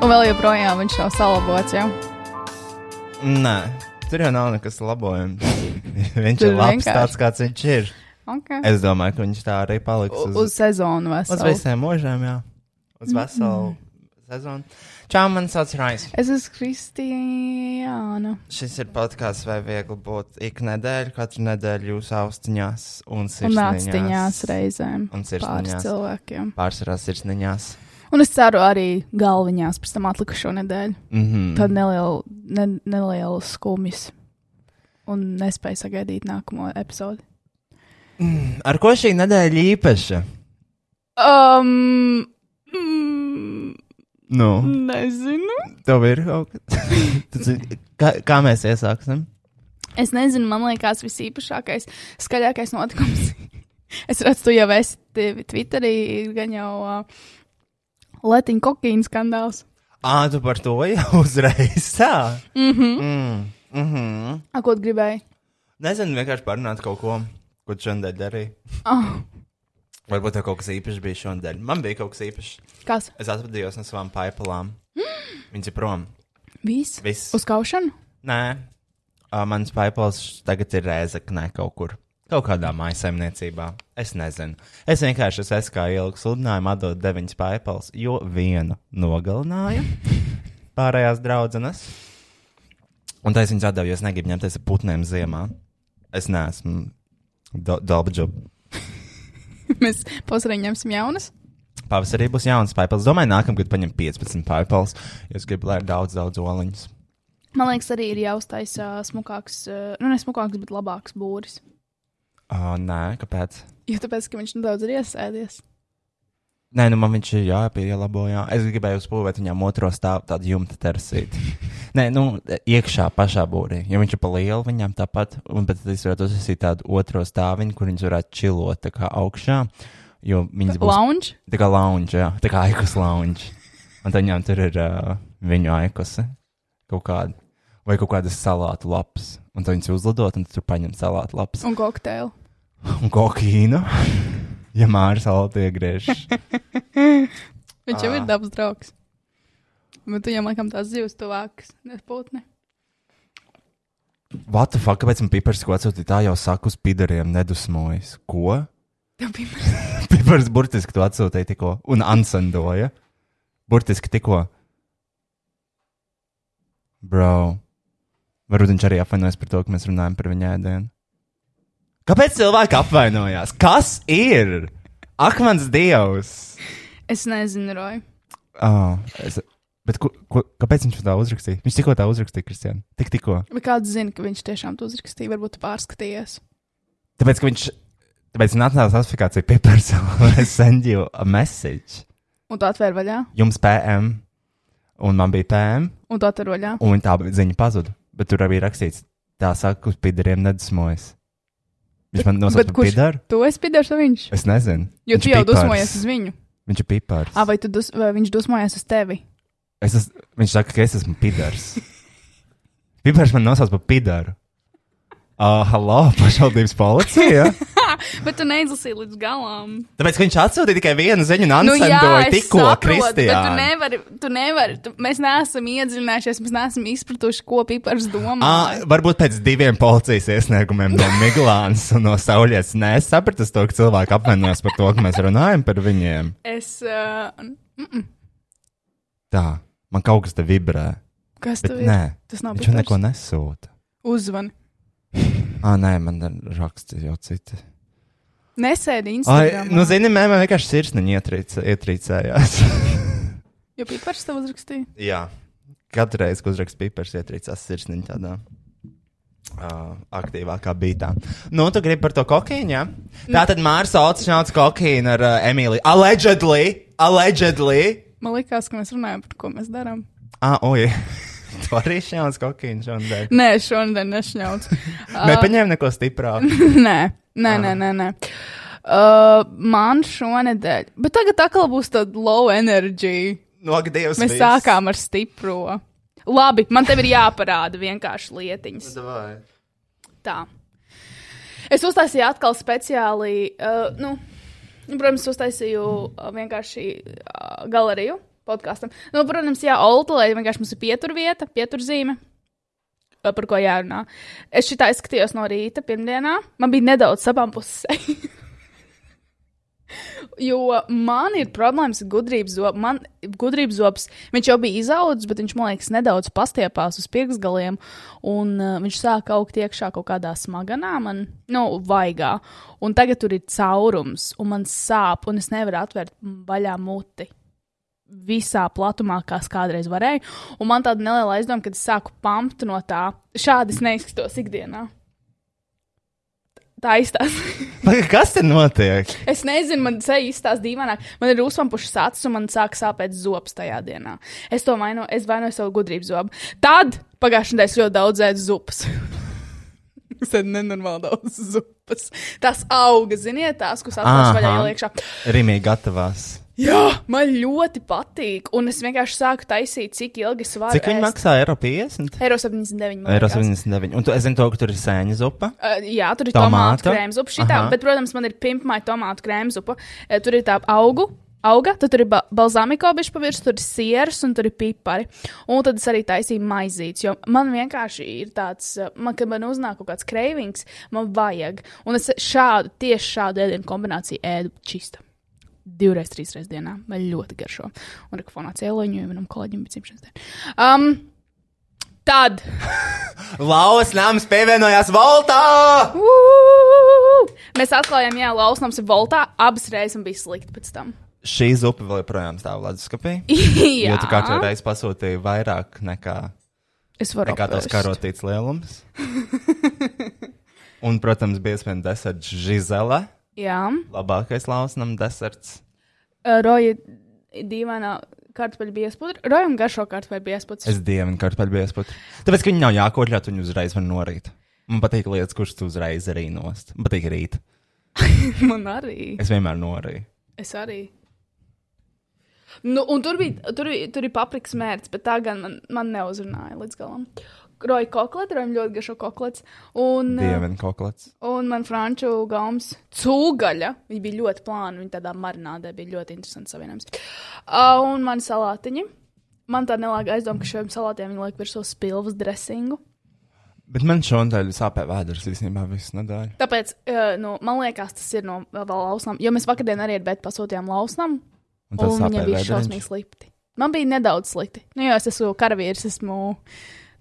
Un vēl joprojām viņš nav salabots. Jau. Nē, tur jau nav nekas labojams. viņš ir labs vienkārši- tāds, kāds viņš ir. Okay. Es domāju, ka viņš tā arī paliks Uz, uz, uz sezonu uz veselu. visiem mūžiem, jā. Uz veselu sezonu. Čau, man sauc Rais. Es esmu Kristiāna. Šis ir podkāsts, vai viegli būt ik nedēļu, katru nedēļu jūsu austiņās un Un sirsniņās. nāciņās reizēm. Un Pāris sirsniņās. cilvēkiem. Pārsvarā sirsniņās. Un es ceru arī galviņās pēc tam atlikušo nedēļu. Mm -hmm. Tad neliela, ne, neliela skumjas. Un nespēju sagaidīt nākamo epizodi. Ar ko šī nedēļa īpaša? Um, mm, Nu, nezinu. tev ir kaut kas. Kā, kā mēs iesāksim? Es nezinu, man liekas, visīpašākais, skaļākais notikums. es redzu, tu jau esi Twitterī, gan jau uh, Latvijas kokīna skandāls. Ā, tu par to jau uzreiz tā. Mhm. Mm. Mm -hmm. A, ko gribēji? Nezinu, vienkārši parunāt kaut ko, ko šodien darīji. Oh, Varbūt tev kaut kas īpašs bija šodien. Man bija kaut kas īpašs. kas? Es atvadījos no savām paipalām. Viņas ir prom. Viss? Viss. Uz kaušanu? Nē, uh, mans paipals tagad ir rēzaknē kaut kur. Kaut kādā maisaimniecībā. Es nezinu. Es vienkārši esmu kā ilgu sludinājumu atdot deviņas paipals, jo vienu nogalināju pārējās draudzenes. Un tā es viņas atdevu, jo es negribu ņemties ar putniem ziemā. Es neesmu dabadžob. Mēs pavasarī ņemsim jaunas. Pavasarī būs jauns paipals. Domāju, nākamgad paņem 15 paipals, jo es gribu, lai ir daudz, daudz oliņas. Man liekas, arī ir jāuztaisa smukāks, nu ne smukāks, bet labāks būris. Uh, nē, kāpēc? Jo tāpēc, ka viņš nedaudz ir iesēdies. Nē, nu man viņš ir jāpielabo. Jā. Es gribēju uzbūvēt viņam otro stāvu, tādu jumta terasīti. Nē, nu, iekšā pašā būrī. Ja viņš ir pa lielu, viņam tāpat, un tad es varētu uzsākt tādu otro stāviņu, kur viņš varētu čilot tā kā augšā. Jo viņas būs Lounge? tā kā lounge, jā, tā kā aikus lounge. Un tad viņam tur ir uh, viņu aikusi kaut kāda. Vai kaut kādas salātu lapas. Un tad viņas uzlidot, un tur paņem salātu lapas. Un kokteili. Un kokīnu. ja mārs salātu iegriež. Viņš jau ir dabas draugs. Bet tu jau laikam tās zivs tuvākas, nespūtni. What the fuck, kāpēc man pipars ko atsūtīja? Tā jau saka uz pidariem nedusmojas. Ko? Tev bija Pipars burtiski to atsūtīja tikko un ansandoja. Burtiski tikko. Bro. Varbūt viņš arī apvainojas par to, ka mēs runājam par viņa ēdienu. Kāpēc cilvēki apvainojās? Kas ir? Ak, mans dievs! Es nezinu, Roja. Oh, es, bet ko, ko, kāpēc viņš tā uzrakstīja? Viņš tikko tā uzrakstīja, Kristian. Tik tikko. Bet kāds zina, ka viņš tiešām to uzrakstīja? Varbūt pārskatījies. Tāpēc, ka viņš. Tāpēc nacionālās pipars, es send you a message. Un tu atvēri vaļā, Jums PM, un man bija PM, un tu atvēri vaļā. un tā ziņa pazuda. Bet tur arī rakstīts, tā saka, uz pidariem nedusmojas. Viņš man nosauca par pidaru. Tu esi pidars vai viņš? Es nezinu. Jo Viņš tu jau pipars. dusmojies uz viņu. Viņš ir pipars. Ah, vai, dus, vai viņš dusmojas uz tevi? Es es, viņš saka, ka es esmu pidars. pipars man nosauca par pidaru. Uh, halo, pašvaldības policija. Bet tu neizlasīji līdz galam. Tāpēc, ka viņš atsūtīja tikai vienu ziņu, un Nu, tikko bet tu nevari, tu nevari, tu, mēs neesam iedziļinājušies, mēs neesam izpratuši, ko pipars domā. À, varbūt pēc diviem policijas iesniegumiem no Miglānas un no Sauļas. Nē, es sapratu to, ka cilvēki apvainojas par to, ka mēs runājam par viņiem. Es, uh, mm, Tā, man kaut kas te vibrē. kas Bet ir? nē, Tas nav viņš jau pipars. neko nesūta. Uzvani. Ah, nē, man ir raksts jau citi. Nesēdi Instagram. nu, zini, man vienkārši sirsniņa ietrīc, ietrīcējās. Jo pipars tev uzrakstīja. Jā, katru reizi, kad uzrakst pipars, ietrīcās sirsniņa tādā. Uh, aktīvākā beigā. Nu, tu gribi par to kokīnu, jā? Tā tad Mārsa Ots šāds kokīnu ar uh, Emīliju. Allegedly! Allegedly! Man liekas, ka mēs runājam par ko mēs darām. Ah, oi! Tu arī šāds kokīns šodien. Nē, šodien nešņauts. Nepaņēma neko stiprāku. nē, nē, nē, nē. nē. Uh, man šonadēļ, bet tagad atkal būs tāda low energy. Nogadies. Mēs sākām ar stipro. Labi, man tev ir jāparāda vienkārši lietiņas. Tā. Es uztaisīju atkal speciāli, uh, nu, nu, protams, uztaisīju uh, vienkārši uh, galeriju podkāstam. Nu, protams, jā, Olta, lai vienkārši mums ir pieturvieta, pieturzīme. Par ko jārunā. Es šitā izskatījos no rīta, pirmdienā. Man bija nedaudz abām pusēm. Jo man ir problēmas ar gudrības zobu. Man gudrības zobs, viņš jau bija izaudzis, bet viņš, man liekas, nedaudz pastiepās uz pirksgaliem. Un uh, viņš sāka augt iekšā kaut kādā smaganā, man, nu, vaigā. Un tagad tur ir caurums, un man sāp, un es nevaru atvērt vaļā muti. Visā platumā, kā kādreiz varēju. Un man tāda neliela aizdoma, kad es sāku pampt no tā. Šādi es neizskatos ikdienā. Tā izstāsta. Kas te notiek? Es nezinu, man seja izstāsta dīvaināk. Man ir uzpampušas acis, un man sāk sāpēt zobs tajā dienā. Es to vainu, es vainoju savu gudrības zobu. Tad pagājušajā nedēļā es ļoti daudz ēdu zupas. es ēdu nenormāli daudz zupas. Tās auga, ziniet, tās, kuras atklājas vaļā ieliekšā. Rimīgi gatavās. Jā, man ļoti patīk. Un es vienkārši sāku taisīt, cik ilgi es varu. Cik viņi maksā? Eiro 50? Eiro 79. man Eiro liekas. 79. Un tu, es zinu, to, ka tur ir sēņa zupa. Uh, jā, tur ir Tomātu? tomātu krēms zupa. Šitā, Aha. bet, protams, man ir pimpmaņa tomātu krēms zupa. Uh, tur ir tā augu. Auga, tad tur ir ba balzāmiko bišķi pavirs, tur ir sieras un tur ir pipari. Un tad es arī taisīju maizītes, jo man vienkārši ir tāds, uh, man, kad man uznāk kaut kāds kreivings, man vajag. Un es šādu, tieši šādu ēdienu kombināciju ēdu čista. Divreiz, trīs reizes dienā. Man ļoti garšo. Un rekfonā cēloņu, jo manam kolēģim bija cimšanas diena. Um, tad. Laus nams pievienojās Voltā! Uu! Mēs atklājām, jā, Lausnams ir voltā. Abas reizes bija slikti pēc tam. Šī zupa vēl joprojām stāv leduskapī. jā, tu katru reizi pasūtīji vairāk nekā, es varu nekā tas apēst. karotīts lielums. Un, protams, bija iespējams deserts Žizele. Jā, Labākais lausnam deserts. Uh, Roja dīvainā kartupeļu biespudra. Rojam garšo kartupeļu biespudra. Es dievinu kartupeļu biesputru. Tāpēc, ka viņi nav jākoļļot, viņi uzreiz var norīt. Man patīk lietas, kuras tu uzreiz arī nost. Man patīk rīt. Man arī. Es vienmēr norīju. Es arī. Nu, un tur bija, tur, bija, tur ir paprikas mērķis, bet tā gan man, man neuzrunāja līdz galam. Roja koklets, rojam ļoti garšo koklets. Un, uh, Dievinu koklets. Un man franču gaums cūgaļa. Viņa bija ļoti plāna, viņa tādā marinādē bija ļoti interesants savienojums. Uh, un man salātiņi. Man tā nelāga aizdoma, ka šiem salātiem viņi liek virsū spilvas dresingu. Bet man šodien sāpēja vēders īstenībā visu nedēļu. Tāpēc, uh, nu, man liekas, tas ir no vēl lausnām. Jo mēs vakardien arī ar Bētu pasūtījām lausnām. Un Un, viņai bija šausmīgi slikti. Man bija nedaudz slikti. Nu, jo es esmu karavīrs, esmu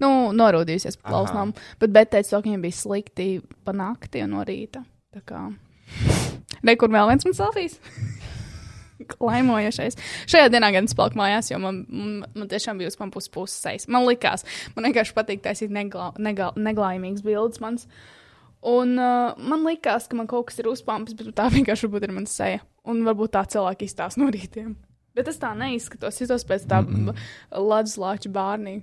nu, norūdījusies par Aha. lausnām. Bet Bētu teica, ka viņai bija slikti pa nakti un no rīta. Tā kā. Nekur vēl viens man selfijas. Laimojošais. Šajā dienā gan es paliku mājās, jo man, man, tiešām bija uz man puses puses sejas. Man likās, man vienkārši patīk taisīt neglā, neglā, neglājumīgas bildes mans. Un uh, man likās, ka man kaut kas ir uzpāmpis, bet tā vienkārši ir mana seja. Un varbūt tā cilvēki izstāsta no rītiem. Bet es tā neizskatos. Es izskatos pēc tā mm -mm. Latvijas lāča bērnī.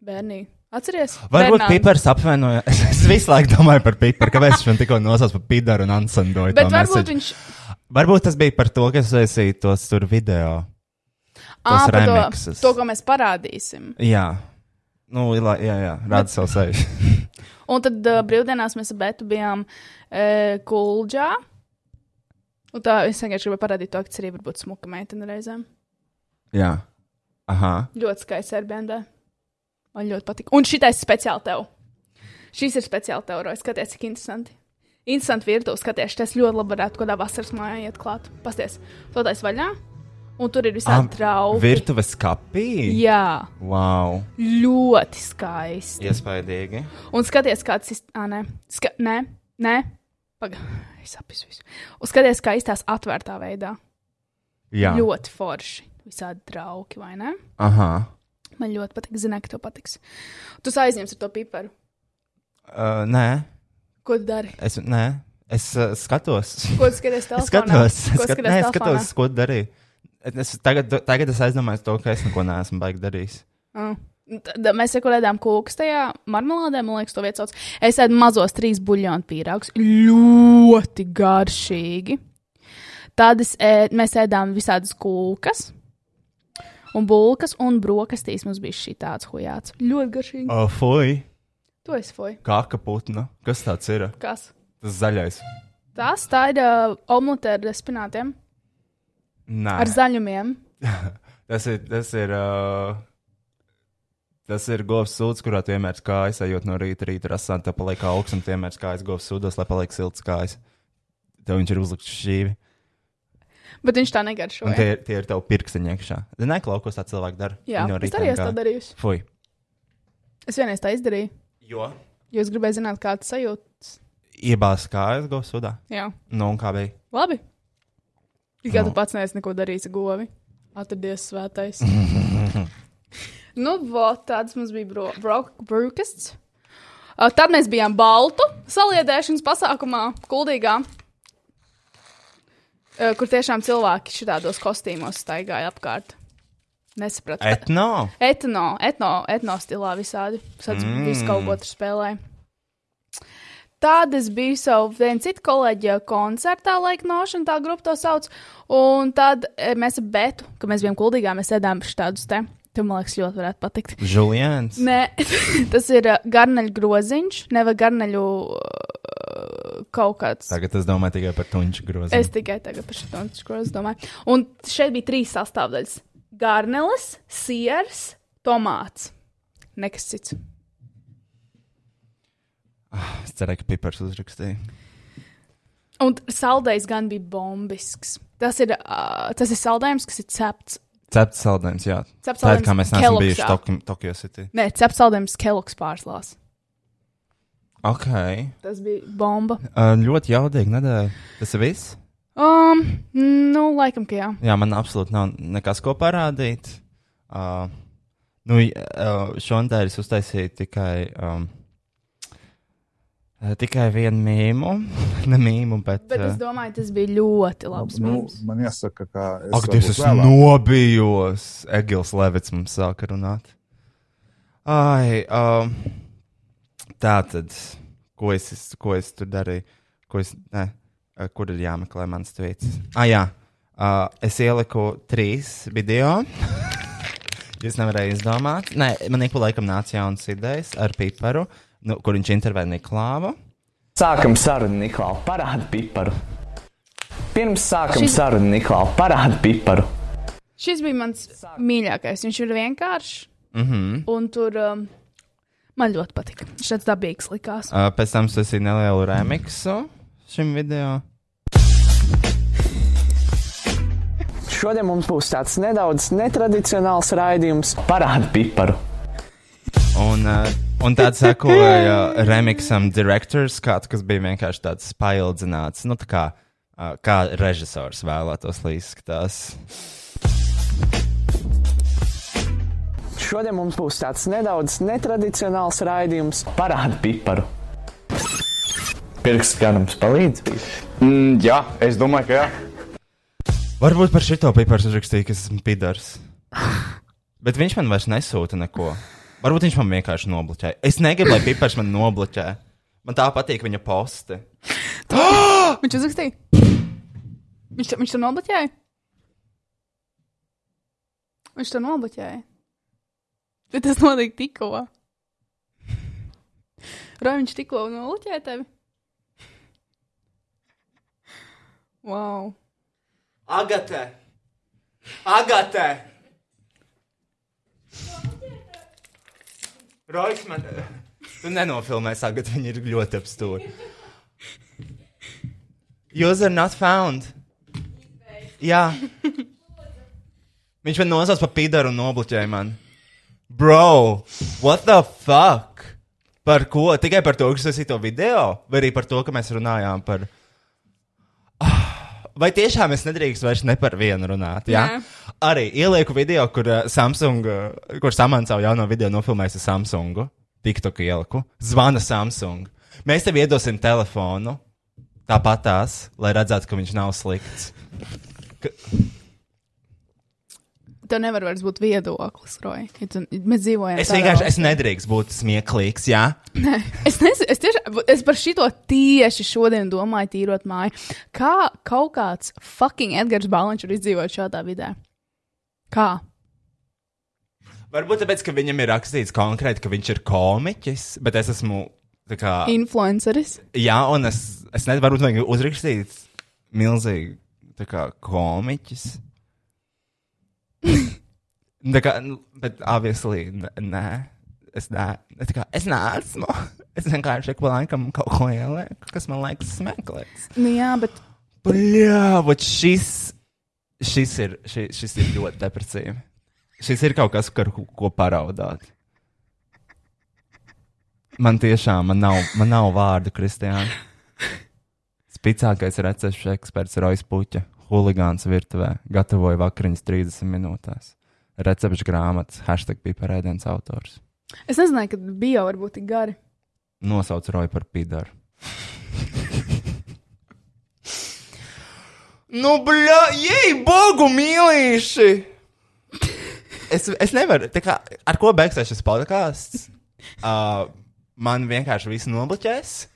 bērnī. Atceries? Varbūt Bernārds. pipars apvainoja. Es, visu laiku domāju par piparu. Kāpēc viņš man tikko nosauca par pidaru un ansandoju? Bet varbūt message? viņš. varbūt tas bija par to, ka es esmu tos tur video. Ā, par to, to, ko mēs parādīsim. Jā, nu, ilā, jā, jā, rāda savu seju. Un tad uh, brīvdienās mēs ar Betu bijām uh, Kulģā. Un tā es vienkārši gribēju parādīt to, ka tas arī var būt smuka meitene reizēm. jā, aha. Ļoti skaists Airbnb. Man ļoti patīk. Un šitais speciāli tev. Šis ir speciāli tev, Roja. Skaties, cik interesanti. Interesanti virtuve, skaties, tas ļoti labi varētu kādā vasaras mājā iet klāt. Pasties, to taisa vaļā. Un tur ir visādi trauki. Virtuves kapī? Jā, Wow, ļoti skaisti. iespaidīgi. Un skaties, kāds ir. Ah, nē, Ska nē, nē. Pagaidi, es apziņoju visu. Un skaties, kā izstāsta atvērtā veidā. Jā, Ļoti forši. Visādi trauki, vai ne? aha. Man ļoti patīk. Zinu, ka tev patiks. Tu aizņemsi to piparu. Uh, nē, Ko tu dari? es, nē, es uh, skatos. Ko tu skaties Es telefonā? skatos, Ko es skat, skaties nē, es skatos, ko tu darīji. Es, tagad, tagad es aizdomājos to, ka es neko neesmu baigi darījis. Ah. Tad mēs sekulējām kūkas tajā marmelādē, man liekas, to vietas sauc. Es ēdu mazos trīs buļļonu pīrāgus. Ļoti garšīgi. Tad es, ē, mēs ēdām visādas kūkas. Un bulkas un brokastīs mums bija šī tāds hujāts. Ļoti garšīgi. Oh, fuj, To es foju. kāka putna. Kas tāds ir? Kas? Tas zaļais. Tas tā ir uh, omlete ar spinātiem, Nē, ar zaļumiem. Tas ir. Tas ir uh... Tas ir govs sūds, kurā tu iemērc kājas, ejot no rīta, rīta rasā, tā paliek augsts un tu iemērc kājas govs sūdos, lai paliek silts kājas. Tev viņš ir uzlikts šķīvi. Bet viņš tā negaršo. Tie, ir- tie ir tev pirkstiņi iekšā. Zini, ko laukos tā cilvēki dara? Jā, Viņi no es rīta arī esmu tā kāju. darījusi. Fui. Es vienreiz tā izdarīju, Jo? jo es gribēju zināt, kā tas sajūtas. Iebāz kājas govs sudā. Jā, Nu, un kā bija? labi. It Kā tu pats neesi neko darījis ar govi. Atradies svētais. nu, vot, tāds mums bija bro- bro- brokasts. Uh, tad mēs bijām Baltu saliedēšanas pasākumā, Kuldīgā, kur tiešām cilvēki šādos kostīmos staigāja apkārt. Nesapratu. Etno. Etno, etno, etno stilā visādi. Sāc mm. visu kaut ko tur spēlēja. Tad es biju savu vienu citu kolēģi koncertā, laika nošana, tā grupa to sauc. Un tad eh, mēs ar Betu, kad mēs bijām kuldīgā, mēs ēdām šādus te. Tu man liekas, ļoti varētu patikt. Julians. Nē, tas ir uh, garneļu groziņš, nevis garneļu uh, kaut kāds. Tagad es domāju tikai par tunču grozu. Es tikai tagad par šo grozu domāju. Un šeit bija trīs sastāvdaļas - garnelis, siers, tomāts. Nekas cits. Es cerēju, ka pipars uzrakstīja. Un saldējs gan bija bombisks. Tas ir, uh, tas ir saldējums, kas ir cepts. Cepts saldējums, jā. Cepts Tā ir kā mēs neesam bijuši jā. Tokio, City. Nē, cepts saldējums Kellogg's pārslās. Ok. Tas bija bomba. Uh, ļoti jaudīgi nedēļa. Tas ir viss? Um, nu, laikam, ka jā. Jā, man absolūti nav nekas, ko parādīt. Uh, nu, uh, šodien es uztaisīju tikai, um, tikai vienu mīmu. ne mīmu, bet. Bet es uh, domāju, tas bija ļoti labs. Nu, mīms. man jāsaka, ka es Ak, Dievs, es nobijos. Egils Levits mums sāka runāt. Ai, um, tā tad, ko es, ko es tur darīju? Ko es, ne, uh, kur ir jāmeklē mans tvīts? Ah, jā, uh, es ieliku trīs video. Jūs nevarējāt izdomāt. Nē, man ik pa laikam nāca jaunas idejas ar piparu, nu, kur viņš intervē Niklāvu. Sākam sarunu, Niklaus. Parādi piparu. Pirms sākam Šis- sarunu, Niklaus. Parādi piparu. Šis bija mans mīļākais. Viņš ir vienkāršs. Mm -hmm. Un tur um, man ļoti patika. Viņš tāds dabīgs likās. uh, pēc tam es esmu nelielu remixu šim video. Šodien mums būs tāds nedaudz netradicionāls raidījums. Parādi piparu. Un, uh, un tāds sekoja remixam directors, kāds, kas bija vienkārši tāds paildzināts, nu, tā kā, uh, kā režisors vēlētos, lai izskatās. Šodien mums būs tāds nedaudz netradicionāls raidījums. Parādi piparu. Pirksts garums palīdz. Mm, jā, es domāju, ka jā. Varbūt par šito pipars uzrakstīja, ka es esmu pidars. Bet viņš man vairs nesūta neko. Varbūt viņš man vienkārši nobloķēja. Es negribu, lai pipars man nobloķē. Man tā patīk viņa posti. Viņš uzrakstīja. Viņš, to- viņš to nobloķēja. Viņš to nobloķēja. Bet tas notika tikko. Vai viņš tikko nobloķēja tevi? Wow. Agate! Agate! Rojas man. Tu nenofilmēsi, Agate, viņi ir ļoti apstūri. User not found. Jā. Viņš man nosauc par pīdaru un nobloķēja man. Bro, what the fuck? Par ko? Tikai par to, ka es esmu to video? Vai arī par to, ka mēs runājām par. Vai tiešām es nedrīkstu vairs ne par vienu runāt? Jā, Nē. arī ielieku video, kur uh, Samsung, uh, kur Samants savu jauno video nofilmēs ar Samsungu. TikTok ieliku. Zvana Samsung. Mēs tev iedosim telefonu, tāpat tās, lai redzētu, ka viņš nav slikts. Tev nevar vairs būt viedoklis, Roja. Ja tu, mēs dzīvojam. Es vienkārši es valstī. nedrīkstu būt smieklīgs, jā. Es, nezinu, es, tieši, es par šito tieši šodien domāju, tīrot māju. Kā kaut kāds fucking Edgars Baliņš var izdzīvot šādā vidē? Kā? Varbūt tāpēc, ka viņam ir rakstīts konkrēti, ka viņš ir komiķis, bet es esmu. tā Kā, Influenceris. jā, un es, es nevaru varbūt uzrakstīt milzīgi tā kā komiķis. Tā kā, nu, bet, obviously, nē. Es, nē, es, kā, es neesmu. Es vienkārši ik pa laikam kaut ko ielieku, kas man liekas smieklīgs. Nu, jā, bet Jā, bet šis, šis, ir, šis, šis ir ļoti depresīvi. Šis ir kaut kas, par ko, paraudāt. Man tiešām man nav, man nav vārdu, Kristiāna. Spicākais recepšu eksperts Rojas Puķa, huligāns virtuvē, gatavoja vakariņas 30 minūtēs. Recepšu grāmatas, hashtag bija parēdienas autors. es nezināju, ka bio var būt tik gari. Nosauc Roju par pidaru. nu, bļā, jej, bogu mīlīši! Es, es nevaru, kā, ar ko beigsies šis podkāsts? Uh, man vienkārši viss nobloķēs.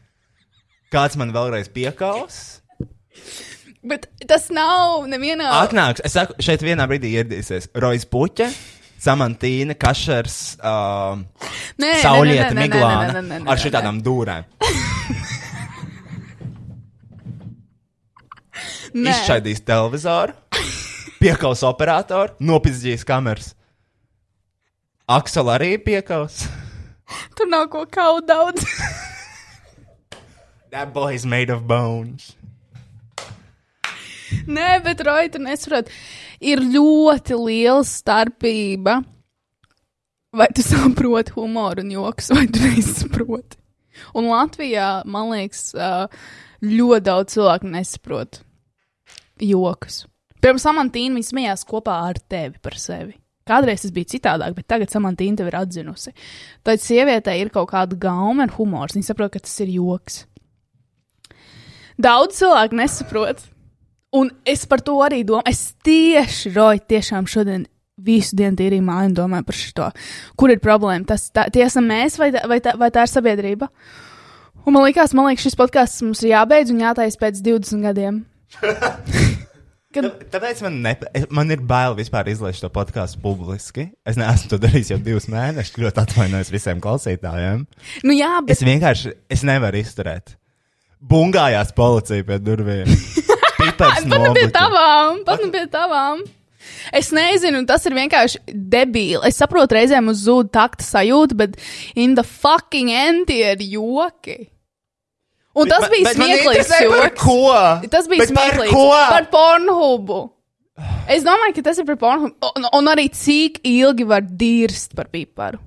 Kāds man vēlreiz piekaus? Bet tas nav nevienā. Atnāks, es saku, šeit vienā brīdī ieradīsies Rojas Puķa, Samantīna, Kašers, uh, nē, Saulieta, Miglāna ar nē, šitādām dūrēm. nē. Izšķaidījis televizoru, piekaus operatoru, nopietnīs kameras. Aksel arī piekaus. Tur nav ko kaut daudz. That boy is made of bones. Nē, bet Roja, tu nesaproti. Ir ļoti liela starpība. Vai tu saproti humoru un joks, vai tu nesaproti? Un Latvijā, man liekas, ļoti daudz cilvēku nesaprot joks. Pirms Samantīna viņa smējās kopā ar tevi par sevi. Kādreiz tas bija citādāk, bet tagad Samantīna tev ir atzinusi. Tad sievietei ir kaut kāda gauma un humors. Viņa saprot, ka tas ir joks. Daudz cilvēku nesaprot. Un es par to arī domāju. Es tieši, Roja, tiešām šodien visu dienu tīrīju māju un domāju par šo. Kur ir problēma? Tas tā, tie esam mēs vai, tā- vai, tā, vai tā ir sabiedrība? Un man liekas, man liekas, šis podkāsts mums ir jābeidz un jātaisa pēc 20 gadiem. Kad, Tāpēc man, ne, man ir bail vispār izlaist šo podkāstu publiski. Es neesmu to darījis jau divus mēnešus. Ļoti atvainojos visiem klausītājiem. nu jā, bet Es vienkārši es nevaru izturēt. Bungājās policija pie durvīm. Pipars pat nu pie tavām, pat nu pie tavām. Es nezinu, tas ir vienkārši debīli. Es saprotu, reizēm uz zūd takta sajūta, bet in the fucking end tie ir joki. Un tas Bet- bija smieklīgs par joks. Ko? Tas bija Bet par smieklīgs. ko? Par pornhubu. Es domāju, ka tas ir par pornhubu. Un, un arī cik ilgi var dirst par piparu.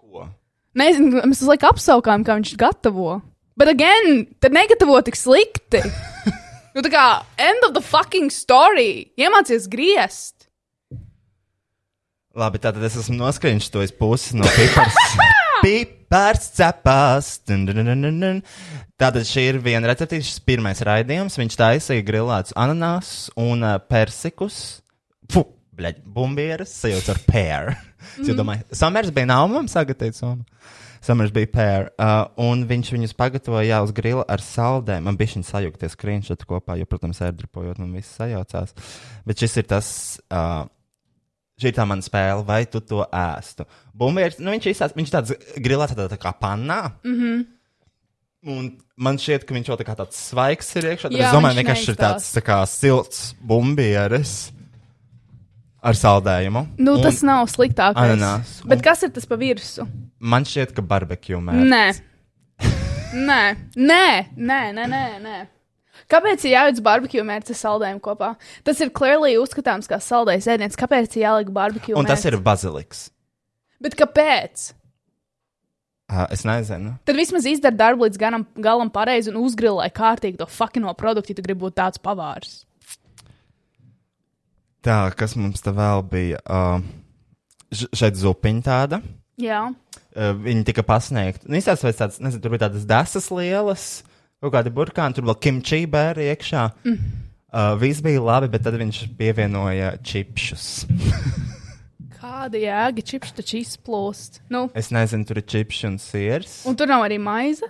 Ko? Nezinu, mēs laiku apsaukām, kā viņš gatavo. Bet, again, tad negatavo tik slikti. nu, tā kā end of the fucking story. Iemācies griezt. Labi, tātad es esmu noskaņojis to pusi no pipars. Pipars cepās. Dun, dun, dun, dun, dun. Tātad šī ir viena recepte, šis pirmais raidījums. Viņš taisīja grilētus ananāsus un uh, persikus. Fu, bļaļ, bumbieras sajūta ar pēru. Es jau domāju, Samers bija naumam sagatavot somu. Samers bija pēr, uh, un viņš viņus pagatavoja jā, uz grila ar saldēm. Man bija šī sajūta, screenshot kopā, jo, protams, ērdripojot, man viss sajaucās. Bet šis ir tas, uh, šī ir tā mana spēle, vai tu to ēstu. Bumbieris, nu viņš izsās, viņš tāds grilēts tādā tā kā pannā. Mm -hmm. Un man šķiet, ka viņš jau tā kā tāds svaigs ir iekšā. Jā, Es domāju, viņš vienkārši ir tāds tā kā silts bumbieris ar saldējumu. Nu, tas nav sliktākais. Ananās. Bet Un- kas ir tas pa virsmu? Man šķiet, ka barbekju mērķis. Nē. nē, nē, nē, nē, nē, nē. Kāpēc ir jāiet uz barbekju mērķa saldējumu kopā? Tas ir clearly uzskatāms kā saldējs ēdiens. Kāpēc ir jāliek barbekju Un tas ir baziliks. Bet kāpēc? Uh, es nezinu. Tad vismaz izdara darbu līdz galam, galam pareizi un uzgrilē kārtīgi to fucking produktu, ja tu gribi būt tāds pavārs. Tā, kas mums te vēl bija? Uh, šeit zupiņa tāda. Jā. Uh, viņi tika pasniegti. Nu, izstāsta pēc tādas, nezinu, tur bija tādas desas lielas, kaut kādi burkāni, tur vēl kimči bēri iekšā. Mm. Uh, viss bija labi, bet tad viņš pievienoja čipšus. Kāda jēga čips taču izplūst? Nu, Es nezinu, tur ir čipši un sirs. un tur nav arī maize?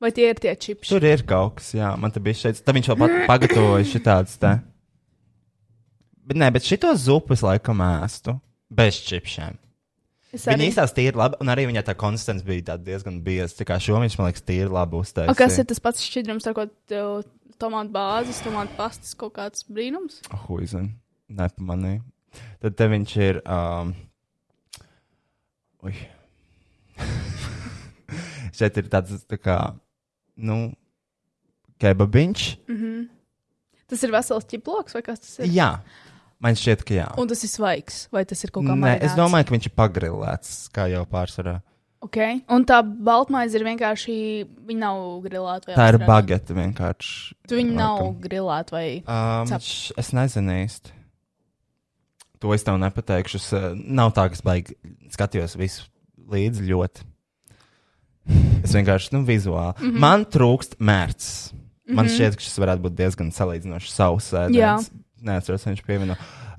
Vai tie ir tie čips? Tur ir kaut kas, jā, man te bija šeit. Tad viņš vēl pagatavoja šitāds te. Bet nē, bet šito zupu es laikam ēstu. Bez čipšiem. Es Viņa arī. izstāsta tīri labi, un arī viņa tā konstants bija tāda diezgan bieza. Tā kā šo viņš, man liekas, tīri labi uztaisīja. O, kas ir tas pats šķidrums, tā kā tomātu bāzes, tomātu pastas kaut kāds brīnums? Huizin, nepamanīju. Tad te viņš ir. Um, Ui. Šeit ir tāds tā kā, nu, kebabiņš. Tas ir vesels ķiploks vai kas tas ir? Jā, man šķiet, ka jā. Un tas ir svaigs, vai tas ir kaut kā Nē, es domāju, ka viņš ir pagrilēts, kā jau pārsvarā. Okay. Un tā baltmaize ir vienkārši. Viņa nav grilēta. Tā ir apstrādāta? bagete vienkārši. Tu viņa nav grilēta vai. Um, š- es nezinu īsti. To es tev nepateikšu. Es, uh, nav tā, ka es baigi skatījos visu līdzi ļoti. Es vienkārši, nu, vizuāli. Mm. -hmm. Man trūkst mērķis. Man mm -hmm. šķiet, ka šis varētu būt diezgan salīdzinoši savs ēdiens. Neatceros, viņš pievieno.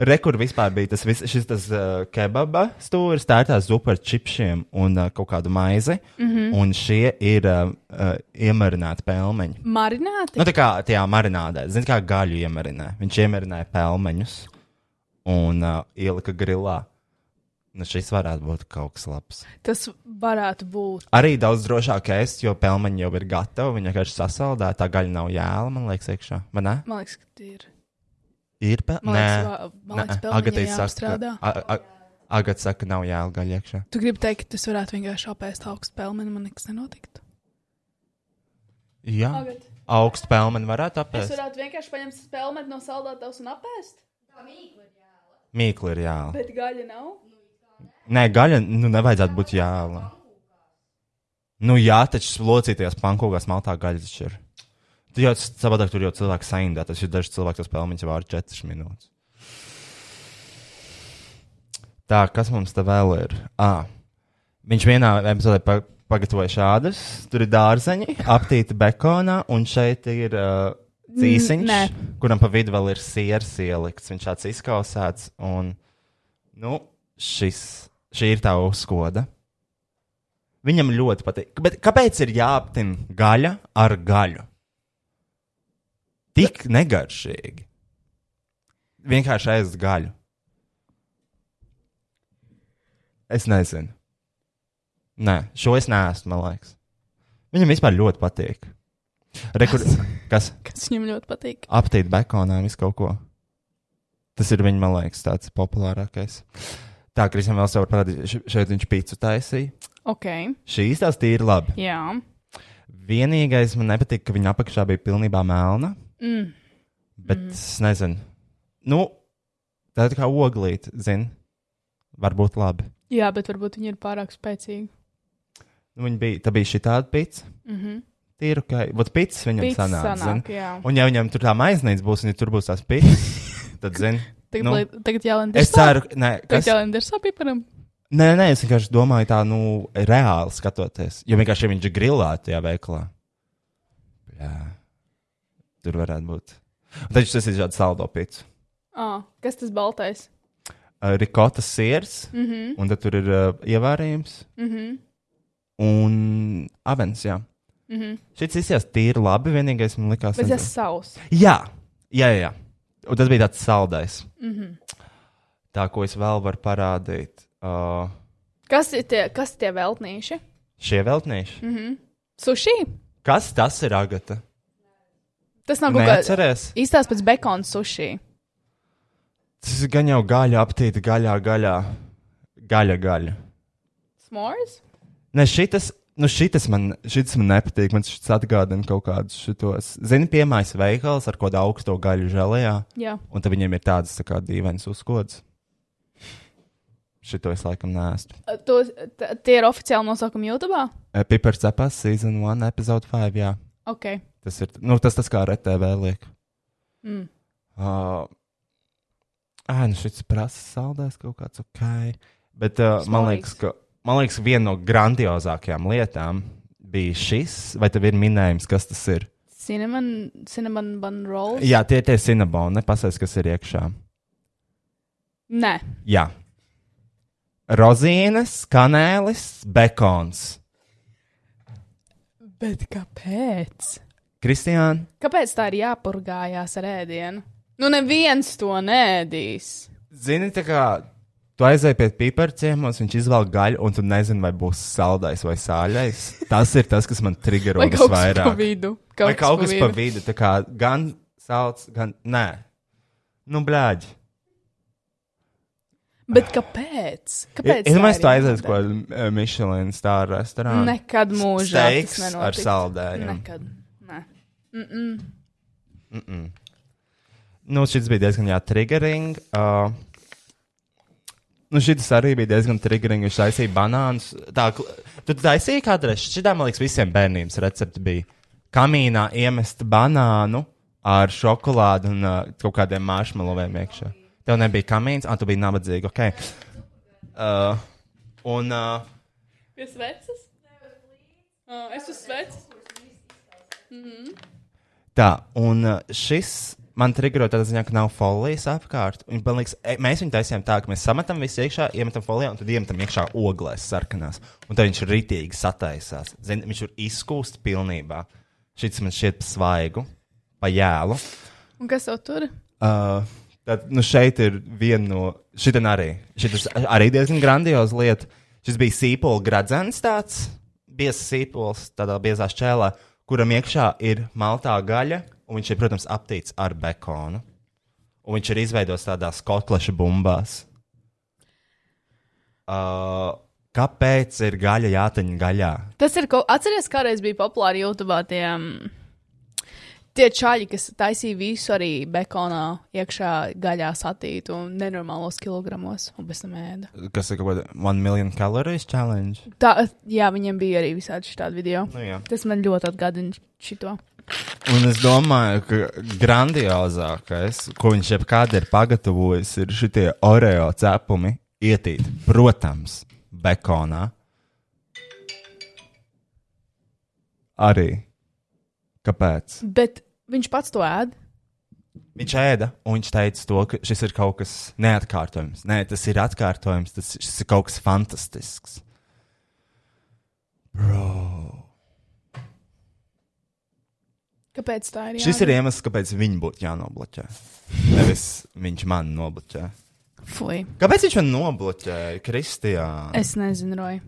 Rekur vispār bija tas, vis, šis tas uh, kebaba stūris, tā ir tā zupa ar čipšiem un uh, kaut kādu maizi. Mm. -hmm. Un šie ir uh, uh, iemarināti pelmeņi. Marināti? Nu, tā kā tajā marinādē, zini, kā gaļu iemarināja. Viņš iemarināja pelmeņus un uh, ielika grilā. Nu, šis varētu būt kaut kas labs. Tas varētu būt. Arī daudz drošāk ēst, jo pelmeņi jau ir gatavi. Viņa vienkārši sasaldē, tā gaļa nav jēla, man liekas, iekšā. Man liekas, ka ir. Ir Agata ir saka, jāapstrādā. A- A- Agata saka, ka nav jēla gaļa iekšā. Tu gribi teikt, ka tas varētu vienkārši apēst augstu pelmeni, man nekas nenotiktu. Jā, Agat. augstu pelmeni varētu Es apēst. varētu vienkārši paņemt pelmeni no saldētavas un apēst, Mīkli ir jēla. bet gaļa nav. Nē, gaļa, nu, nevajadzētu būt jēla. Nu, jā, taču locītajās pankūkās maltā gaļa taču ir. Tu jau savādāk tur jau cilvēks saindā, tas ir daži cilvēki, kas pelmeņus vār 4 minūtes. Tā, kas mums te vēl ir? À, viņš vienā epizodē pa, pagatavoja šādas, tur ir dārzeņi, aptīti bekonā, un šeit ir uh, cīsiņš, nē. kuram pa vidu vēl ir siers ielikts. Viņš tāds izkausēts, un, nu, šis, šī ir tā uzkoda. Viņam ļoti patīk. Bet kāpēc ir jāaptin gaļa ar gaļu? Tik negaršīgi. Vienkārši ēst gaļu. Es nezinu. Nē, šo es neesmu, man liekas. Viņam vispār ļoti patīk. Rekur, kas Kas viņam ļoti patīk. aptīt bekonā visu kaut ko. Tas ir viņa, man liekas, tāds populārākais. Tā, Kristian, vēl sev Š- šeit viņš pīcu taisīja. Ok, Šīs tās tīri labi. jā. Vienīgais man nepatīk, ka viņa apakšā bija pilnībā melna. Mm. Bet mm. es nezinu. Nu, tā ir kā oglīte, zini. Varbūt labi. Jā, bet varbūt viņi ir pārāk spēcīgi. Nu, viņa bija, tā bija šī tāda pizza. Mm -hmm. Tīri, ka, vat pizza viņam Pizza sanāk, sanāk, jā. Un ja viņam tur tā maiznīca būs, un ja tur būs tās pizzas, tad, zini. Tagad, nu, nu, tagad jālenders. es ceru, ka, nē, Tagad kas, jālenders sapiparam. Nē, nē, es vienkārši domāju, tā, nu, reāli skatoties. Jo vienkārši viņš ir grilēts tajā veikalā. Jā, tur varētu būt. Un Taču tas ir tāds saldo pits. Ah, kas tas baltais? Uh, rikotas sirs, mm. -hmm. un tad tur ir uh, ievārījums Mhm. un avens. Jā. Mhm. Šis izskatās tīri labi. Vienīgais man nezinu. tas savs. Jā, jā, jā. Un tas bija tāds saldais. Mhm. Tā, ko es vēl varu parādīt. Uh, Kas ir tie, kas tie veltnīši? šie veltnieši. Mm. Mhm. Sushi? Kas tas ir, Agata? Tas nav kaut Neatceries? īstās pēc bekona sushi. Tas gan jau gaļa, aptīta gaļā, gaļā. Gaļa, gaļa. S'mores? Ne, šitas, nu šitas, man, šitas man nepatīk. Man šis atgādina kaut kādus šitos. Zini, piemājas veikals ar kādu augsto gaļu žēlējā, Jā. un tad viņiem ir tādas tā kā dīvainas uzkodas. Šito es laikam nēstu. Tie ir oficiāli nosaukumi YouTube? Eh, Pipars cepās, season 1, episode 5, jā. Ok. Tas ir, nu, tas tas kā RTV liek. Mm. Uh, Ā, nu šis prasa saldēs kaut kāds ok. Bet uh, man Smalīgs. liekas, ka man liekas, viena no grandiozākajām lietām bija šis, vai tev ir minējums, kas tas ir? Cinnamon, cinnamon bun rolls? Jā, tie ir tie cinaboni, nepasaka, kas ir iekšā. Nē. Jā. Rozīnes, kanēlis, bekons. Bet kāpēc? Kristiāna, Kāpēc tā ir jāpurgājās ar ēdienu? Nu, neviens to nēdīs. zini, tā kā tu aizēji pie pīpēra ciemos, viņš izvēl gaļu, un tu nezini, vai būs saldais vai sāļais. Tas ir tas, kas man triggero Vai kaut kas pa visvairāk. vidu? Vai kaut kas pa vidu, tā kā gan salds, gan nē. Nu, blēģi. Bet kāpēc? Kāpēc? Es domāju, tā aizies kaut kādā Michelin stāra restorānā. Nekad mūžā. tas Steiks ar saldējumu. Nekad. Nē. Nu, šis bija diezgan jā, triggering. Uh, nu, šis arī bija diezgan triggering. Viņš taisīja banānus. Tā, tu taisīji kādreiz, šitā, man liekas, visiem bērnības recepti bija kamīnā iemest banānu ar šokolādi un uh, kaut kādiem maršmaloviem iekšā. Tev nebija kamīns, ah, tu biji nabadzīga, ok. Uh, un uh, Pie sveces? Uh, es uz sveces. Tā, un uh, šis man triggero tādā ziņā, ka nav folijas apkārt. Un, man liekas, e, mēs viņu taisījām tā, ka mēs sametam visu iekšā, iemetam folijā un tad iemetam iekšā oglēs sarkanās. Un tad viņš ritīgi sataisās. Zin, viņš ir izkūst pilnībā. Šis man šķiet pa svaigu, pa jēlu. Un kas tev tur? Uh, tad, nu šeit ir viena no, šitien arī. Šitas arī diezgan grandioza lieta. Šis bija sīpols gradzens tāds, biezs sīpols, tādā biezā šķēlē, kuram iekšā ir maltā gaļa, un viņš ir, protams, aptīts ar bekonu. Un viņš ir izveidots tādās kotleša bumbās. Uh, kāpēc ir gaļa jātaņa gaļā? Tas ir kaut Atceries, kādreiz bija populāri YouTube tie, mm, tie čaļi, kas taisīja visu arī bekonā, iekšā gaļā satītu un nenormālos kilogramos, un pēc tam ēda. Kas ir kaut kāda one million calories challenge? Tā, jā, viņiem bija arī visādi šādi video. Nu, jā. Tas man ļoti atgādina šito. Un es domāju, ka grandiozākais, ko viņš jebkad ir pagatavojis, ir šie oreo cepumi, ietīt, protams, bekonā. Arī. Kāpēc? Bet viņš pats to ēd. Viņš ēda, un viņš teica, to, ka šis ir kaut kas neatkārtojams. Nē, tas ir atkārtojams, tas ir kaut kas fantastisks. Bro. Kāpēc tā ir? Šis ir jādara? iemesls, kāpēc viņi būtu jānobloķē. Nevis viņš man nobloķē. Fui. Kāpēc viņš man nobloķēja, Kristijā? Es nezinu, Roja.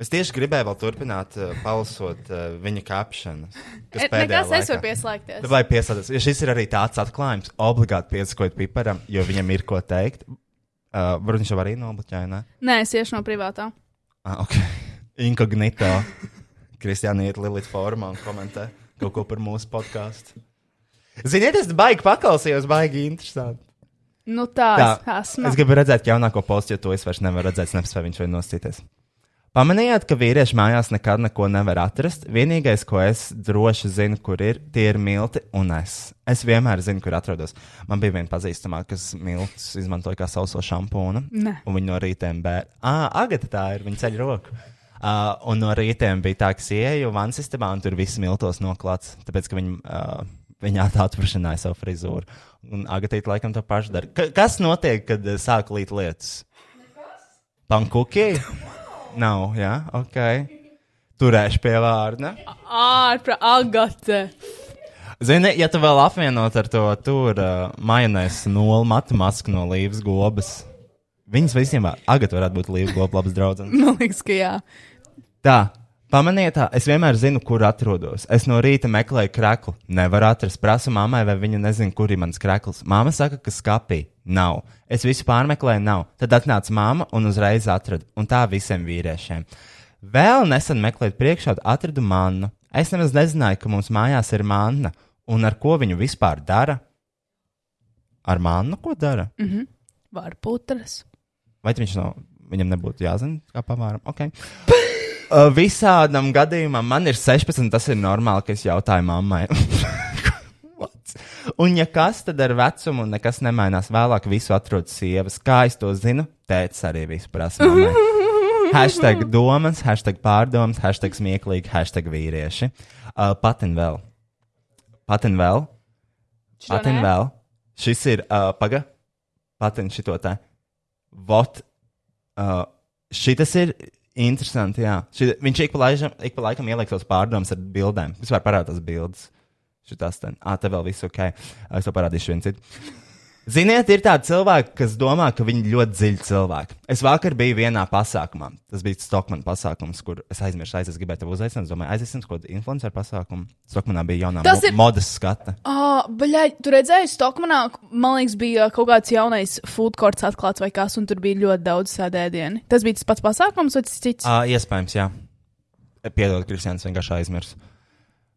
Es tieši gribēju vēl turpināt, uh, palasot uh, viņa captions. Kas E, pēdējā Nekas, es varu pieslēgties. Vai pieslēdzies? Ja šis ir arī tāds atklājums, obligāti piesakot piparam, jo viņam ir ko teikt. Uh, varbūt viņš jau arī nobloķēja, ne? Nē, es iešu no privātā. Ah, ok. Inkognito. Kristiāna iet Lilita formā un komentē kaut ko par mūsu podkāstu. Ziniet, es baigi paklausījos, baigi interesanti. Nu tā, Tā, es esmu. es gribu redzēt jaunāko postu, jo to es vairs nevaru redzēt, es nespēju viņš vai nostīties. Pamanījāt, ka vīrieši mājās nekad neko nevar atrast. Vienīgais, ko es droši zinu, kur ir, tie ir milti un es. Es vienmēr zinu, kur atrodos. Man bija viena pazīstamā, kas miltus izmantoja kā sauso šampūnu. Ne. Un viņa no rītiem bēr. Ah, Agata tā ir, viņa ceļ roku. Uh, un no rītiem bija tā, ka ieeju vansistabā un tur viss miltos noklāts. Tāpēc, ka viņa, uh, viņa atpašināja savu frizūru. Un Agatīte laikam to pašu dara. Ka kas notiek, kad sāk līt lietas? Pankuki? Nav, jā, ok. Turēšu pie vārda. Ārprā, agate. Zini, ja tu vēl apvienot ar to tur uh, majonēs nulli matu masku no līvas gobas, viņas visiem agata varētu būt līvas goba labs draugs. Man liekas, ka jā. Tā, pamaniet, tā, es vienmēr zinu, kur atrodos. Es no rīta meklēju kreklu, nevaru atrast, prasu mammai, vai viņa nezina, kur ir mans krekls. Māma saka, ka skapī nav. Es visu pārmeklēju, nav. Tad atnāca mamma un uzreiz atradu, un tā visiem vīriešiem. Vēl nesen meklējot priekšā, atradu mannu. Es nemaz nezināju, ka mums mājās ir manna, un ar ko viņu vispār dara. Ar mannu ko dara? Mm. Varputras. Vai viņš nav, viņam nebūtu jāzina, kā pamēram? Okay. Uh, visādam gadījumam man ir 16, tas ir normāli, ka es jautāju mammai. Un, ja kas, tad ar vecumu nekas nemainās. Vēlāk visu atrod sievas. Kā es to zinu? Tētis arī visu prasa. Hashtag domas, hashtag pārdomas, hashtag smieklīgi, hashtag vīrieši. Uh, patin vēl. Patin vēl. Patin vēl. Šis ir, uh, paga, patin šito te. Vot. Uh, šitas ir interesanti, jā. Šit, viņš ik pa, laižam, ik pa laikam ieliek savus pārdomas ar bildēm. Vispār parādās bildes. Šitās ten. Ah, te vēl viss ok. Es to parādīšu viens citu. Ziniet, ir tādi cilvēki, kas domā, ka viņi ļoti dziļi cilvēki. Es vakar biju vienā pasākumā. Tas bija Stokmana pasākums, kur es aizmirsu, aiz, es gribēju tevi uzaicināt. Es domāju, aiziesim uz kaut kādu influenceru pasākumu. Stokmanā bija jaunā mo ir- modes skata. Ah, baļai, tu redzēji, Stokmanā, man liekas, bija kaut kāds jaunais food courts atklāts vai kas, un tur bija ļoti daudz sēdēdienu. Tas bija tas pats pasākums vai tas cits? Uh, iespējams, jā. Piedod, Kristians, vienkārši aizmirsu.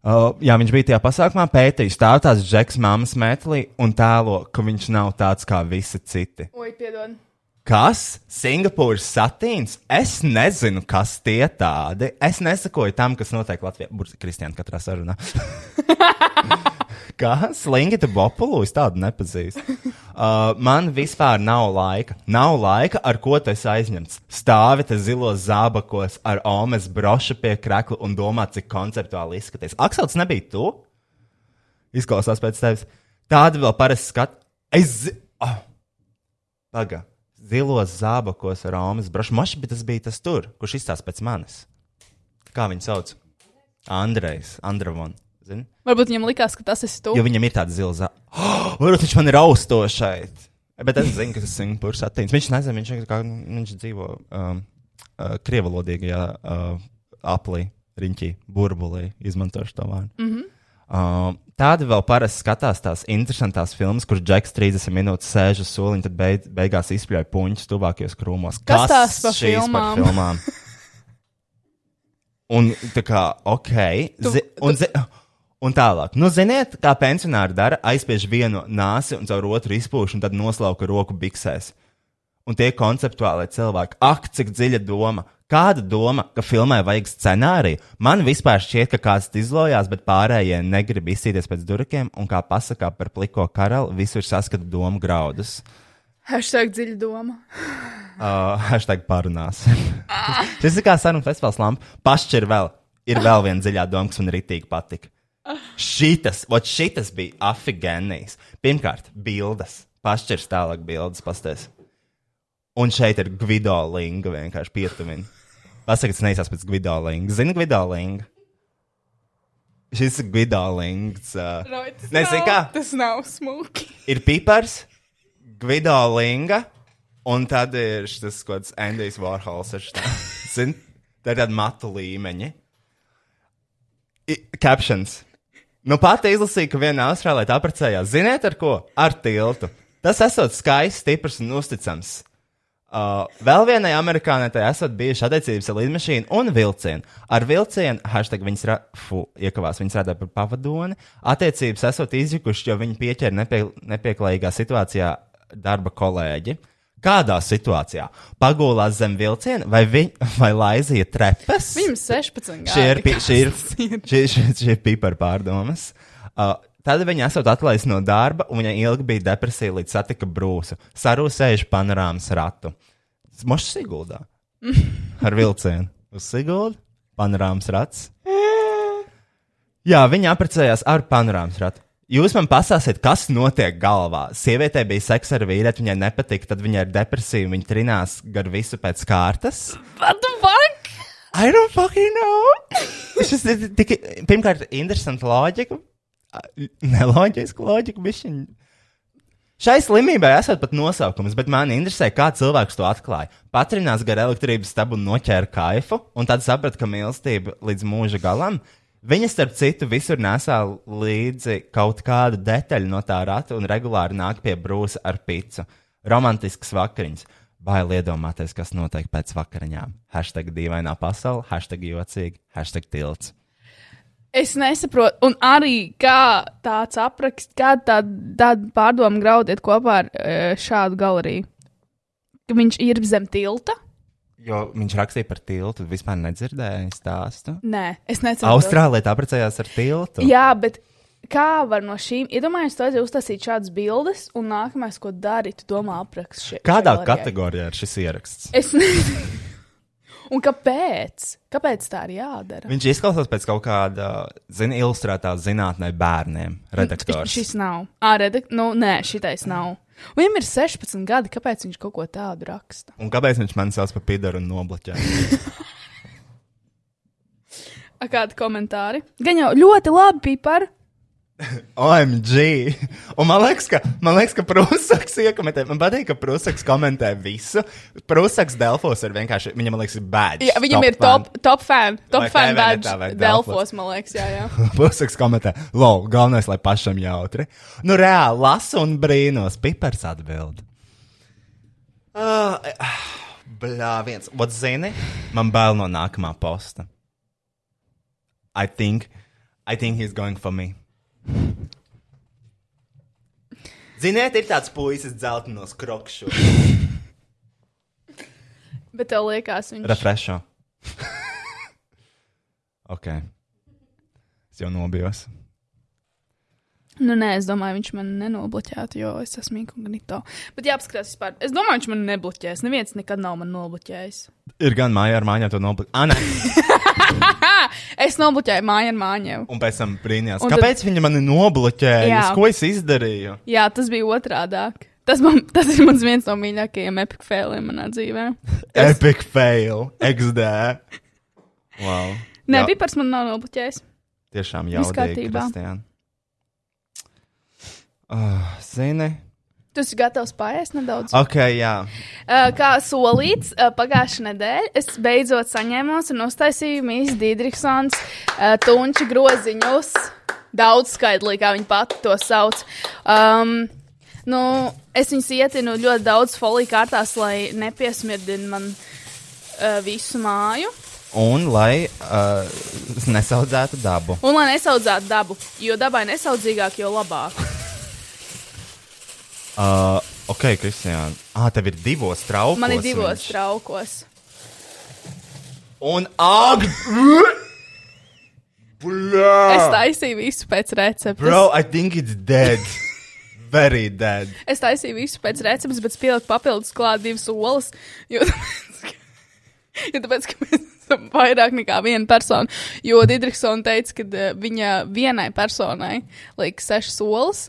Uh, jā, viņš bija tajā pasākumā, pētījis tās džeks mammas metlī un tēlo, ka viņš nav tāds kā visi citi. Oi, piedod. Kas? Singapūras satīns? Es nezinu, kas tie tādi. Es nesakoju tam, kas notiek Latvijā. Burbuļs Kristiāna katrā sarunā. Kas? Lingita Bopulu? Es tādu nepazīstu. Uh, man vispār nav laika. Nav laika, ar ko tu esi aizņemts. Stāvi te zilos zābakos ar omes brošu pie krekla un domā, cik konceptuāli izskaties. Aksels nebija tu? Izklausās pēc tevis. Tāda vēl parasti skat. Es. Oh. Paga. Zilos zābakos ar omes brošu. Mašs, bet tas bija tas tur, kurš izstāsta pēc manis. Kā viņu sauc? Andrejs, Andravon. Zini? Varbūt viņam likās, ka tas esi tu. Jo viņam ir tāds zils. Oh, varbūt viņš man ir austošs šeit. Bet es zinu, ka tas ir Singapūras attīstības. Viņš nezina, viņš, kā, viņš dzīvo um, uh, krievalodīgajā uh, aplī, riņķī, burbulī, izmantošu to vārdu. Mm -hmm. uh, tādi vēl parasti skatās tās interesantās filmas, kur Džeks 30 minūtes sēž uz soliņa, tad beid, beigās izspļauj puņus tuvākajos krūmos. Kas tās par filmām? par filmām? Un tā kā, ok, Tu- zi, un, zi, un tālāk. Nu, ziniet, kā pensionāri dara, aizspiež vienu nāsi un caur otru izpūš, un tad noslauka roku biksēs. Un tie konceptuālie cilvēki, ak, cik dziļa doma. Kāda doma, ka filmai vajag scenāriju? Man vispār šķiet, ka kāds izlojās, bet pārējie negrib izsīties pēc durkiem, un kā pasakā par pliko karali, visur saskata domu graudus. Hashtag dziļa doma. Uh, hashtag parunās. Šis ir kā sarunu festivāls lampa. Pašķir vēl. Ir vēl viena dziļā doma, kas man rītīgi patika. Šitas, ot šitas bija afigenijas. Pirmkārt, bildes. Pašķirs tālāk bildes pasties. Un šeit ir Gvido Linga vienkārši pietuvina. Pasaka, tas neizsās pēc Gvido Linga. Zini Gvido Linga? Šis ir Gvido Lings. Uh, Nezinu, kā. Tas nav smuki. ir pipars, Gvido Linga, un tad ir šis kaut kāds ar šitā. Zini, tā ir tāda matu līmeņa. I- Captions. Nu, pati izlasīju, ka viena Austrālija apprecējās. Ziniet, ar ko? Ar tiltu. Tas esot skaists, stiprs un uzticams. Uh, vēl vienai amerikānai tai esat bijuši attiecības ar lidmašīnu un vilcienu. Ar vilcienu, hashtag viņas, ra fu, iekavās, viņas rada par pavadoni. Attiecības esot izjukuši, jo viņi pieķēra nepie nepieklājīgā situācijā darba kolēģi. Kādā situācijā? Pagulās zem vilciena vai, viņ, vai laizīja trepas? Viņam 16 gadi. Šie ir, pi- šie ir, šie, šie, šie ir pipari pārdomas. Uh, tad viņa esot atlaista no darba, un viņai ilgi bija depresija, līdz satika brūsu. Sarūsējuši panorāmas ratu. Mošs Siguldā. Ar vilcienu. Uz Siguldu. Panorāmas rats. Jā, viņa apprecējās ar panorāmas ratu. Jūs man pasāsiet, kas notiek galvā. Sievietē bija seks ar vīrieti, viņai nepatika, tad viņai ir depresija, viņa trinās gar visu pēc kārtas. What the fuck? I don't fucking know. Šis ir tik, pirmkārt, interesanta loģika. Neloģiska loģika, bišķiņ. Šai slimībai esat pat nosaukums, bet man interesē, kā cilvēks to atklāja. Patrinās gar elektrības stabu un noķēra kaifu, un tad saprata, ka mīlestība līdz mūža galam. Viņa, starp citu, visur nesā līdzi kaut kādu detaļu no tā rata un regulāri nāk pie brūsa ar picu. Romantisks vakariņš. Bail iedomāties, kas notiek pēc vakariņām. Hashtag dīvainā pasaule, hashtag jocīgi, hashtag tilts. Es nesaprotu, un arī kā tāds apraksts, kā tāda tā pārdomu graudiet kopā ar e, šādu galeriju. Ka viņš ir zem tilta? Jo viņš rakstīja par tiltu, vispār nedzirdēja stāstu. Nē, es nesaprotu. Austrālija apprecējās ar tiltu. Jā, bet kā var no šīm, iedomājieties, ja tu uztaisīt šādas bildes, un nākamais, ko dari, tu domā apraksts šeit. Kādā kategorijā ir šis ieraksts? Es nezinu. Un kāpēc? Kāpēc tā ir jādara? Viņš izklausās pēc kaut kāda, zina, ilustrētā zinātnē bērniem. Redaktors. Šis nav. Ā, redak... Nu, nē, šitais nav. Viņam ir 16 gadi, kāpēc viņš kaut ko tādu raksta? Un kāpēc viņš man sauc par pidaru un nobloķē? A, kādi komentāri? Gan jau ļoti labi, pipar. OMG! Un man liekas, ka, man liekas, ka Prūsakas iekomentē, man patīk, ka Prūsakas komentē visu. Prūsakas Delfos ir vienkārši, viņam, man liekas, ir badge. Jā, viņam ir top, top fan, top Vai fan vai Delfos, man liekas, jā, jā. Prūsakas komentē, lol, galvenais, lai pašam jautri. Nu, reāli, lasu un brīnos, pipars atbild. Uh, Bļā, viens. Vat zini, man bail no nākamā posta. I think, I think he's going for me. Ziniet, ir tāds puisis dzeltenos krokšos. Bet tev liekas, viņš Refresho. ok. Es jau nobijos. Nu, nē, es domāju, viņš man nenobloķētu, jo es esmu inkognito. Bet jāpaskatās vispār. Es domāju, viņš man nebloķēs. Neviens nekad nav man nobloķējis. Ir gan mājā ar mājām to nopirkt. Ah, nē. Es nobloķēju māju ar mājām. Un pēc tam brīnījās, Un kāpēc tad... viņa mani nobloķēja? Jā. Ko es izdarīju? Jā, tas bija otrādāk. Tas, man, tas ir mans viens no mīļākajiem epic failiem manā dzīvē. Es... Epic fail, XD. Wow. Nē, Jā, Pipars man nav nobloķējis. tiešām jaudīgi, kārtībā. Kristiāna. Uh, zini? Tu esi gatavs pāriest nedaudz? Ok, jā. Uh, kā solīts, uh, pagājušā nedēļa es beidzot saņēmos un uztaisīju Mīs Dīdriksons uh, tunča groziņus. Daudz skaidrīgi, kā viņa pati to sauc. Um, nu, es viņus ietinu ļoti daudz foliju kārtās, lai nepiesmirdina man uh, visu māju. Un lai uh, nesaudzētu dabu. Un lai nesaudzētu dabu, jo dabai nesaudzīgāk, jo labāk. Uh, ok, Kristiāna. Ah, tev ir divos traukos. Man ir divos viņš. traukos. Un ag! Es taisīju visu pēc receptes. Bro, I think it's dead. Very dead. Es taisīju visu pēc receptes, bet pieliku papildus klāt divas olas. Jo tāpēc, ka, jo tāpēc, ka mēs esam vairāk nekā viena persona. Jo Digitrisona teica, ka uh, viņa vienai personai liek sešas olas.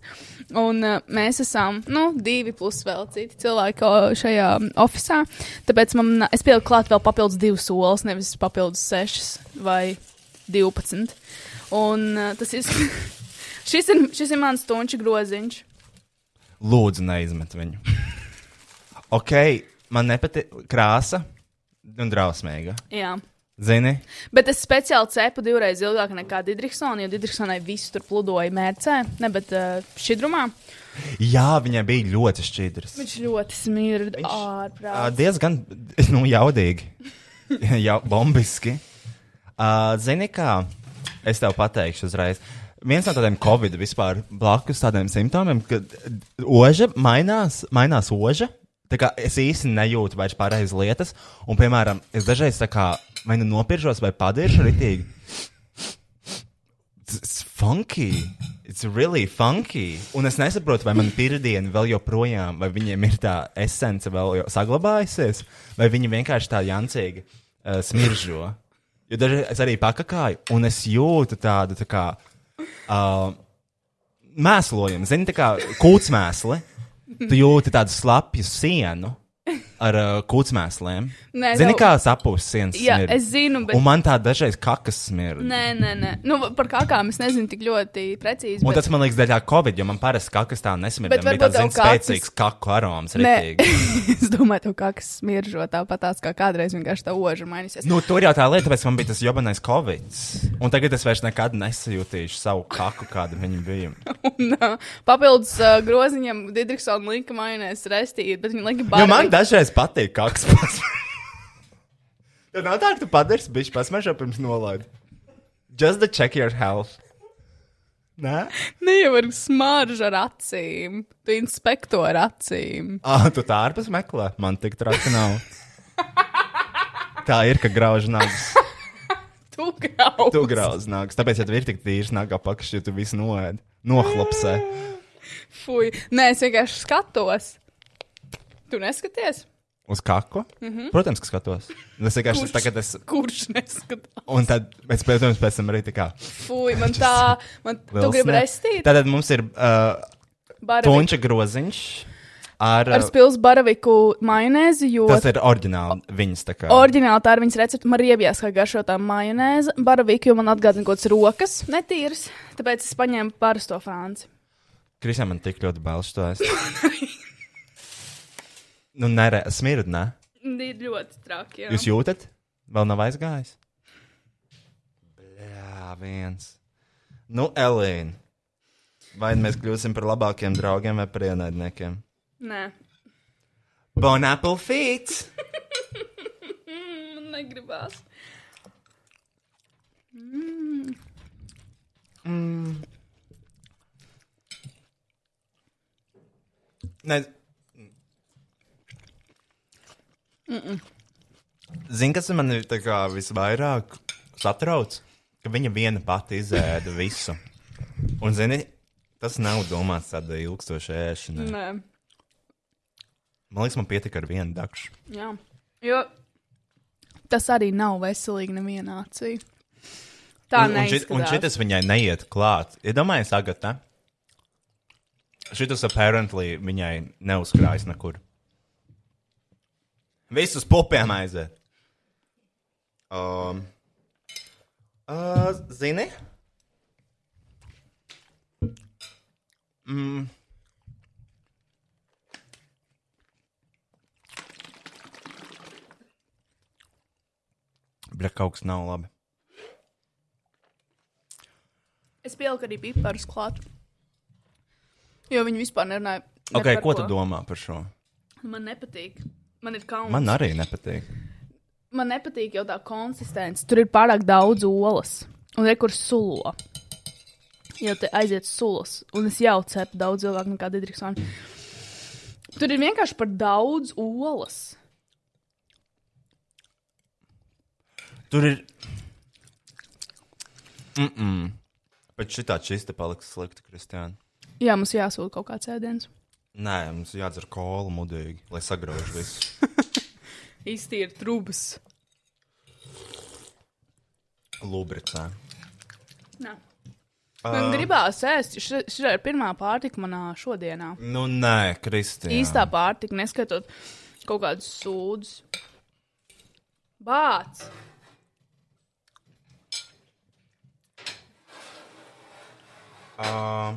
Un uh, mēs esam nu, divi plus vēl citi cilvēki šajā oficiālā. Tāpēc man, es pieliku klāt vēl papildus divas olas, nevis papildus sešas vai divpadsmit. Un uh, tas ir. Šis ir, šis ir mans stunču groziņš. Lūdzu, neizmet viņu. ok, man nepatīk krāsa un drausmīga. Jā. Zini? Bet es speciāli cepu divreiz ilgāk nekā Digitrisona, jo Digitrisonai viss tur pludoja mērcē, ne, bet uh, šķidrumā. Jā, viņai bija ļoti šķidrs. Viņš ļoti smirda Viņš- Ā, ārprāt. diezgan nu, jaudīgi. Jā, bombiski. Uh, zini, kā es tev pateikšu uzreiz. Viens no tādiem covid vispār blakus tādiem simptomiem, kad oža mainās, mainās oža. Tā kā es īsti nejūtu vairs pareizi lietas, un, piemēram, es dažreiz tā kā vai nu nopiršos, vai padiršu ritīgi. It's- funky. It's really funky. Un es nesaprotu, vai man pirmdiena vēl joprojām, vai viņiem ir tā esence vēl saglabājusies, vai viņi vienkārši tā jancīgi uh, smiržo. Jo dažreiz es arī pakakāju, un es jūtu tādu tā kā uh, mēslojumu, zini, tā kā kūtsmēsli. Tu jūti tādu slapju sienu ar uh, kūtsmēsliem. Nē, Zini, tev- kā sapūs sienas? Jā, smird? es zinu, bet. Un man tā dažreiz kakas smirda. Nē, nē, nē. Nu, par kakām es nezinu tik ļoti precīzi. Un bet... tas man liekas, daļā Covid, jo man parasti kakas tā nesmirda. Bet varbūt tev zin, kakas- spēcīgs kaku aroms. Es domāju, ka kakas smiržo tāpat tās kā kādreiz vienkārši tā oža mainīsies. Nu, tur jau tā lieta, tāpēc man bija tas jobanais Covid. Un tagad es vairs nekad nesajūtīšu savu kaku, kāda viņa bija. Un, uh, papildus uh, groziņam Digitrisona lika mainēs restīt, bet viņa lika Jo man dažreiz patīk kakas pasmažot. Tev nav tā, ka tu padarīsi bišķi pasmažo pirms nolaidi. Just to check your health. Nē? Ne jau ar smaržu ar acīm. Tu inspekto ar acīm. Ah, tu tā ārpus meklē. Man tik traki nav. Tā ir, ka grauž nagus. Tu grauž. Tu grauž nagus. Tāpēc, ja tev ir tik tīrs nagā pakaļ, ja tu visu noēd, nohlapsē. Fui. Nē, es vienkārši skatos. Tu neskaties? Uz kaku? Mm -hmm. Protams, ka skatos. Es vienkārši Kurš? tagad es. Kurš neskatās? Un tad, pēc, protams, pēc tam arī tā kā. Fui, man tā, man tu gribi restīt? Tātad mums ir uh, tonča groziņš. Ar, Ar spilsnu baraviku majonēzi, jo tas ir oriģināli viņas tā kā. oriģināli tā ir viņas recepte. Man ir iebies, kā garšotā majonēze, baraviku, jo man atgādina kaut kāds rokas netīras. Tāpēc es paņēmu parasto franci. Krisē man tik ļoti bail šo es. nu, nē, smird, ne? Ir ļoti traki. Jā. Jūs jūtat? Vēl nav aizgājis? Jā, viens. Nu, Elīna. Vai mēs kļūsim par labākiem draugiem vai par ienaidniekiem? Nē, Bon apple feet! man negribās. Ne. Zini, kas man ir visvairāk satrauc? Ka viņa viena pati izēda visu. Un, zini, tas nav domāts tādā ilgstošā ēšanā. Nē, Man liekas, man pietika ar vienu dakšu. jā. Jo tas arī nav veselīgi nevienā acī. Tā un, un, šitas viņai neiet klāt. Iedomājieties, ja Agatē. Šitas apparently viņai neuzkrājas nekur. Visus pupiem aiziet. Um, uh, zini? Mm. Bet kaut kas nav labi. Es pieliku arī piparus klāt. Jo viņi vispār nerunāja. ne Okay, par ko tu domā par šo? Man nepatīk. Man ir kauns. Man arī nepatīk. Man nepatīk jau tā konsistence. Tur ir pārāk daudz olas. Un rekurs sulo. Jau te aiziet sulas. Un es jau cepu daudz cilvēku nekā Didriksona. Tur ir vienkārši par daudz olas. Tur ir. Mm -mm. Bet šī tā čista paliks slikta, Kristiāna. Jā, mums jāsūta kaut kāds ēdiens. Nē, mums jādzer kola mudīgi, lai sagrauž visu. Iztīra trūkas. Lubricē. Man gribās ēst. Šī ir pirmā pārtika manā šodienā. Nu, nē, Kristiāna. Īstā pārtika, neskatot kaut kādus sūdzes. Bācis! Uh...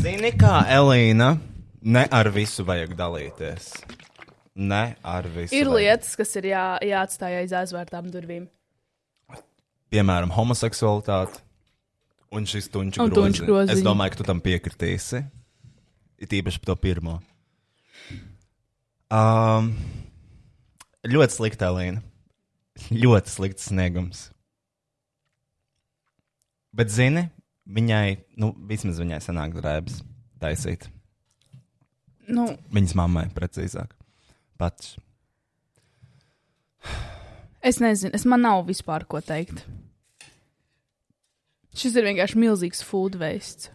Zini, kā Elīna, ne ar visu vajag dalīties. Ne ar visu. Ir vajag. lietas, kas ir jā, jāatstāj aiz aizvērtām durvīm. Piemēram, homoseksualitāte un šis tunču Un tunču groziņš. Es domāju, ka tu tam piekritīsi. It īpaši par to pirmo. Um, ļoti slikta Elīna. Ļoti slikts sniegums. Bet, zini, viņai, nu, vismaz viņai sanāk drēbes taisīt. Nu, Viņas mammai, precīzāk. Pats. es nezinu, es man nav vispār ko teikt. Šis ir vienkārši milzīgs food waste.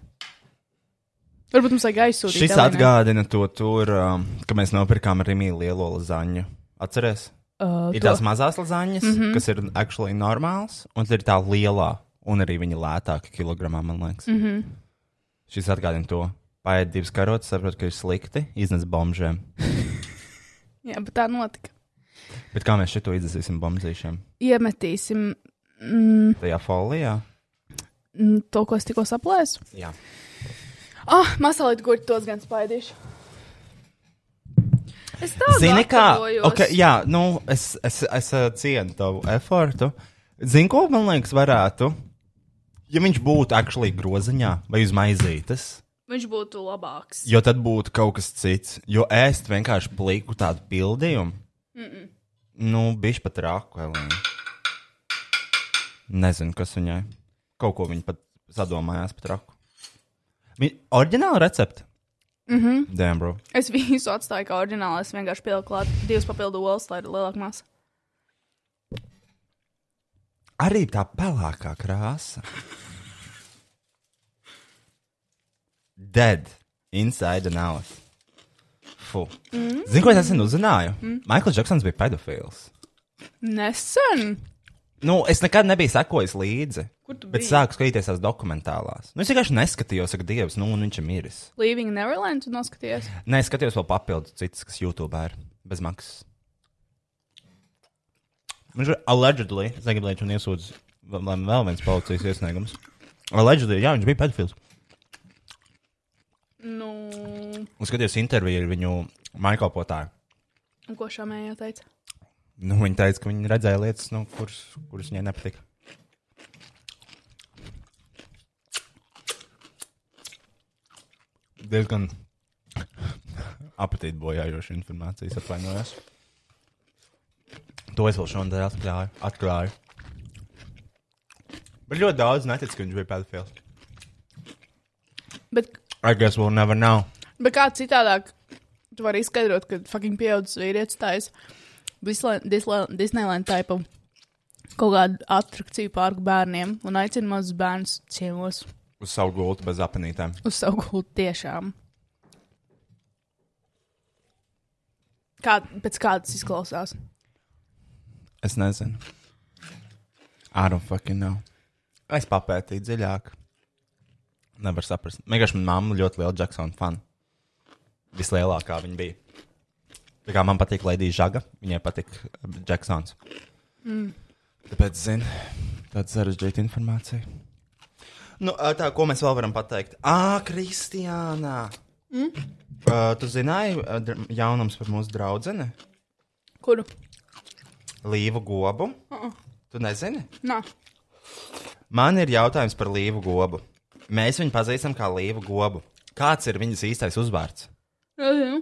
Varbūt mums vajag aizsūtīt. Šis Elenai. atgādina to tur, um, ka mēs nopirkām Rimī lielo lazaņu. Atceries? uh, Ir to. tās mazās lazaņas, mm -hmm. kas ir actually normāls, un tad ir tā lielā, un arī viņa lētāka kilogramā, man liekas. Mm -hmm. Šis atgādina to. Paiet divas karotes, saprot, ka ir slikti, iznes bombžiem. Jā, bet tā notika. Bet kā mēs šito iznesīsim bombzīšiem? Iemetīsim mm, Tajā folijā? mm, to, ko es tikko saplēsu. Jā. Ah, masalīt, kur tos gan spaidīšu. Es tā Zini, kā? Okay, jā, nu, es, es, es uh, cienu tavu efortu. Zini, ko man liekas, varētu? Ja viņš būtu actually groziņā vai uz maizītes, Viņš būtu labāks. jo tad būtu kaut kas cits. Jo ēst vienkārši pliku tādu pildījumu. Mm -mm. Nu, bišķi pat rāku, Elīna. Nezinu, kas viņai. Kaut ko viņa pat sadomājās par raku. Viņa oriģināla recepte. Mhm. Mm Damn, bro. Es visu atstāju kā oriģinālu. Es vienkārši pieliku klāt divas papildu olas, lai ir lielāka masa. Arī tā pelēkā krāsa. Dead. Inside and out. Fu. Mm. Zini, ko es nesen uzzināju? Mm. Maikls Džeksons bija pedofils. Nesen. Nu, es nekad nebiju sekojis līdzi. Kur tu Bet biji? sāku skatīties tās dokumentālās. Nu, es vienkārši neskatījos, ka Dievs, nu, un viņš ir miris. Leaving Neverland, tu noskaties? Nē, skatījos vēl papildus citas, kas YouTube ir bez maksas. Viņš ir allegedly, es negribu, lai viņš man iesūdz vēl, viens policijas iesniegums. Allegedly, jā, viņš bija pedofils. Nu, Un skatījos interviju ar viņu maikalpotāju. un ko šāmējā teica? Nu, viņa teica, ka viņa redzēja lietas, nu, kuras, kuras viņai nepatika. Diezgan apetīti bojājoša informācija, atvainojos. To es vēl šodien atklāju. atklāju. Bet ļoti daudz netic, ka viņš bija pedofils. Bet, I guess we'll never know. bet kā citādāk, tu vari izskaidrot, ka fucking pieaudzis vīrietis taisa Disney- Disney- Disneyland typu kaut kādu atrakciju pārku bērniem un aicina mazus bērnus ciemos Uz savu gultu bez apanītēm. uz savu gultu tiešām. Kā, pēc kā tas izklausās? Es nezinu. I don't fucking know. Es papētīju dziļāk. Nevar saprast. Vienkārši manā mamma ļoti liela Jacksona fana. Vislielākā viņa bija. Tā kā man patīk Lady Žaga, viņai patīk Jacksons. Mm. Tāpēc, zinu, tāda sarežģīta informācija. Nu, ā, tā, ko mēs vēl varam pateikt? Ā, Kristiāna! Mm? Uh, tu zināji dr- jaunums par mūsu draugu Kuru? Līvu Gobu? Uh -uh. Tu nezini? Nā. Man ir jautājums par Līvu Gobu. Mēs viņu pazīstam kā Līvu Gobu. Kāds ir viņas īstais uzvārds? Nezinu.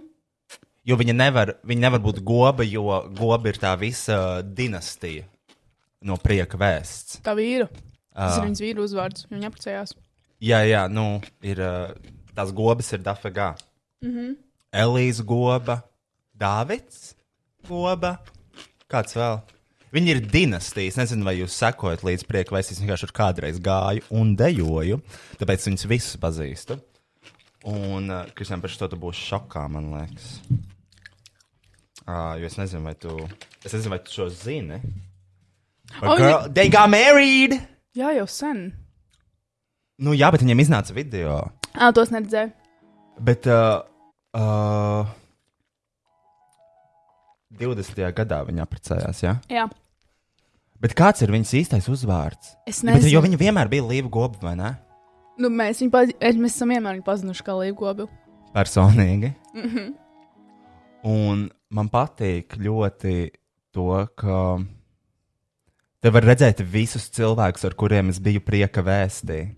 Jo viņa nevar, viņa nevar būt goba, jo goba ir tā visa dinastija no prieka vēsts. Tā vīra. Tas Ā. ir viņas vīru uzvārds. Viņa apprecējās. Jā, jā, nu, ir uh, tās gobas ir dafegā. Mm -hmm. Elīze goba, Dāvids goba, kāds vēl? Viņi ir dinastijas. Nezinu, vai jūs sekojat līdz priekam, vai es vienkārši tur kādreiz gāju un dejoju. Tāpēc viņus visus pazīstu. Un, uh, Kristija, par šo tu būsi šokā, man liekas. Uh, jo es nezinu, vai tu, es nezinu, vai tu šo zini. Oh, girl, they got married! Jā, jau sen. Nu, jā, bet viņiem iznāca video. Ā, tos neredzēju. Bet uh, uh, 20. gadā viņa apprecējās, jā. Jā. Bet kāds ir viņas īstais uzvārds? Es Ja, bet, nezinu. jo viņa vienmēr bija līva goba, vai ne? Nu, mēs, viņu paz... mēs esam vienmēr viņu pazinuši kā līgobu. Personīgi. Mm -hmm. Un man patīk ļoti to, ka te var redzēt visus cilvēkus, ar kuriem es biju prieka vēstī.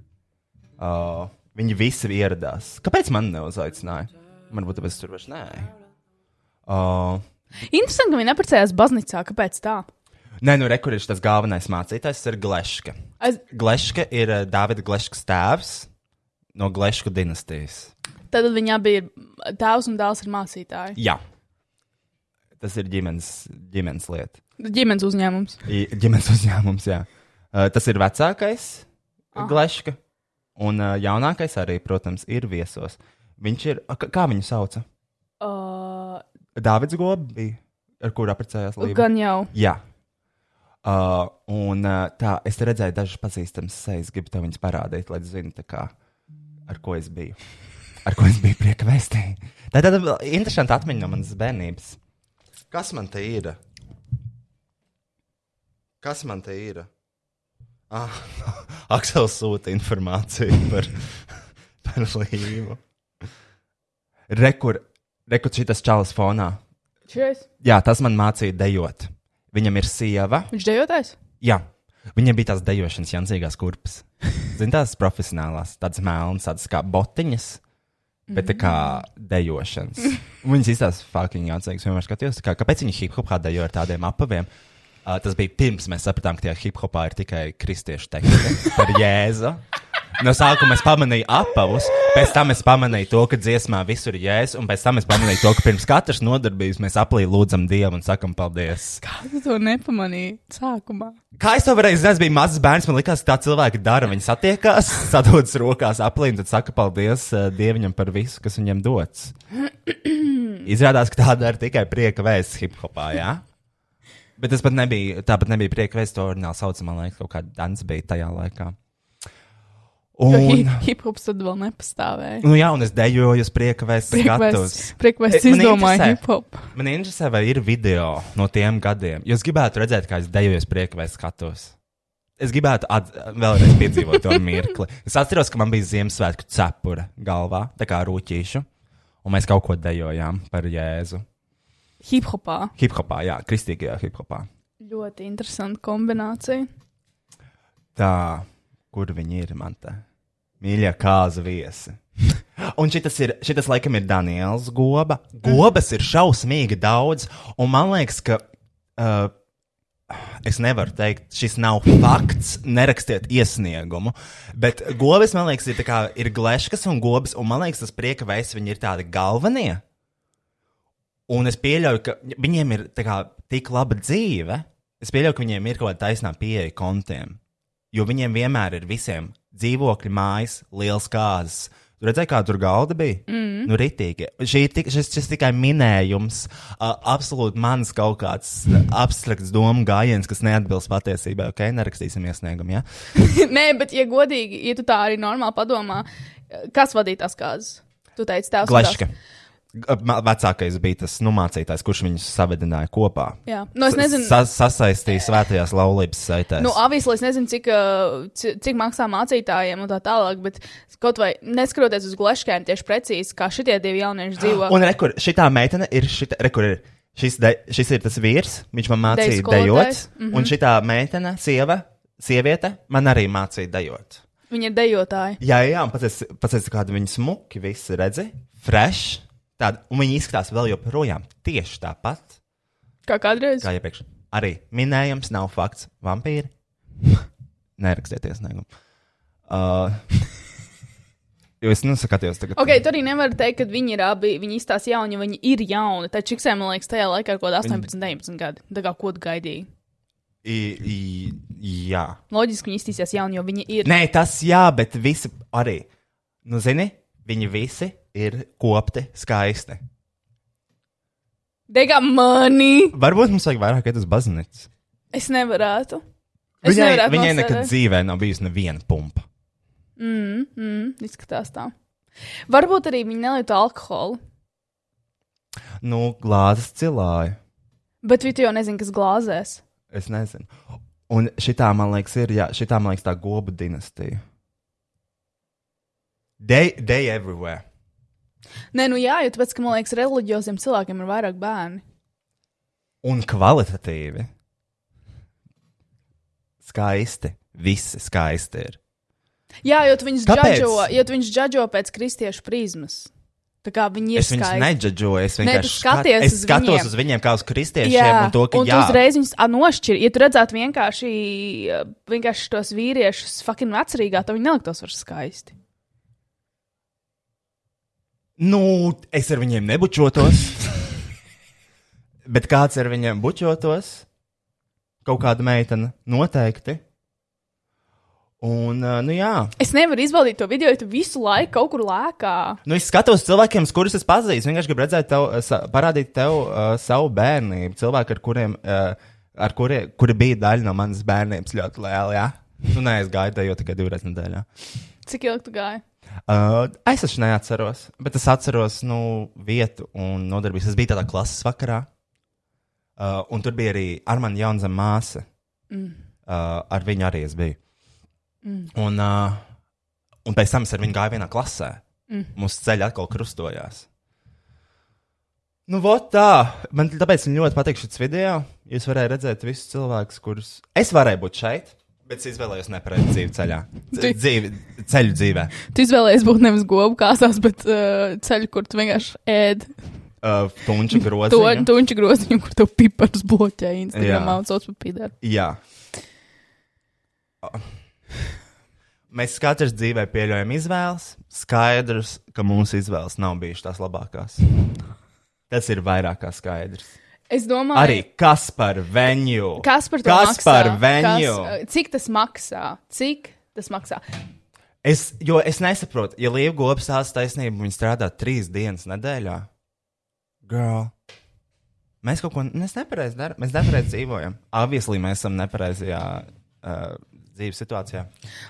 Uh, viņi visi ieradās. Kāpēc man neuzaicināja? Varbūt tāpēc tur vairs nē. Uh, Interesanti, ka viņi neprecējās baznīcā. Kāpēc tā? Nē, nu, rekurors tas galvenais mācītājs ir Gleška. Es... Gleška ir uh, Dāvida Gleškas tēvs no Glešku dinastijas. Tad viņi abi ir tēvs un dēls ir mācītāji. Jā, tas ir ģimenes, ģimenes lieta. Ģimenes uzņēmums. I- Ģimenes uzņēmums, jā. Uh, tas ir vecākais ah. Gleška, un uh, jaunākais arī, protams, ir viesos. Viņš ir, kā viņu sauca? Uh, Dāvids Gobi ar kuru apprecējās Lība. gan jau. Jā. Uh, un uh, tā, es te redzēju dažas pazīstamas sejas, gribu tev viņas parādīt, lai zinātu, tā kā, ar ko es biju. Ar ko es biju prieka vēstī. Tā ir tāda interesanta atmiņa no manas bērnības. Kas man te ir? Kas man te ir? Ah, Aksels sūta informāciju par, par līmu. Rekur, rekur šitas čalis fonā. Šies. Jā, tas man mācīja dejot. Viņam ir sieva. Viņš dejotājs? Jā, viņam bija tās dejošanas jancīgās kurpes. Zini, tās profesionālās, tādas melnas, tādas kā botiņas, bet tā kā dejošanas. Viņas izstāsta fucking jancīgas. Vienmēr skatījos, kā, kāpēc viņi hip hopā dejo ar tādiem apaviem. Uh, tas bija pirms mēs sapratām, ka tajā hip hopā ir tikai kristiešu teksti par jēzu. No sākuma es pamanīju apavus, pēc tam es pamanīju to, ka dziesmā visur ir jēzus, un pēc tam es pamanīju to, ka pirms katras nodarbības mēs aplī lūdzam Dievu un sakam paldies. Kā tu to nepamanīji sākumā? Kā es to varēju zināt, es biju mazs bērns. Man liekas, ka tā cilvēki dara. Viņi satiekās, sadodas rokās aplī un tad saka paldies uh, Dievam par visu, kas viņam dots. Izrādās, ka tā dara tikai prieka vēsts hip hopā. Jā? Bet tas pat nebija, tāpat nebija prieka vēsts, to orināli sauc, man liekas, kaut kāda dans bija tajā laikā. Un, hi- hip-hops tad vēl nepastāvēja. nu jā, un es dejoju uz prieka vēsts skatus. Priekvēs E, man izdomāja hip-hop. Man interesē, vai ir video no tiem gadiem. Jo es gribētu redzēt, kā es dejoju uz prieka vēsts skatus. Es gribētu vēlreiz piedzīvot to mirkli. Es atceros, ka man bija Ziemassvētku cepura galvā, tā kā rūtīšu, un mēs kaut ko dejojām par Jēzu. Hip-hopā. Hip-hopā, jā, kristīgajā hip-hopā. Ļoti interesanta kombinācija. Tā, kur viņi ir, man te? Mīļie kāza viesi. Un šis ir, šitas laikam ir Daniels Goba. Gobas ir šausmīgi daudz, un man liekas, ka. Uh, Es nevaru teikt, šis nav fakts. Nerakstiet iesniegumu. Bet gobas, man liekas, ir, tā kā, ir gleškas un gobas, un man liekas, tas prieka veids, viņi ir tādi galvenie. Un es pieļauju, ka viņiem ir kā, tik laba dzīve. Es pieļauju, ka viņiem ir kaut kāda taisnā pieeja kontiem. Jo viņiem vienmēr ir visiem dzīvokļi, mājas, liels kāzas. Tur redzēji, kā tur galda bija? Mm. Nu, ritīgi. Tik, šis, šis tikai minējums, uh, absolūti mans kaut kāds abstrakts domu gājiens, kas neatbilst patiesībai. Ok, nerakstīsim iesniegumu. Ja? Nē, bet, ja godīgi, ja tu tā arī normāli padomā, kas vadīja tās kāzas? Tu teici, tās. Ma- Vecākais bija tas nu, mācītājs, kurš viņus savedināja kopā. Jā, nu es nezinu. Sa sasaistīja svētajās laulības saitēs. Nu, avislī es nezinu, cik, ci- cik maksā mācītājiem un tā tālāk, bet kaut vai neskatoties uz gleškēm tieši precīzi, kā šitie divi jaunieši dzīvo. Un rekur, šitā meitene ir, šita, rekur, ir šis, de, šis ir tas vīrs, viņš man mācīja dejot, mm mhm. -hmm. un šitā meitene, sieva, sieviete, man arī mācīja dejot. Viņi ir dejotāji. Jā, jā, un pats es kādu viņu smuki, visi redzi, fresh, tāda, un viņi izskatās vēl joprojām tieši tāpat, Kā kādreiz. kā iepriekš. Arī minējums nav fakts, vampīri. Nerakstieties, negum. Uh, jo es nesakāties tagad. Ok, tu arī nevari teikt, ka viņi ir abi, viņi izstāsta jauni, viņi ir jauni. Tad čiksēm, man liekas, tajā laikā ir kaut kāda 18, 19 gadi. Tā kā ko tu gaidīji? I, i, jā. Loģiski viņi izstīsies jauni, jo viņi ir. Nē, tas jā, bet visi arī. Nu, zini, viņi visi ir kopti skaisti. Degā money! Varbūt mums vajag vairāk iet uz baznīcu. Es nevarētu. Es Viņai, nevarētu viņai nosēdēt. nekad dzīvē nav bijusi neviena pumpa. Mm, mm, izskatās tā. Varbūt arī viņi nelieto alkoholu. Nu, glāzes cilāja. Bet viņi jau nezina, kas glāzēs. Es nezinu. Un šitā, man liekas, ir, jā, šitā, man liekas, tā gobu dinastija. They, they everywhere. Nē, nu jā, jo tāpēc, ka man liekas, reliģioziem cilvēkiem ir vairāk bērni. Un kvalitatīvi. Skaisti. Visi skaisti ir. Jā, jo tu viņus džadžo, jo tu viņus džadžo pēc kristiešu prizmas. Tā kā viņi ir Es viņus neģeģoju, es vienkārši skaties es uz skatos viņiem. uz viņiem kā uz kristiešiem. Jā, un to, ka un jā, uzreiz viņus a, nošķiri. Ja tu redzētu vienkārši, vienkārši tos vīriešus, fucking vecerīgā, tad viņi neliktos vairs skaisti. Nu, es ar viņiem nebučotos. Bet kāds ar viņiem bučotos? Kaut kāda meitene noteikti. Un, uh, nu jā, Es nevaru izbaudīt to video, ja tu visu laiku kaut kur lēkā. nu, es skatos cilvēkiem, kurus es pazīstu. Vienkārši gribu redzēt, tev, sa- parādīt tev uh, savu bērnību. Cilvēki, ar kuriem, uh, ar kuri, kuri bija daļa no manas bērnības, ļoti liela. Jā? Nu, nē, es gāju tajā tikai divreiz nedēļā. Cik ilgi tu gāji? Uh, es taču neatceros, bet es atceros nu, vietu un nodarbības. Es biju tādā klases vakarā, uh, un tur bija arī Armāna Jaunzema māsa. Mm. Uh, ar viņu arī es biju. Mm. Un, uh, un pēc tam es ar viņu gāju vienā klasē. Mm. Mūsu ceļi atkal krustojās. Nu, tā. Man tāpēc man ļoti patīk šis video. Jūs varējāt redzēt visus cilvēkus, kurus es varēju būt šeit. Bet es izvēlējos nepareizi dzīvi ceļā. Tu- Dzīvi, ceļu dzīvē. Tu izvēlējies būt nevis gobu kāsās, bet uh, ceļu, kur tu vienkārši ēd Uh, tunča to groziņu. tuņķu groziņu, kur tu piparus bloķē Instagramā Jā. un sauc par pīdāru. Jā. Mēs katrs dzīvē pieļaujam izvēles. Skaidrs, ka mūsu izvēles nav bijušas tās labākās. Tas ir vairāk kā skaidrs. Es domāju, Arī kas par venue? kas par to kas maksā? par venue? Kas, cik tas maksā? Cik tas maksā? Es, jo es nesaprotu, ja Līva Gopas stāsta taisnību, viņa strādā trīs dienas nedēļā. Girl. Mēs kaut ko nepareizi darām, mēs nepareizi dzīvojam. Obviously, mēs esam nepareizajā uh, dzīves situācijā.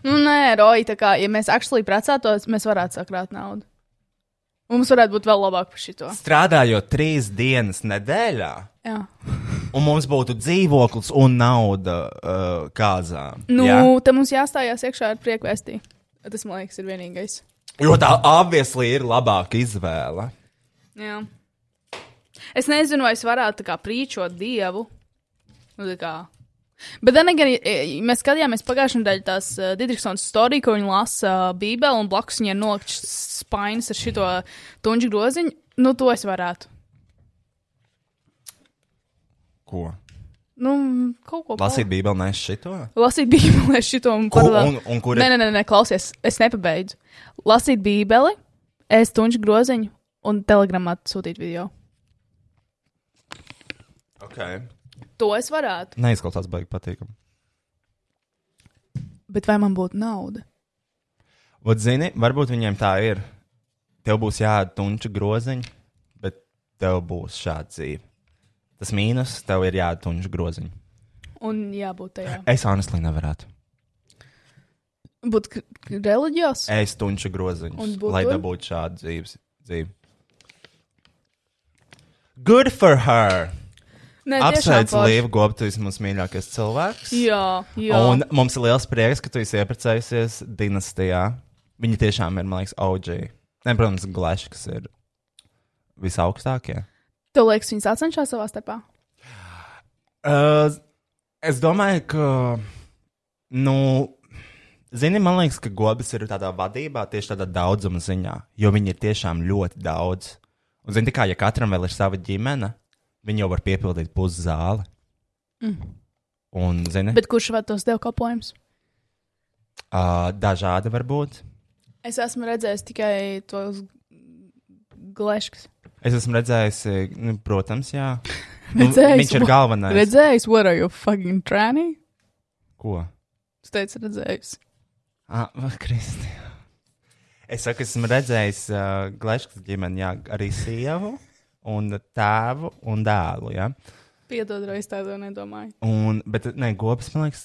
Nu, nē, Roja, tā kā, ja mēs actually precētos, mēs varētu sakrāt naudu. Mums varētu būt vēl labāk par šito. Strādājot trīs dienas nedēļā, Jā. un mums būtu dzīvoklis un nauda uh, kāzām. Nu, jā? te mums jāstājās iekšā ar prieku vēstī. Tas, man liekas, ir vienīgais. Jo tā obviously ir labāka izvēle. Jā. Es nezinu, vai es varētu tā kā prīčot dievu. Nu, tā kā. Bet then again, i- i- mēs skatījāmies pagājušajā nedēļā tās uh, Didriksons storiju, ko viņa lasa uh, Bībeli, un blakus viņai nokļūst spainis ar šito tunču groziņu. Nu, to es varētu. Ko? Nu, kaut ko Lasīt Bībeli nes šito? Lasīt Bībeli, šito un Ko- un- un kur nē, nē, nē, klausies, es nepabeidzu. Lasīt Bībeli, ēst tunču groziņu un telegramā sūtīt video. Okay. To es varētu. Neizklausās baigi patīkami. Bet vai man būtu nauda? Vat zini, varbūt viņiem tā ir. Tev būs jāēd tunča groziņi, bet tev būs šāda dzīve. Tas mīnus, tev ir jāēd tunča groziņi. Un jābūt tajā. Es honestly nevarētu. Būt reliģijos? Es tunča Un groziņus, lai dabūtu šādu dzīves dzīvi. Good for her! Forši. Līvu Gobu, tu esi mūsu mīļākais cilvēks. Jā, jā. Un mums ir liels prieks, ka tu esi iepriecējusies dinastijā. Viņi tiešām ir, man liekas, OG. Ne, protams, gleši, kas ir visaugstākie. Tev liekas, viņas atcenšas savā starpā? Uh, es domāju, ka, nu, zini, man liekas, ka gobas ir tādā vadībā tieši tādā daudzuma ziņā, jo viņi ir tiešām ļoti daudz. Un, zini, kā ja katram vēl ir sava ģimene, viņi jau var piepildīt pusi zāli. Mm. Un, zini, Bet kurš vēl tos deva kalpojumus? uh, dažādi var būt. Es esmu redzējis tikai tos gleškus. Es esmu redzējis, eh, nu, protams, jā. Nu, Redzējis, viņš ir galvenais. Redzējis, what are you fucking tranny? Ko? Tu teici, redzējis. Ah, Kristi. Es saku, esmu redzējis uh, Gleškas ģimeni, jā, arī sievu, un tēvu un dēlu. Jā. Piedod, reiz tādu nedomāju. Un, bet, nē, gopas, man liekas,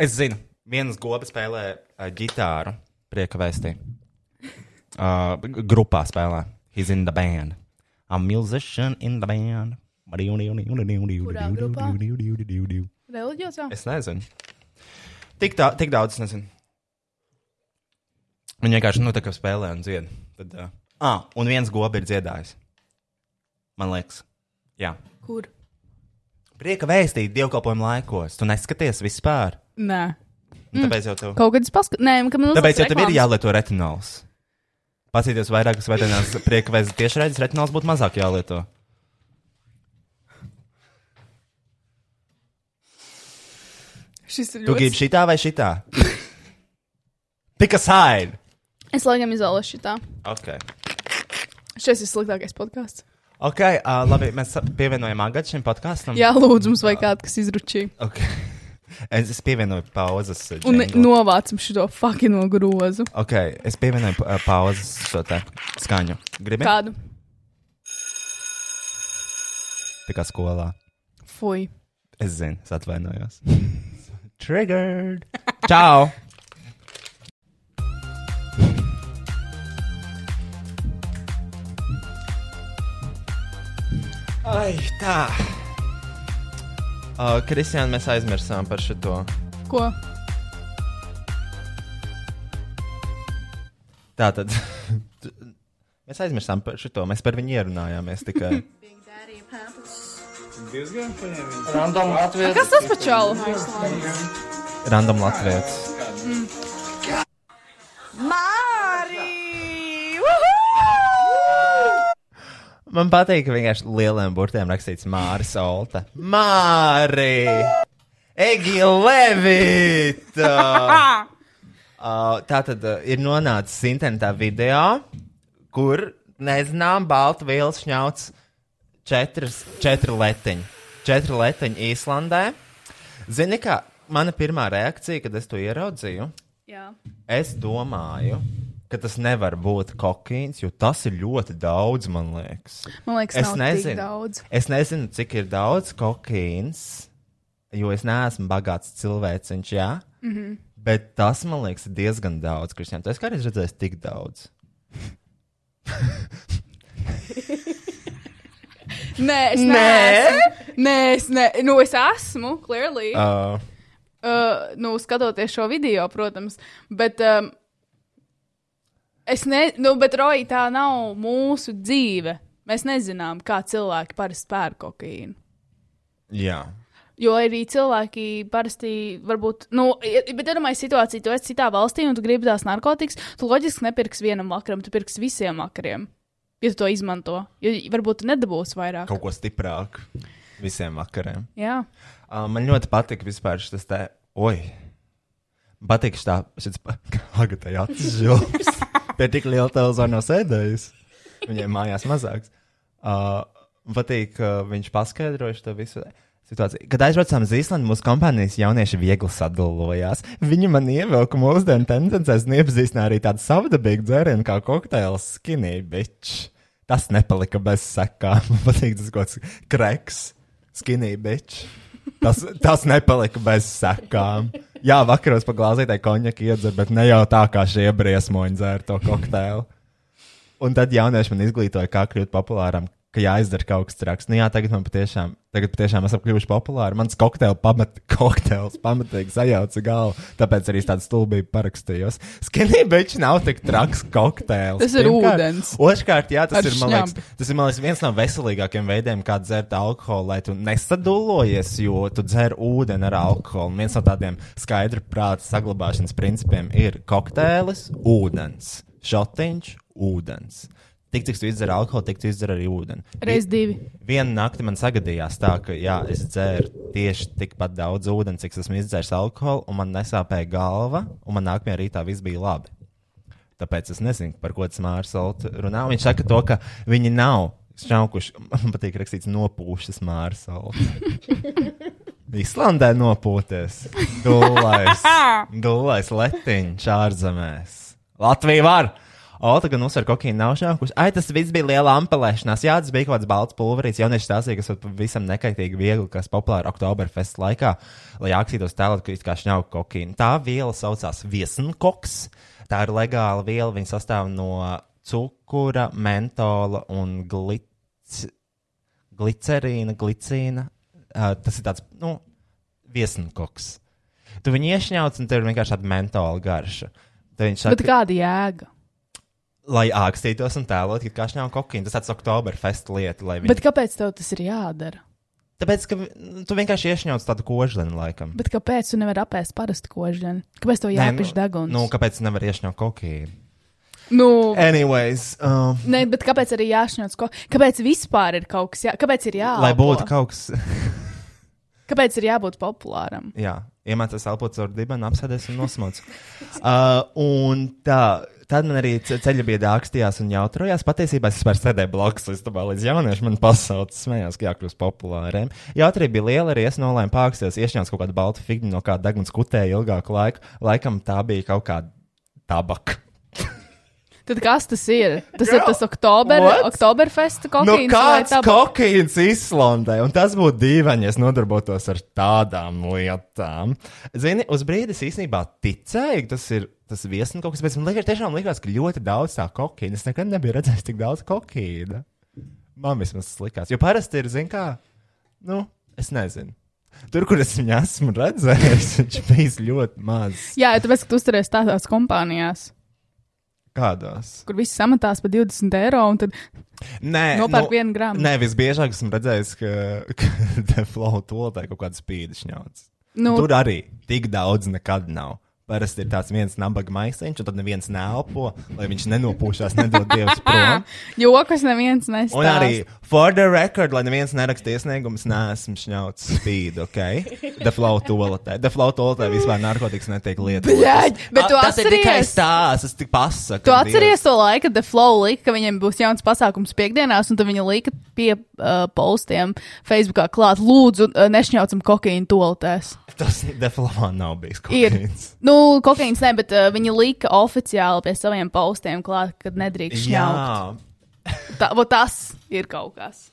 es zinu, vienas gopas spēlē uh, ģitāru, prieka vēstī. Uh, grupā spēlē. He's in the band. A musician in the band. Jau? Es nezinu. Tik, tā, tik daudz es nezinu. Viņa vienkārši nu, tā kā spēlē un dzied. Tad, uh, ah, un viens gobi ir dziedājis. Man liekas, jā. Kur? Prieka vēstīt dievkalpojumu laikos. Tu neskaties vispār. Nē. Mm. Tāpēc jau tev, Kaut kad es paskatījos, nē, ka man tāpēc jau tev ir jālieto retinols. Pasīties vairākas vēdienās prieka vēstīt tieši redzes, retinols būtu mazāk jālieto. Šis ir Tu gribi ļoti. šitā vai šitā? Pick a side! Es laikam izvēlos šitā. Okay. Šis ir sliktākais podkāsts. Ok, uh, labi, mēs pievienojam agatu šim podkāstam. Jā, lūdzu, mums vajag kādu, kas izručīja. Okay. Es, es pievienoju pauzes. uh, Un jingle. novācam šo fucking grozu. Ok, es pievienoju pa- pauzes šo te skaņu. Gribi? Kādu? Tā kā skolā. Fui. Es zinu, es atvainojos. Triggered! Čau! Ai, tā. Uh, Kristiāna, mēs aizmirsām par šo. Ko? Tā tad. mēs aizmirsām par šo. Mēs par viņu ierunājāmies tikai. Random Latvijas. Kas tas par čalu? Random Latvijas. Man patīk, ka vienkārši lieliem burtiem rakstīts Māris Olta. Māri! Egi Levita! uh, tā tad uh, ir nonācis internetā video, kur nezinām, balta vīls šņauts četras, četri letiņi. Četri letiņi Īslandē. Zini, kā mana pirmā reakcija, kad es to ieraudzīju? Jā. Es domāju, ka tas nevar būt kokaīns, jo tas ir ļoti daudz, man liekas. Man liekas, Es nezinu. Es nezinu, cik ir daudz kokaīns, jo es neesmu bagāts cilvēciņš, jā. Mm Mhm. -hmm. Bet tas, man liekas, ir diezgan daudz, Kristija. Tu esi kādreiz redzējis tik daudz. Nē, es neesmu. Nē, es, ne, nu, es esmu, clearly. Uh, Uh, nu, skatoties šo video, protams. Bet um, es ne, nu, bet Roja, tā nav mūsu dzīve. Mēs nezinām, kā cilvēki parasti pērk kokaīnu. jā. Jo arī cilvēki parasti, varbūt, nu, bet iedomājieties situāciju, tu esi citā valstī un tu gribi tās narkotikas, tu loģiski nepirksi vienam vakaram, tu pirksi visiem vakariem, ja tu to izmanto. Jo varbūt tu nedabūsi vairāk. Kaut ko stiprāku visiem vakariem. Jā, Uh, man ļoti patīk vispār šis te, oi, patīk šitā, šis, aga tai acis žilps. Pie tik liela televizora nav sēdējis. Viņai mājās mazāks. Uh, patīk, ka viņš paskaidroja šo visu. Situāciju. Kad aizbraucām uz Īslandu, mūsu kompānijas jaunieši viegli sadalījās. Viņi man ievilka mūsdienu tendencēs un iepazīstināja arī tādu savdabīgu dzērienu kā kokteils skinny bitch. Tas nepalika bez sekām. Man patīk tas kaut kāds kreks, skinny bitch. Tas, tas nepalika bez sekām. Jā, vakaros pa glāzītē konjaku iedzer, bet ne jau tā kā šie briesmoņi dzēra to kokteili. Un tad jaunieši man izglītoja, kā kļūt populāram, ka jāizdara kaut kas traks. Nu, jā, tagad man patiešām, tagad patiešām esam kļuvuši populāri. Mans kokteils, pamat, kokteils pamatīgi sajauca galvu, tāpēc arī tādu stulbību parakstījos. Skinībeči nav tik traks kokteils. Tas ir Pirmkārt. ūdens. Otrkārt, jā, tas Ar ir, man liekas, šņabu. tas ir liekas, viens no veselīgākajiem veidiem, kā dzert alkoholu, lai tu nesadullojies, jo tu dzer ūdeni ar alkoholu. Un viens no tādiem skaidra prāta saglabāšanas principiem ir kokteilis, ūdens, šotiņš, ūdens. Tik cik tu izdzer alkoholu, tik tu izdzer arī ūdeni. reiz divi. Vienu nakti man sagadījās tā, ka jā, es dzēru tieši tikpat daudz ūdens, cik esmu izdzēris alkoholu, un man nesāpēja galva, un man nākamajā rītā viss bija labi. Tāpēc es nezinu, par ko tas Mārcis runā. Viņš saka, to, ka viņi nav šaukuši, man patīk rakstīts, nopūšas Mārcis. Islandē nopūties. Dūlais, dūlais letiņš ārzemēs. Latvija var! Ota gan uzsver, ka kokaīna nav šākusi. Ai, tas viss bija liela ampelēšanās. Jā, tas bija kaut kāds balts pulverīts. Jaunieši stāstīja, kas pavisam nekaitīgi viegli, kas populāri Oktoberfest laikā, lai aksītos tēlot, ka it kā šņauka kokaīna. Tā viela saucās viesnkoks. Tā ir legāla viela. Viņa sastāv no cukura, mentola un glic... glicerīna, glicīna. Uh, tas ir tāds, nu, viesnkoks. Tu viņu iešņauc, un tev ir vienkārši tāda mentola garša. Tad viņš Bet kāda jēga? Lai ākstītos un tēlot, ka kā šņauja kokaīnu. Tas tāds Oktoberfest lieta, viņi. Bet kāpēc tev tas ir jādara? Tāpēc, ka nu, tu vienkārši iešņauc tādu kožlinu laikam. Bet kāpēc tu nevari apēst parastu kožģeni? Kāpēc tev jāpieš deguns? Nu, kāpēc tu nevari iešņaut kokaīnu? nu, Anyways, um, ne, bet kāpēc arī jāšņauc? Ko... Kāpēc vispār ir kaut kas, jā... kāpēc ir jāelpo? lai būtu kaut kas, Kāpēc ir jābūt populāram? jā, iemācās elpot caur dibenu, apsēdies un nosmoc. uh, un tā. Tad man arī ce- ceļa bija dārgstījās un jautrojās. Patiesībā es vairs sēdēju blakus listabā līdz jaunieši man pasaules smējās, ka jākļūst populāriem. Jautrība bija liela, arī es nolēmu pārksties, iešņauts kaut kādu baltu figņu no kāda deguns kutēja ilgāku laiku. Laikam tā bija kaut kāda tabaka. Tad kas tas ir? Tas ir tas oktober, What? Oktoberfest Nu, kokaīns vai kāds tabaks? kokaīns Islandē, un tas būtu dīvaini, ja es nodarbotos ar tādām lietām. Zini, uz brīdi es īstenībā ticēju, tas ir tas viesnīgs kaut kas, bet man liekas, tiešām likās, ka ļoti daudz tā kokaīna. Es nekad nebiju redzējis tik daudz kokaīna. Man vismaz tas likās, jo parasti ir, zin kā, nu, es nezinu. Tur, kur es viņu esmu redzējis, viņš bijis ļoti maz. Jā, tāpēc, ka tu uzturies tādās kompānijās, Kādos? kur viss samatās par 20 eiro, un tad Nē, Nopērk vienu gramu. Nē, visbiežāk esmu redzējis, ka, ka deflauta tolotē kaut kāds spīdis ņauts. nu, Tur arī tik daudz nekad nav. Parasti ir tāds viens nabaga maisiņš, un tad neviens nelpo, lai viņš nenopūšās, nedod dievs prom. jokas neviens nestāsta. Un arī, for the record, lai neviens neraksta iesniegumus, nesmu šņauts spīdu, ok? Deflau toaletē. Deflau toaletē vispār narkotikas netiek lietots. Bļaļ, bet tu Tas ir tikai atceries- stāsts, es tik pasaku. Tu atceries to laiku, kad The Flow lika, ka viņiem būs jauns pasākums piekdienās, un tad viņi lika pie uh, postiem Facebookā klāt, lūdzu, uh, nešņaucam kokaīnu toaletēs. Tas deflau nav bijis kaut Ir. Nu, Nu, kokaīns ne, bet uh, viņi lika oficiāli pie saviem postiem klāt, kad nedrīkst šņaukt. Tā, vo tas ir kaut kas.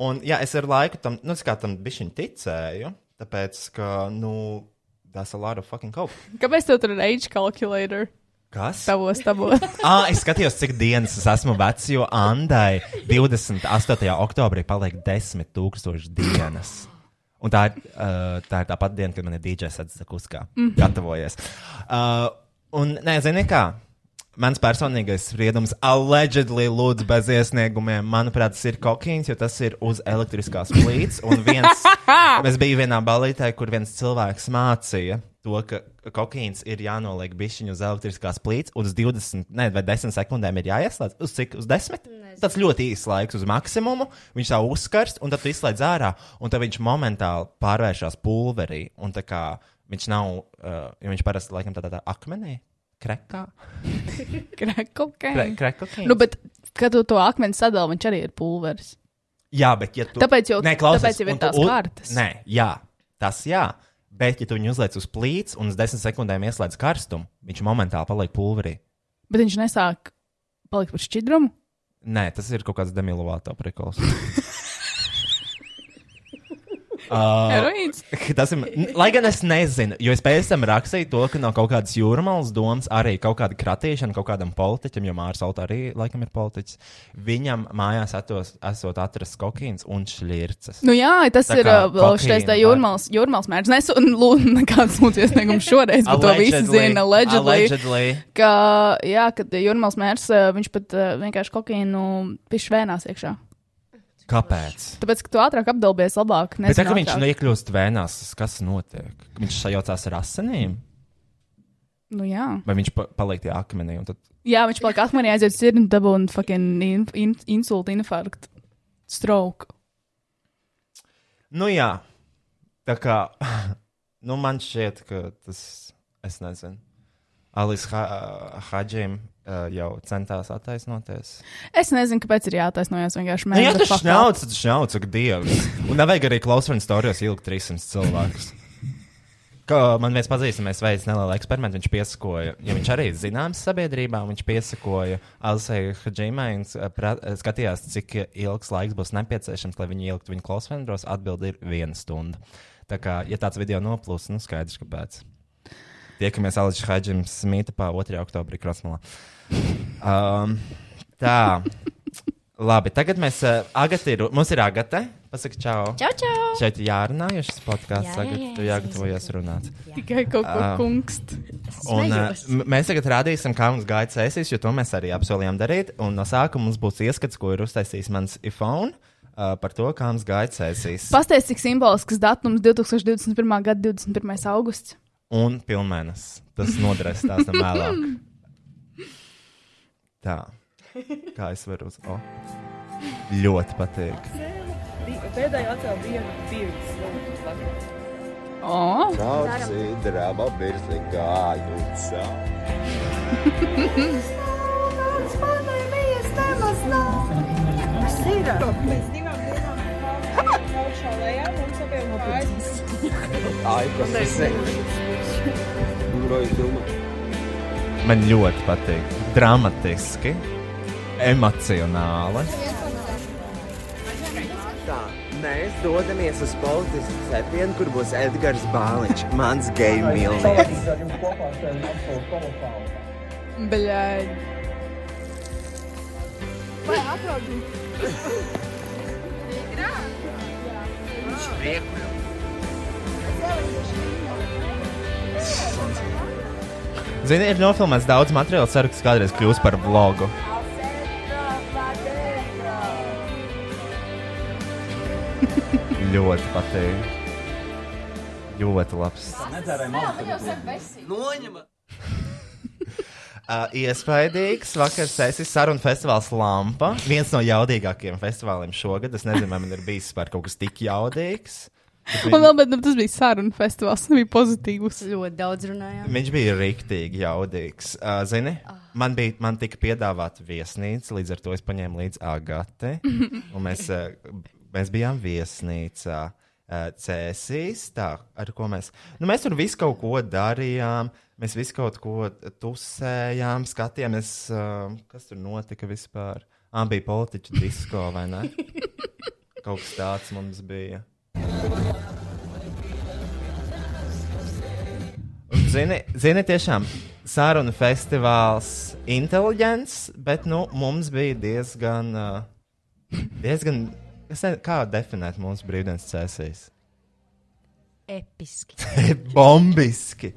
un jā, es ar laiku tam, nu, kā tam bišķiņ ticēju, tāpēc, ka, nu, that's a lot of fucking coke. Kāpēc tev tur ir age calculator? Kas? Tavos, tavos. Ah, es skatījos, cik dienas es esmu vecs, jo Andai 28. oktobrī paliek 10,000 dienas. Un tā ir, uh, tā ir tā pati diena, kad man ir DJs atzakuskā. Mm -hmm. Gatavojies. Uh, un, nē, zini kā? Mans personīgais spriedums allegedly lūdzu bez iesniegumiem. Manuprāt, tas ir kokaīns, jo tas ir uz elektriskās plīts. Un viens, es biju vienā balītē, kur viens cilvēks mācīja to, ka kokaīns ir jānoliek bišķiņu uz elektriskās plīts, un uz 20 ne, vai 10 sekundēm ir jāieslēdz. Uz cik? Uz 10? Tas ļoti īsts laiks, uz maksimumu. Viņš tā uzkarst, un tad tu izslēdz ārā, un tad viņš momentāli pārvēršas pulverī. Un tā kā viņš nav, uh, jo viņš parasti laikam tādā tā akmenī, krekā. Kre, Kokaīns. krekokaīns. Nu, bet, kad tu to akmeni sadali, viņš arī ir pulveris. Jā, bet ja tu. Tāpēc jau- Nē, klausies, tāpēc jau ir tās u- kartes. Nē, jā, tas jā. Bet, ja tu viņu uzliec uz plīts un uz 10 sekundēm ieslēdz karstumu, viņš momentāli paliek pulverī. Bet viņš nesāk palikt par šķidrumu. Nē, tas ir kaut kāds demilovāto prikols. Uh, tas ir. Lai gan es nezinu, jo es pēc tam rakstīju to, ka no kaut kādas jūrmālas domas, arī kaut kāda kratīšana kaut kādam politiķam, jo Mārcis Kalniņš arī laikam ir politiķis. Viņam mājās atos, esot atrasts kokaīns un šļirces. Nu jā, tas ir vēl šis tā jūrmāls, jūrmāls mērķis. Nes un lūdzu nekāds lūdzu iesniegums šoreiz, bet to visi zina, allegedly. allegedly. Ka, jā, kad jūrmāls mērķis, viņš pat vienkārši kokaīnu pišķi vēnās iekšā. Kāpēc? Tāpēc, ka tu ātrāk apdalbies labāk. Bet tā nezinu, kā viņš neiekļūst vēnās, kas notiek? Viņš sajaucās ar asinīm, Nu jā. vai viņš pa paliek tie akmenī? Tad... Jā, viņš paliek akmenī aiziet sirdi un dabūna fucking in, in, insultu, infarktu, stroke. Nu jā, tā kā nu, man šķiet, ka tas, es nezinu, Alis ha Hadžim uh, jau centās attaisnoties. Es nezinu, kāpēc ir jātaisnojas vienkārši Nu, ja mēģināt. tas šņauc, tad šņauc, ak, dievs. Un nevajag arī klausīt stāstījos ilgi 300 cilvēkus. Kā man viens pazīstamais veids nelielu eksperimentu, viņš piesakoja, jo viņš arī ir zināms sabiedrībā, viņš piesakoja Alisai Hadžimai un uh, pra- uh, skatījās, cik ilgs laiks būs nepieciešams, lai viņi ieliktu viņu klausvendros. Atbildi ir viena stunda. Tā kā, ja tāds video noplūst, nu skaidrs, kāpēc. Tiekamies Alisai Hadžim Smītapā 2. oktobrī Krasmalā. Um, tā. Labi, tagad mēs. Uh, Agata ir. Mums ir Agate. Pasaka, čau. Čau, čau! Šeit ir jārunā, jo šis podkāsts Jā, jā, tagad jā, tu es jāgatavojies runāt. Tikai kaut ko Ā. kungst. Un, uh, mēs tagad rādīsim, kā mums gāja sesijas, jo to mēs arī apsolījām darīt. Un no sākuma mums būs ieskats, ko ir uztaisījis mans iPhone uh, par to, kā mums gāja sesijas. Pastāstiet, cik simbolisks datums 2021. gada 21. augusts. Un pilnmēnesis. Tas noderēs tās vēlāk. Tā. Kā es varu uz. Oh. Ļoti patīk. Pēdējā atcēla dienu, divas stundas. O, Kausi drāma birzi gājūca. Mēs divām dienām gājām augšā lejā, mums abiem kājas. Ai, kas tas ir? Groju filmu. Man ļoti patīk. Dramatiski, emocionāli. Tā, mēs dodamies uz politisku cepienu, kur būs Edgars Bāliņš, mans geju mīlnieks. bļaigi. Zini, ir nofilmēts daudz materiālu, ceru, ka tas kādreiz kļūs par vlogu. ļoti patīk. Ļoti labs. Noņem! Uh, iespaidīgs vakar sesijas sarunu festivāls Lampa. Viens no jaudīgākajiem festivāliem šogad. Es nezinu, vai man ir bijis vispār kaut kas tik jaudīgs. Viņ- vēl, bet nu, tas bija sarunu festivāls, tas bija pozitīvs. Ļoti daudz runājām. Viņš bija rīktīgi jaudīgs. Uh, zini, man, bija, man tika piedāvāta viesnīca, līdz ar to es paņēmu līdzi Agati. un Mēs, uh, mēs bijām viesnīcā. uh, cēsīs. Tā, ar ko mēs. Nu, mēs tur visu kaut ko darījām. Mēs visu kaut ko tusējām, skatījāmies, uh, kas tur notika vispār. Ah, bija politiķu disko vai ne? Kaut kas tāds mums bija. Zini, zini, tiešām sarunu festivāls inteliģents, bet nu, mums bija diezgan, uh, diezgan ne, kā definēt mūsu brīvdienas sesijas? Episki. Bombiski!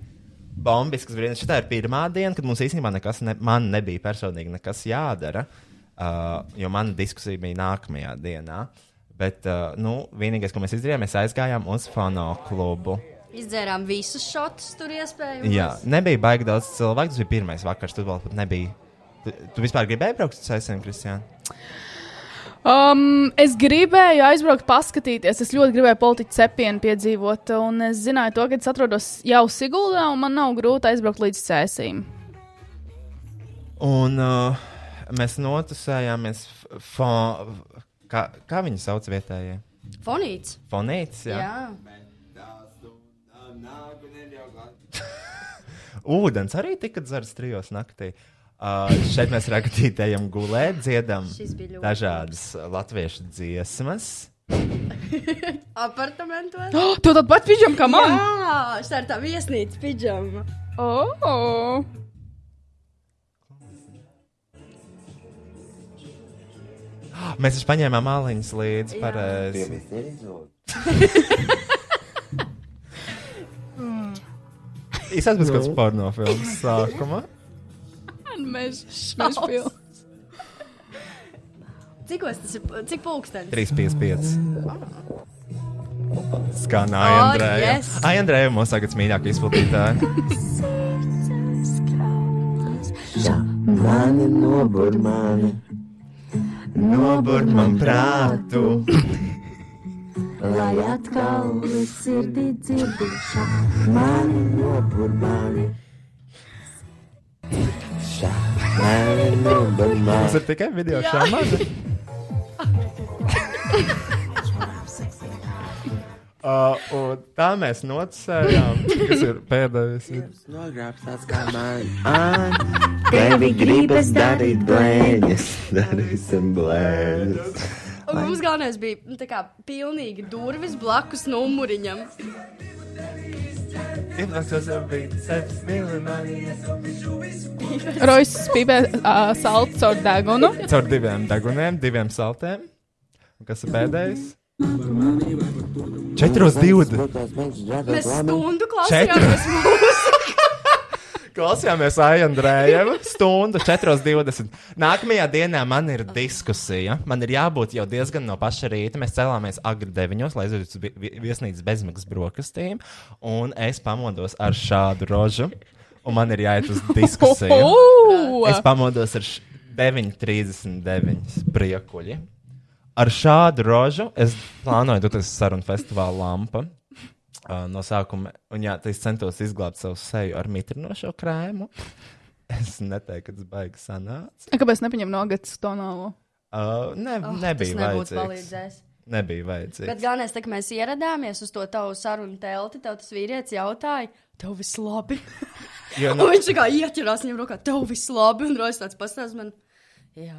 Bombisks brīdis. Šī ir pirmā diena, kad mums īstenībā nekas ne, man nebija personīgi nekas jādara, uh, jo mana diskusija bija nākamajā dienā. Bet uh, nu, vienīgais, ko mēs izdarījām, mēs aizgājām uz fanu klubu. Izdzērām visus šotus tur iespējams. Jā, nebija baigi daudz cilvēku. Tas bija pirmais vakars, tu vēl pat nebija. Tu, tu vispār gribēji braukt uz sesijām, Kristiāna? Um, es gribēju aizbraukt, paskatīties. Es ļoti gribēju politiķu cepienu piedzīvot, un es zināju, to, ka es atrodos jau Siguldā, un man nav grūti aizbraukt līdz cēsīm. Un uh, mēs notusējāmies, kā, kā viņi sauc vietējie? Fonīts. Fonīts, jā. Jā. Ūdens arī tika dzerts trijos naktī. Uh, šeit mēs rakstītējam gulēt, dziedam dažādas latviešu dziesmas. Apartamentos. Oh, tu tādu pat pidžam kā man! Jā, tā ir tā viesnīca pidžama. Oh! Mēs taču paņēmām māliņas līdzi pareizi. Izsaka pēc kāds porno filmas sākuma. Mēs mēs pilns. Cikos tas ir? Cik pulkstenis? 355. Skan Oh, Aijandrēja. yes. Aijandrēja mūsu tagad mīļākā izplatītāja. Mani nobur mani, Nobur man prātu. lai atkal sirdī dzirdīšu. Mani nobur mani. Tas ir tikai video šādi. Uh, un tā mēs nocējām, kas ir pēdējais. Nogrābs tāds kā man. Tevi gribas darīt blēņas, darīsim blēņas. Un mums galvenais bija nu, tā kā pilnīgi durvis blakus numuriņam. Rojas spīpē uh, saltu caur degunu. Caur diviem deguniem, diviem saltiem. Un kas ir pēdējais? 4,20. Mēs stundu klausījāmies mūziku. Klausījāmies Aijandrēju stundu 4,20. Nākamajā dienā man ir diskusija. Man ir jābūt jau diezgan no paša rīta. Mēs cēlāmies agri 9, lai aizietu uz vi- vi- viesnīcas bezmaksas brokastīm. Un es pamodos ar šādu rožu. Un man ir jāiet uz diskusiju. Es pamodos ar š- 9,39 priekuļi. Ar šādu rožu es plānoju doties uz sarunu festivāla lampu. Uh, no sākuma, un jā, es centos izglābt savu seju ar mitrinošo krēmu. Es neteiktu, ka tas baigs sanāca. Kāpēc nepaņem nogats tonālo? Uh, ne, Oh, nebija vajadzīgs. Nebija vajadzīgs. Bet galvenais, tā, ka mēs ieradāmies uz to tavu sarunu telti, tev tas vīrietis jautāja, tev viss labi. Jo, Un nu, viņš tā kā ieķerās viņam rokā, tev viss labi, un Rojas tāds pastāsta man. Jā,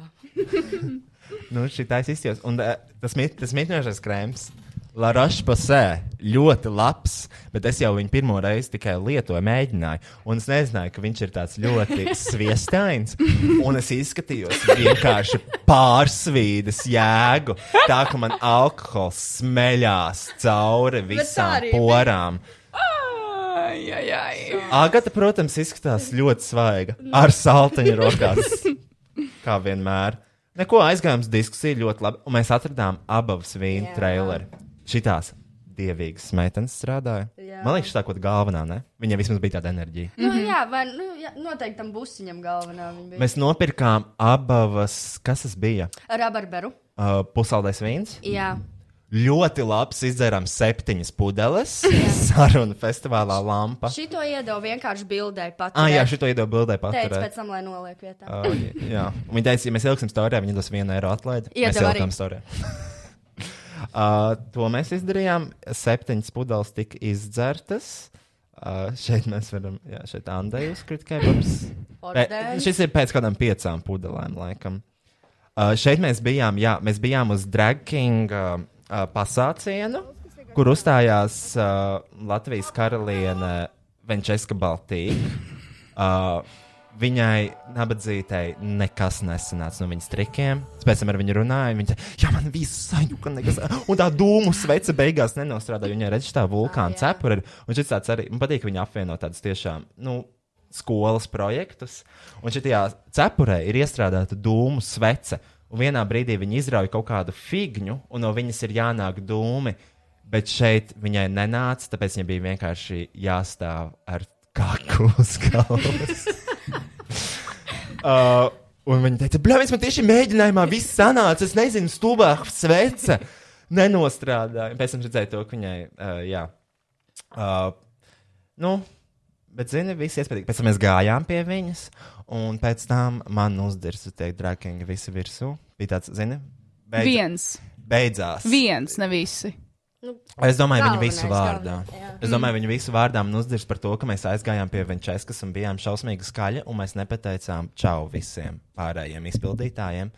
nu, šī tā izsījās. Un uh, tas, mit, tas mitrinošais krēms. La Roche-Posay ļoti labs, bet es jau viņu pirmo reizi tikai lietoju, mēģināju. Un es nezināju, ka viņš ir tāds ļoti sviestains. Un es izskatījos vienkārši pārsvīdas jēgu. Tā ka man alkohols smeļās cauri visām porām. Agata, protams, izskatās ļoti svaiga. Ar saltiņu rokās. Kā vienmēr. Neko aizgājām uz diskusiju ļoti labi. Un mēs atradām abas vīnu traileri. Šitās dievīgas meitenes strādāja. Jā. Man liekas, tā kaut gāvana, ne? Viņai vismaz bija tāda enerģija. nu, jā vai nu, jā, noteikti tam busiņam galvenā viņa. Mēs nopirkām abas, kas tas bija? Ar rabarberu. Uh, pusaldais vīns. Jā, Ļoti labs, izdzērām septiņas pudeles. Sarunu festivālā lampa. šito iedevu vienkārši bildēji pat. Ah, jā, šito iedevu bildē Teicu paturēt. pēc tam, lai noliek vietā. Uh, jā, un viņi teica, ja mēs ieliksim stāstā, viņi dos vienu eiro atlaidi. Mēs Iedeva arī. Uh, to mēs izdarījām. Septiņas pudeles tika izdzertas. Uh, šeit mēs varam, jā, šeit Andai uzkrīt kebabs. Pē, šis ir pēc kādām piecām pudelēm, laikam. Uh, šeit mēs bijām, jā, mēs bijām uz Drag King uh, uh, pasācienu, kur uzstājās uh, Latvijas karaliene Venčeska Baltīka. Uh, Viņai nabadzītai nekas nesanāca no viņas trikiem. Pēc tam ar viņu runāju. Viņa teica, jā, man viss sajūta, nekas. Un tā dūmu svece beigās nenostrādāja. Viņai redz tā vulkāna cepura. ir. Un šis tāds arī, man patīk, ka viņi apvieno tādus tiešām, nu, skolas projektus. Un šajā cepurē ir iestrādāta dūmu svece. Un vienā brīdī viņi izrauj kaut kādu figņu, un no viņas ir jānāk dūmi. Bet šeit viņai nenāca, tāpēc viņai bija vienkārši jāstāv ar kaku uz galvas. uh, un viņa teica, blēņas, man tieši mēģinājumā viss sanāca. Es nezinu, stūvāk svece nenostrādāja. Pēc tam redzēju to, ka viņai, uh, jā. Uh, nu, bet, zini, viss iespējams. Pēc tam mēs gājām pie viņas, un pēc tam man uzdirsa, teikt, drakinga visi virsū. Bija tāds, zini, beidz, Viens. beidzās. Viens, ne visi. Es domāju, viņu Galvenais, visu vārdā. jā. Es domāju, viņu visu vārdā uzdirs par to, ka mēs aizgājām pie Venčeskas un bijām šausmīgi skaļi, un mēs nepateicām čau visiem pārējiem izpildītājiem.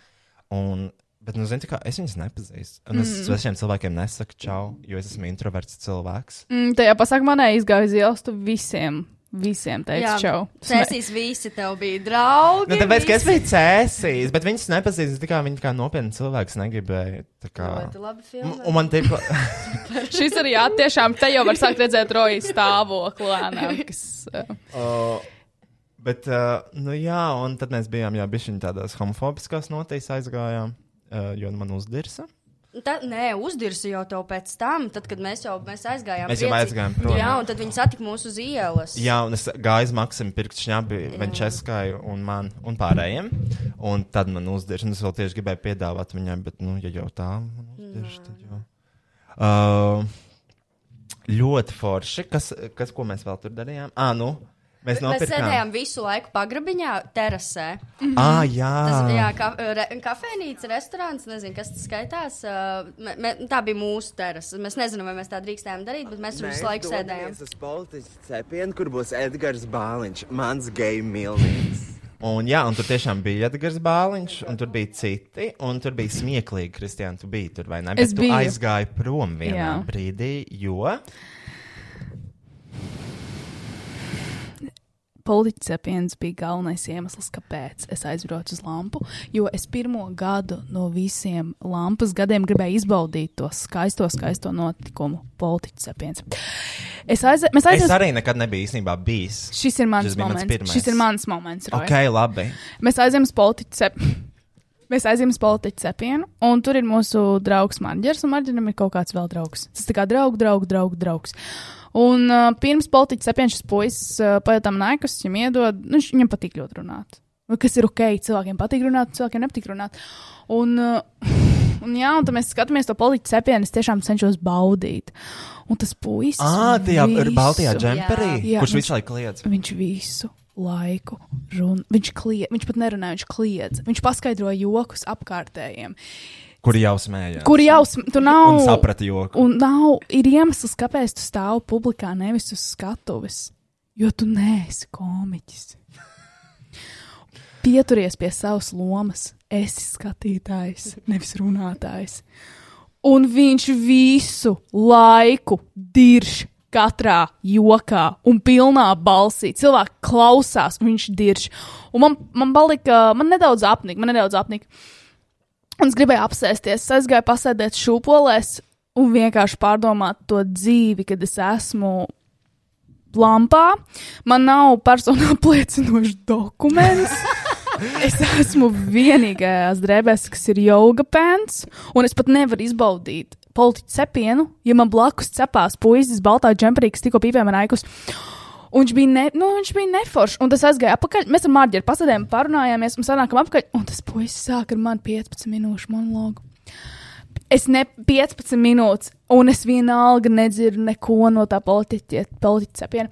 Un, bet, nu, zini, kā es viņus nepazīstu. Un es svešiem cilvēkiem nesaku čau, jo es esmu introverts cilvēks. Mm, tajā pasākumā neizgāju uz ielas, tu visiem, visiem teici Jā, čau. Cēsīs visi tev bija draugi. Nu, tāpēc, ka es visi- biju cēsīs, bet viņas nepazīstu, tā kā viņi kā nopietni cilvēks negribēja. tā Kā... Ļoti labi filmē. un man tik, Šis arī jā, tiešām te jau var sākt redzēt rojas stāvokli lēnām, kas. Uh, uh, bet, uh, nu jā, un tad mēs bijām, jā, bišķiņ tādās homofobiskās notīs aizgājām, uh, jo man uzdirsa. Tā, nē, uzdirsi jau tev pēc tam, tad, kad mēs jau mēs aizgājām. Mēs jau aizgājām prom. Jā, un tad viņi satika mūs uz ielas. Jā, un es gāju uz Maksimu pirkt šņabi Venčeskai un man un pārējiem. Un tad man uzdirš, un es vēl tieši gribēju piedāvāt viņai, bet, nu, ja jau tā man uzdirš, tad jau. Uh, ļoti forši. Kas, kas, ko mēs vēl tur darījām? Ā, nu, mēs Mēs sēdējām visu laiku pagrabiņā, terasē. Ā, jā. Tas jā, ka, re, kafejnīca, restorāns, nezinu, kas tas skaitās. Me, me, tā bija mūsu terasa. Mēs nezinām, vai mēs tā drīkstējām darīt, bet mēs tur visu laiku sēdējām. uz politiķu cepienu, kur būs Edgars Bāliņš, mans geju milnīgs. Un, jā, un tur tiešām bija Edgars Bāliņš, un tur bija citi, un tur bija smieklīgi, Kristiāna, tu biji tur vai ne? Es Bet tu biju. aizgāji prom vienā. Jā. brīdī, jo. Politiķis cepiens bija galvenais iemesls, kāpēc es aizbraucu uz lampu. Jo es pirmo gadu no visiem lampas gadiem gribēju izbaudīt to skaisto, skaisto notikumu. Politiķis cepiens. Es aiz... Mēs Es arī nekad nebiju īstenībā bijis. Šis ir mans Šis bija mans moments. pirmais. Šis ir mans moments. Roy. Ok, labi. Mēs aizjām uz politiķu cepienu. Mēs aizjām uz politiķu cepienu, un tur ir mūsu draugs Marģers, un Marģeram ir kaut kāds vēl draugs. Tas tā kā draugs, draugs, draugs, draugs. Un uh, pirms politiķa cepiena šis puisis uh, pajautām nēkus, viņam iedod, nu, viņam patīk ļoti runāt. Nu, Kas ir ok, cilvēkiem patīk runāt, cilvēkiem nepatīk runāt. Un, uh, un jā, un tad mēs skatāmies to politiķu cepienu, es tiešām cenšos baudīt. Un tas puisis. Ah, tajā ir visu- Baltijā džemperī, Jā, kurš viņš- visu laiku kliedz. Viņš visu laiku runā. Viņš, kliedz, viņš pat nerunāja, viņš kliedz. Viņš paskaidroja jokus apkārtējiem. Kuri jau smējās. Kur jau sm- tu nav. Un saprata joku. Un nav, ir iemesls, kāpēc tu stāvi publikā, nevis uz skatuves. Jo tu neesi komiķis. Pieturies pie savas lomas. Esi skatītājs, nevis runātājs. Un viņš visu laiku dirž katrā jokā un pilnā balsī. Cilvēki klausās, un viņš dirž. Un man, man palika, man nedaudz apnika, man nedaudz apnika. Un es gribēju apsēsties, es aizgāju pasēdēt šūpolēs un vienkārši pārdomāt to dzīvi, kad es esmu lampā. Man nav personu apliecinošs dokuments. Es esmu vienīgais drēbēs, kas ir yoga pants, un es pat nevaru izbaudīt politiķu cepienu, ja man blakus cepās puisis baltā džemperī, kas tikko pīpēja man aikus. Un viņš bija, ne, nu, viņš bija neforšs, un tas aizgāja atpakaļ. Mēs ar Mārķi pasēdējām, parunājāmies, un sanākam apakaļ, un tas puisis sāk ar mani 15 minūšu monologu. Es ne 15 minūtes, un es vienalga nedzirdu neko no tā politiķa cepiena.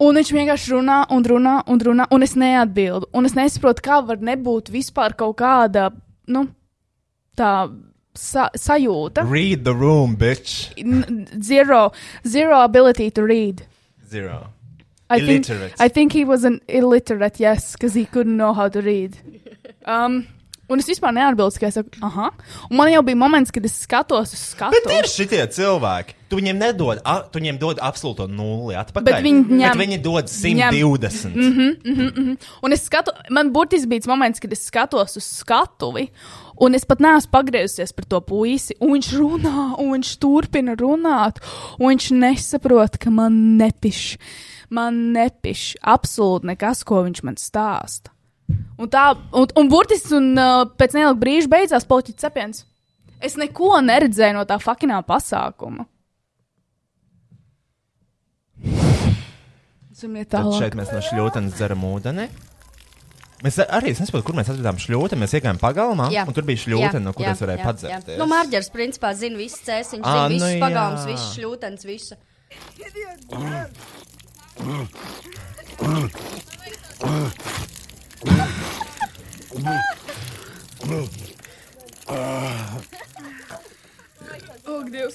Un viņš vienkārši runā un runā un runā, un es neatbildu. Un es nesaprotu, kā var nebūt vispār kaut kāda, nu, tā sa sajūta. Read the room, bitch. Zero, zero ability to read. Zero. I think, Illiterate. I think he was an illiterate, yes, because he couldn't know how to read. Um, un es vispār neatbildu, ka es saku, ah, un man jau bija moments, kad es skatos uz skatu. Bet ir šitie cilvēki. Tu viņiem nedod, a, tu viņiem dod absolūto nulli atpakaļ. Bet viņi ņem- Bet viņi dod 120. Mm -hmm. Un es skatu, man burtiski bija tas moments, kad es skatos uz skatuvi, un es pat neesmu pagriezusies par to puisi, un viņš runā, un viņš turpina runāt, un viņš nesaprot, ka man nepiš, man nepiš absolūti nekas, ko viņš man stāsta. Un tā, un, un burtiski, un uh, pēc neilga brīža beidzās politiķis cepiens. Es neko neredzēju no tā fakinā pasākuma. Tad šeit mēs no šļūtenes dzeram ūdeni. Mēs arī es nesaprotu, kur mēs atradām šļūteni. Mēs iegājām pagalmā, Jā. un tur bija šļūtene, no kuras varēja padzert. Nu, Mārģers, principā, zina visas cēsiņas, zina nu visas pagalmas, visas šļūtenes, visu. Ak, Dievs.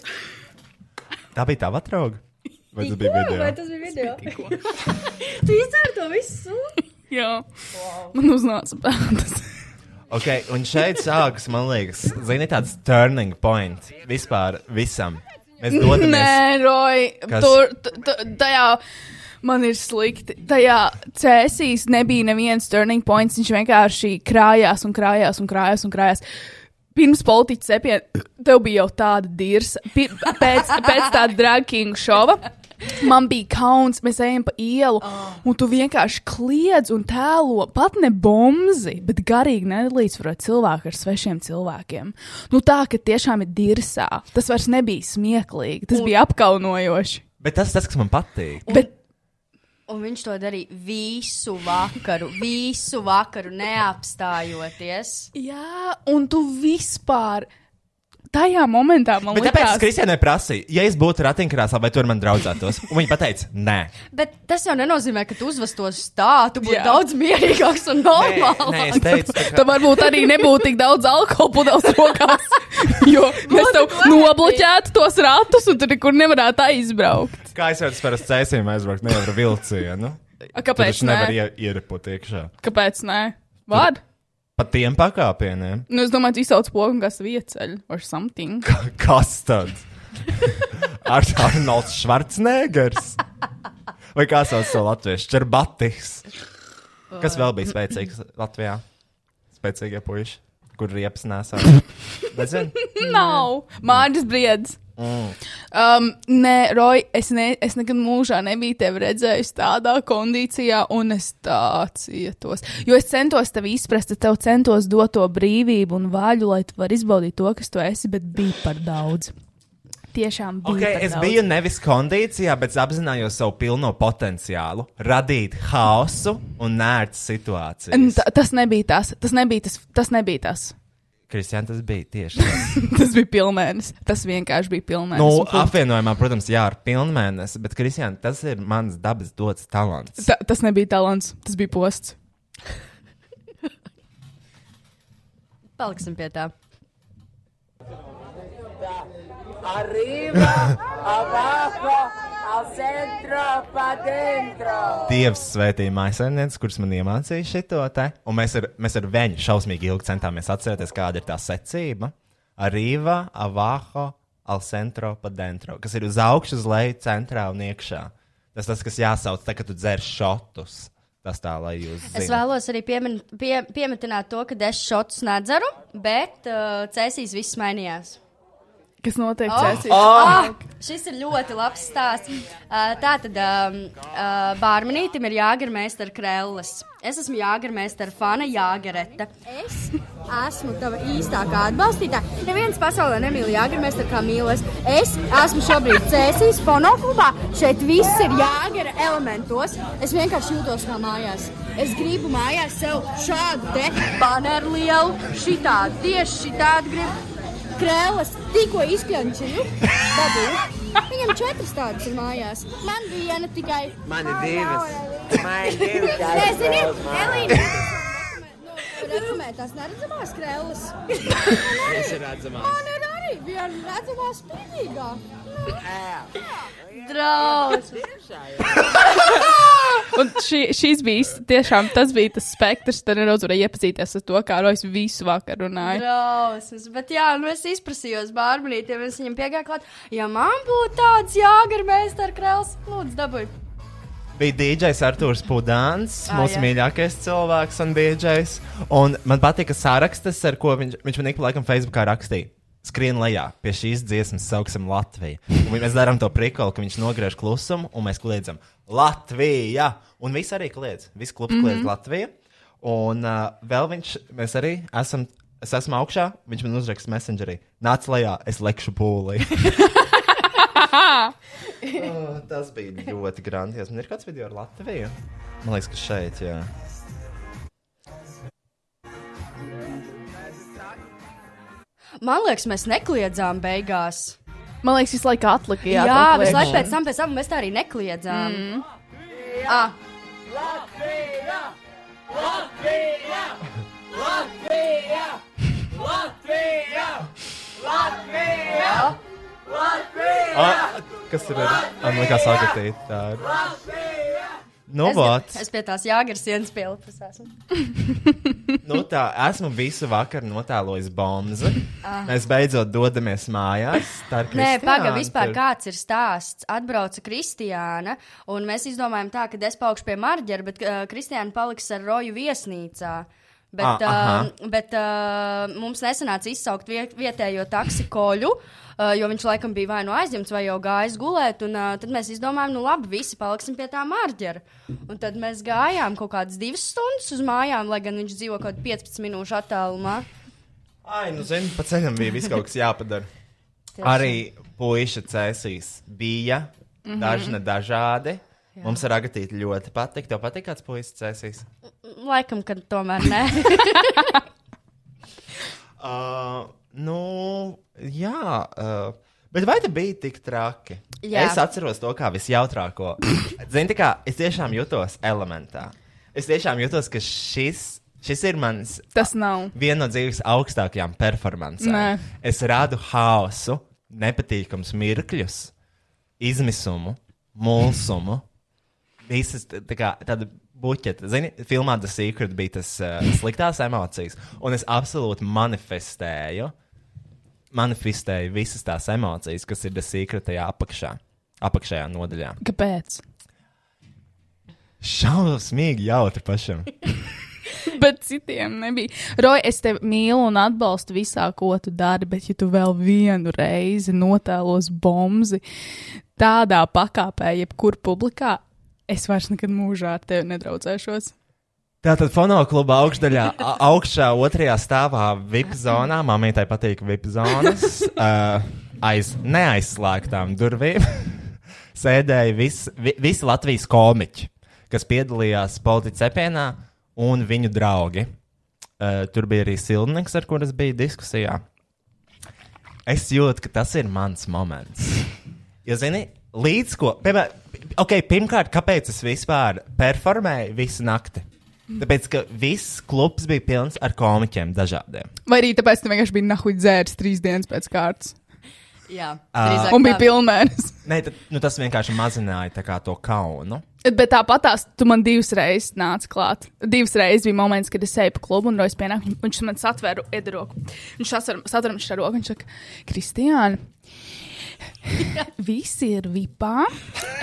Tā bija tava drauga. Vai tas bija video? Vai tas bija video? tu izdzēri to visu? Jā, man uznāca pēdas. Ok, un šeit sākas, man liekas, zini, tāds turning point vispār visam. Mēs dodamies. Nē, Roy, Kas? tur, tajā man ir slikti. Tajā cēsīs nebija neviens turning points. Viņš vienkārši krājās un krājās un krājās un krājās. Pirms politiķa cepiena, tev bija jau tāda dirza. Pēc, pēc tā drag king šova. Man bija kauns, mēs ejam pa ielu, un tu vienkārši kliedz un tēlo pat ne bomzi, bet garīgi nelīdzsvarot cilvēku ar svešiem cilvēkiem. Nu tā, ka tiešām ir dirsā. Tas vairs nebija smieklīgi, tas bija apkaunojoši. Bet tas, tas, kas man patīk. Bet Un viņš to darīja visu vakaru, visu vakaru neapstājoties. Jā, un tu vispār tajā momentā man Bet tāpēc es liekas, Kristianai prasīju, ja es būtu ratiņkrāsā, vai tu ar mani draudzētos? Un viņa teica, nē. Bet tas jau nenozīmē, ka tu uzvestos tā, tu būtu Jā. daudz mierīgāks un normālāks. Kā- Tad varbūt arī nebūtu tik daudz alkohola pudeles rokās. Jo mēs tev nobloķētu tos ratus, un tu nekur nevarētu aizbraukt. Kā es varu par cēsīm aizbraukt, nevaru ar vilcienu? A, Tur kāpēc? taču nevar Nē? ie, ierepot iekšā. Kāpēc? Nē, var. Pa tiem pakāpieniem. Nu, es domāju, tu izsauc pogu, kas vieceļ or something. Kas tad? Ar Arnolds Švarcnēgers? Vai kā sauc to latviešu? Čerbatis. Kas vēl bija spēcīgs Latvijā? Spēcīgie puiši, kur riepas nesā. Nezinu. Nav. Mārcis Briedis. Um, nē, Roy, es, ne, es nekad mūžā nebiju tevi redzējis tādā kondīcijā, un es tā cietos. Jo es centos tevi izprast, tev centos dot to brīvību un vaļu, lai tu varētu izbaudīt to, kas tu esi, bet bija par daudz. Tiešām bija. Okay, es daudz. biju nevis kondīcijā, bet apzinājos savu pilno potenciālu radīt haosu un nērts N- situācijas. ta- Tas nebija tas. Tas nebija tas. Tas nebija tas. Kristiāna, tas bija tieši tas. Tas bija pilnēnis. Tas vienkārši bija pilnēnis. Nu, apvienojumā, protams, jā, ar pilnmēnesi, bet, Kristiāna, tas ir mans dabas dots talants. Ta, tas nebija talants, tas bija posts. Paliksim pie tā. Arriba, abajo, al centro, pa dentro. Dievs svētīja maisaimnieks, kurš man iemācīja šito te. Un mēs ar, mēs ar viņu šausmīgi ilgi centāmies atcerēties, kāda ir tā secība. Arriva, avaho, al centro, pa dentro. Kas ir uz augšu, uz leju, centrā un iekšā. Tas tas, kas jāsauc, tā, kad tu dzer šotus. Tas tā, lai jūs Es zināt. vēlos arī piemin, pie, piemetināt to, ka es šotus nedzeru, bet uh, cēsīs viss mainījās. Kas notiek? Oh, Cēsīs? oh, šis ir ļoti labs stāsts. Uh, tā tad um, uh, Bārmanītam ir jāgarmēsta ar krēles. Es esmu jāgarmēsta ar fana jāgareta. Es esmu tava īstākā atbalstītāja. Neviens pasaulē nemīl jāgarmēsta kā mīlas. Es esmu šobrīd cēsīs fonoklubā. Šeit viss ir jāgara elementos. Es vienkārši jūtos kā mājās. Es gribu mājās sev šādu te baneru lielu, šitādu, tieši šitādu gribu. Krēlas tikko izkļančīju. Viņam četras tādas ir mājās. Man viena tikai. Man ir divas. Man ir divas. Nezini, Elīna. reklamē tās neredzamās krēlas. Tas ir redzamās. Man ir arī viena redzamā spīdīgā. Drausmas. Un šī, šīs bija tiešām tas bija tas spektrs, tad nedaudz varēja iepazīties ar to, kā Rojas visu vakaru runāja. Drausmas. Bet jā, nu es izprasījos bārbenītiem, es viņam piegāju klāt. Ja man būtu tāds jāgarmēs ar krēls, lūdzu, dabūj. Bija DJs Arthurs Pudāns, Ah, mūsu jā. mīļākais cilvēks un DJs. Un man patika sarakstas, ar ko viņš, viņš man ik pa laikam Facebookā rakstīja. Skrien lejā, pie šīs dziesmas sauksim Latviju. Un mēs darām to prikolu, ka viņš nogriež klusumu, un mēs kliedzam Latvija! Un viss arī kliedz. Viss klubs kliedz mm -hmm. Latviju. Un uh, vēl viņš, mēs arī esam, es esmu augšā, viņš man uzraksta messengerī. Nāc lejā, es lekšu pūlī. oh, tas bija ļoti grandios. Man ir kāds video ar Latviju? Man liekas, ka šeit, jā. Man liekas, mēs nekliedzām beigās. Man liekas, visu laiku atlika. Jā, Jā, visu laiku pēc tam, pēc tam mēs tā arī nekliedzām. Mm. Ah, Ah, kas ir? Man liekas, agatīt. Tā ir. Nu, es, vot. es pie tās jāgaras sienas pielipu. esmu. Nu, tā, esmu visu vakaru notēlojis bombzi. Mēs beidzot dodamies mājās. Nē, pagaidi, vispār tur- kāds ir stāsts. Atbrauca Kristiāna, un mēs izdomājām tā, ka es paukšu pie Marģera, bet uh, Kristiāna paliks ar roju viesnīcā. Bet, Ah, uh, bet uh, mums nesanāca izsaukt vie vietējo taksikoļu, uh, jo viņš laikam bija vai nu aizņemts, vai jau gājis gulēt. Un, uh, tad mēs izdomājām, nu labi, visi paliksim pie tā Marģera. Un tad mēs gājām kaut kādas divas stundas uz mājām, lai gan viņš dzīvo kaut kādā 15 minūšu attālumā. Ai, nu, zini, pa ceļam bija viss kaut kas jāpadara. Arī puiša cēsīs bija Mhm. dažna dažādi. Mums ar agatīti ļoti patīk. Tev patīk kāds puisis cēsīs? Laikam, ka tomēr nē. Uh, nu, jā. Uh, bet vai tas bija tik traki? Jā. Es atceros to kā visjautrāko. Zini, kā es tiešām jutos elementā. Es tiešām jutos, ka šis, šis ir mans Tas nav. viena no dzīves augstākajām performancēm. Nē. Es rādu haosu, nepatīkamus mirkļus, izmisumu, mulsumu. Visas tā kā tāda buķeta. Zini, filmā The Secret bija tas uh, sliktās emocijas, un es absolūti manifestēju, manifestēju visas tās emocijas, kas ir The Secret tajā apakšā, apakšējā nodaļā. Kāpēc? Šausmīgi jautri pašam. Bet citiem nebija. Roja, es tevi mīlu un atbalstu visā, ko tu dari, bet ja tu vēl vienu reizi notēlos bomzi tādā pakāpē, jebkur publikā, es vairs nekad mūžā ar tevi nedraudzēšos. Tātad fonokluba augšdaļā, augšā otrajā stāvā VIP zonā, mamītai patīk VIP zonas, uh, aiz neaizslēgtām durvīm sēdēja vis, vi, visi Latvijas komiķi, kas piedalījās politiķa cepienā, un viņu draugi. Uh, tur bija arī Silvnieks, ar kuras bija diskusijā. Es jūtu, ka tas ir mans moments. Jo, zini, līdz ko, piemēram, okay, pirmkārt, kāpēc es vispār performēju visu nakti? Tāpēc, ka viss klubs bija pilns ar komiķiem dažādiem. Vai arī tāpēc, ka vienkārši biji nahuļ dzērs trīs dienas pēc kārtas. Jā, drīzāk Un bija pilnmēnesis. Nē, tad, nu, tas vienkārši mazināja kā to kaunu. Bet tāpat tās tu man divas reizes nāci klāt. Divas reizes bija moments, kad es eju pa klubu un Rojas pienāk. viņ- Viņš man satvēra iedaroku. Viņš satver man šo roku. Viņš saka, Kristiāna. Visi ir vipā.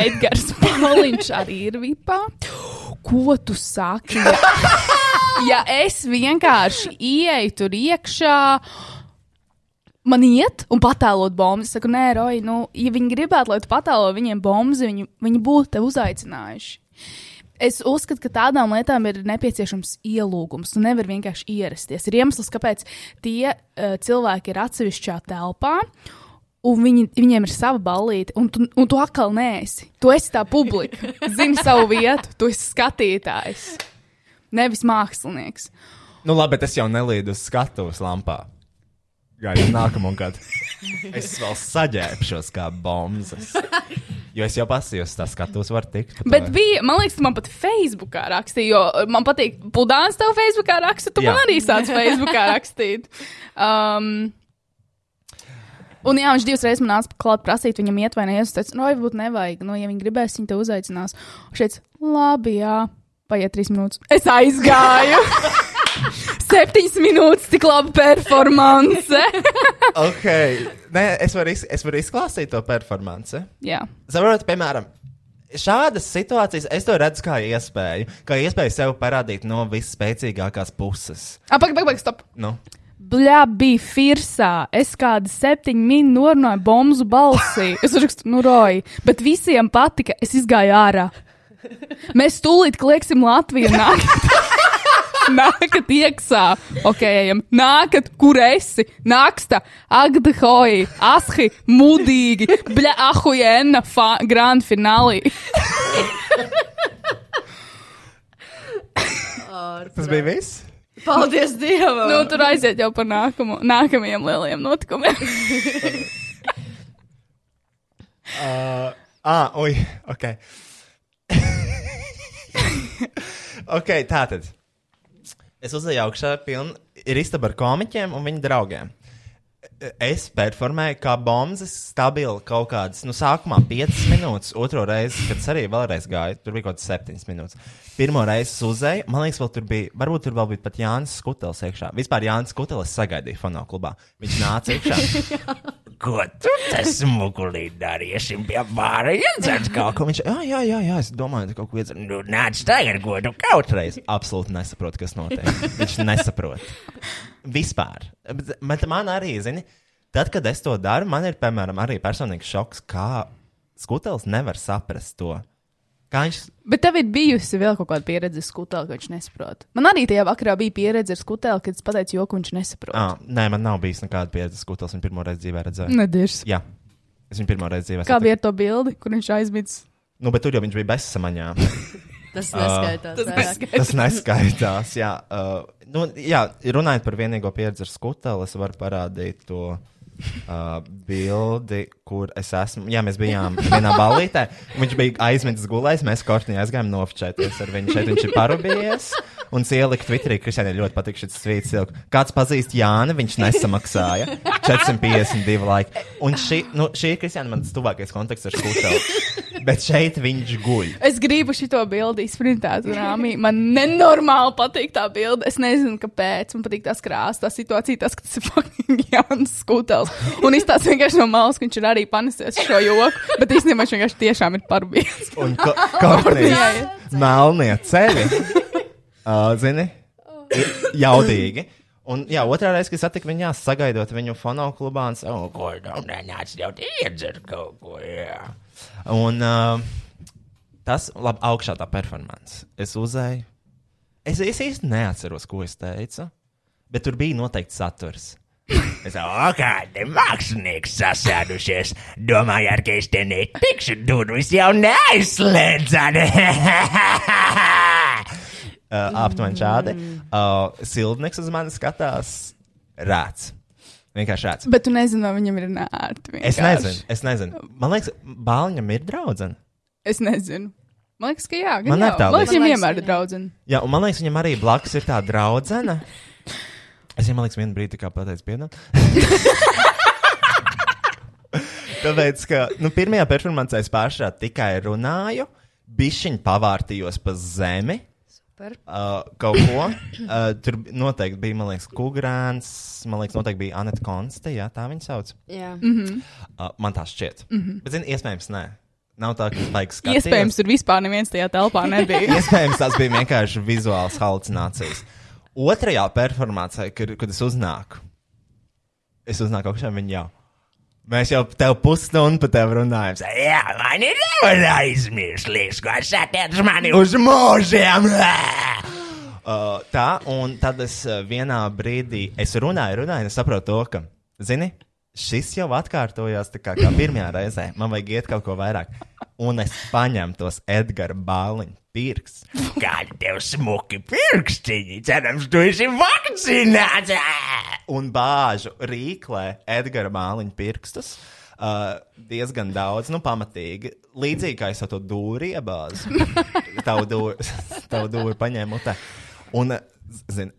Edgars Pāliņš arī ir vipā. Ko tu saki? Ja, ja es vienkārši ieeju tur iekšā, man iet un patēlot bombu. Es saku, nē, Roja, nu, ja viņi gribētu, lai tu patēlo viņiem bombas, viņi, viņi būtu te uzaicinājuši. Es uzskatu, ka tādām lietām ir nepieciešams ielūgums. Tu nevari vienkārši ierasties. Ir iemesls, kāpēc tie uh, cilvēki ir atsevišķā telpā. Un viņi, viņiem ir sava balīte, un tu, un tu atkal neesi. Tu esi tā publika, zini savu vietu, tu esi skatītājs, nevis mākslinieks. Nu, labi, bet es jau nelīdu uz skatuves lampā. Gaidu nākamo gadu. Es vēl saģērbšos kā bombas. Jo es jau pasījos, tas skatos, var tikt. Bet bija, man liekas, man pat Facebookā rakstīji, jo man patīk, Pudāns tev Facebookā raksta, tu Jā. man arī sāc Facebookā rakstīt. Um, Un jā, viņš divas reizes man nāca klāt prasīt, viņam iet vai nē, es teicu, no, varbūt nevajag, no, ja viņi gribēs, viņi te uzaicinās. Un šeit, labi, jā, paiet trīs minūtes. Es aizgāju! Septiņas minūtes, tik laba performance! Ok, Nē, es varu, iz, es varu izklāstīt to performanci. jā. Saprotiet, piemēram, šādas situācijas es to redzu kā iespēju, kā iespēju sev parādīt no visspēcīgākās puses. Pagaidi, pagaidi, stop! Nu, Bļā, bija firsā. Es kādu septiņu minūtu norunāju bombu balsī. Es uzrakstu, nu, roju. Bet visiem patika, es izgāju ārā. Mēs tūlīt klieksim Latviju. Nākat, nākat iekšā. Ok, ejam. Nākat, kur esi? Nāksta, agda hoji, ashi, mudīgi. Bļā, ahujena, grand finālī. tas bija viss. Paldies Dievam! Nu, tur aiziet jau par nākamo, nākamajiem lielajiem notikumiem. Uh, ah, ui, ok. ok, tā tad. Es uzēju augšā, piln, ir istaba ar komiķiem un viņu draugiem. Es performēju kā bombas, stabili kaut kādas, nu, sākumā 5 minūtes, otro reizi, kad es arī vēlreiz gāju, tur bija kaut kāds 7 minūtes. Pirmo reizi uzēju, man liekas, vēl tur bija, varbūt tur vēl bija pat Jānis Skutelis iekšā. Vispār Jānis Skutelis sagaidīja fonā klubā. Viņš nāca iekšā. Ko tu tas smugulī darīsim pie bāra? Iedzert kaut ko. Viņš, jā, jā, jā, jā, es domāju, ka kaut ko iedzert. Nu, nāc tagad, ko tu kaut reiz. Absolūti nesaprot, kas notiek. Viņš nesaprot. Vispār. Bet, bet man arī, zini, tad, kad es to daru, man ir, piemēram, arī personīgs šoks, kā skutels nevar saprast to. Kā viņš Bet tev ir bijusi vēl kaut kāda pieredze ar skuteli, ka viņš nesaprot. Man arī tajā vakarā bija pieredze ar skuteli, kad es pateicu, joku viņš nesaprot. Ah, nē, man nav bijis nekāda pieredze skutels, un pirmo reizi dzīvē redzēju. Nedirs. Jā, es viņu pirmo reizi dzīvē Kā bija ar to bildi, kur viņš aizmidzis? Nu, bet tur jau viņš bija bezsamaņā. Tas neskaitās. Tas vairāk. neskaitās. Tas neskaitās. Jā, uh, nu, jā, runājot par vienīgo pieredzi ar skuteli, es varu parādīt to uh, bildi, kur es esmu. Jā, mēs bijām vienā ballītē. Viņš bija aizmidzis gulējis, mēs kortnī aizgājām nofočēties ar viņu. Šeit viņš ir parubījies. Un es ieliku Twitterī, ka Kristiānai ļoti patīk šis tvīts. ieliku. Kāds pazīst Jāni, viņš nesamaksāja 452 laiki. Un šī, nu, šī ir Kristiāna mans tuvākais konteksts ar skuteli. Bet šeit viņš guļ. Es gribu šo bildi izprintēt, rāmī. Man nenormāli patīk tā bilde. Es nezinu, kāpēc. Man patīk tas krāsa, tā situācija, tas, ka tas ir fucking Jānis Skutels. Un izstāsta vienkārši no malas, ka viņš ir arī panesies šo joku. Bet īstenībā viņš vienkārši tiešām ir parbījies. Un Jā, jā. melnie ceļi. Zini, ir jaudīgi. Un, jā, otrā reize, kad satiku viņu, sagaidot viņu fonoklubā, un oh, ko tam nenāc jau iedzert kaut ko. Jā. Un uh, tas, labi, augšā tā performance. Es uzēju. Es, es īsti neatceros, ko es teicu, bet tur bija noteikti saturs. Es domāju, kādi mākslinieki sasēdušies. Domāju, ka es te netikšu durvis jau neaizslēdzami. uh, aptuveni šādi. Uh, Sildnieks uz mani skatās rāts. Vienkārši rāts. Bet tu nezini, vai viņam ir nērti. Es vienkārši. nezinu, es nezinu. Man liekas, Bāliņam ir draudzene. Es nezinu. Man liekas, ka jā. gan Man jau. ir tā Man liekas, liekas. viņam Man vienmēr liekas, ir draudzene. Jā, un man liekas, viņam arī blakus ir tā draudzene. Es viņam liekas, vienu brīdi kā pateicu, piedod. Tāpēc, ka nu, pirmajā performancē es pāršā tikai runāju, bišķiņu pavārtījos pa zemi. Super. Uh, kaut ko. Uh, tur noteikti bija, man liekas, Kugrāns. Man liekas, noteikti bija Anita Konste. Jā, tā viņa sauc. Jā. Uh, man tā šķiet. Mm -hmm. Bet, zini, iespējams, nē. Nav tā, ka baigs skatīties. Iespējams, tur vispār neviens tajā telpā nebija. Iespējams, tas bija vienkārši vizuāls halucinācijas. Otrajā performācijā, kad, kad es uznāku, es uznāku augšā viņa jau. Mēs jau tev pusstundu par tevi runājam. Jā, man ir nevar aizmirst, liekas, ko satiec mani uz mūžiem. Uh, tā, un tad es uh, vienā brīdī, es runāju, runāju, un es saprotu to, ka, zini, šis jau atkārtojās tā kā, kā pirmajā reizē. Man vajag iet kaut ko vairāk. Un es paņemu tos Edgara bāliņu pirks. Kādi tev smuki pirkstiņi? Cerams, tu esi vakcinēts! Un bāžu rīklē Edgara bāliņu pirkstus. Uh, diezgan daudz, nu, pamatīgi. Līdzīgi kā es to dūri iebāzu. tavu dūri, tavu dūri paņēmu mutē. Un, zini,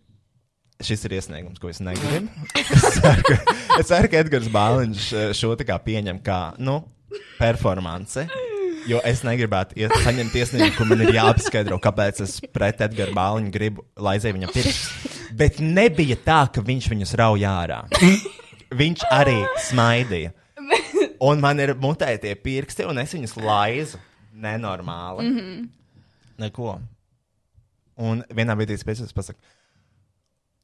šis ir iesniegums, ko es negribu. Es ceru, ka, es ceru, ka Edgars Bāliņš eh, šo tā kā pieņem kā, nu, performance. Jo es negribētu iet, saņemt iesniegumu, kur man ir jāpaskaidro, kāpēc es pret Edgars Bāliņu gribu laizēt viņa pirkstus. Bet nebija tā, ka viņš viņus rauj ārā. Viņš arī smaidīja. Un man ir mutē tie pirksti, un es viņus laizu. Nenormāli. Mm -hmm. Neko. Un vienā brīdī es pēc tam pasaku,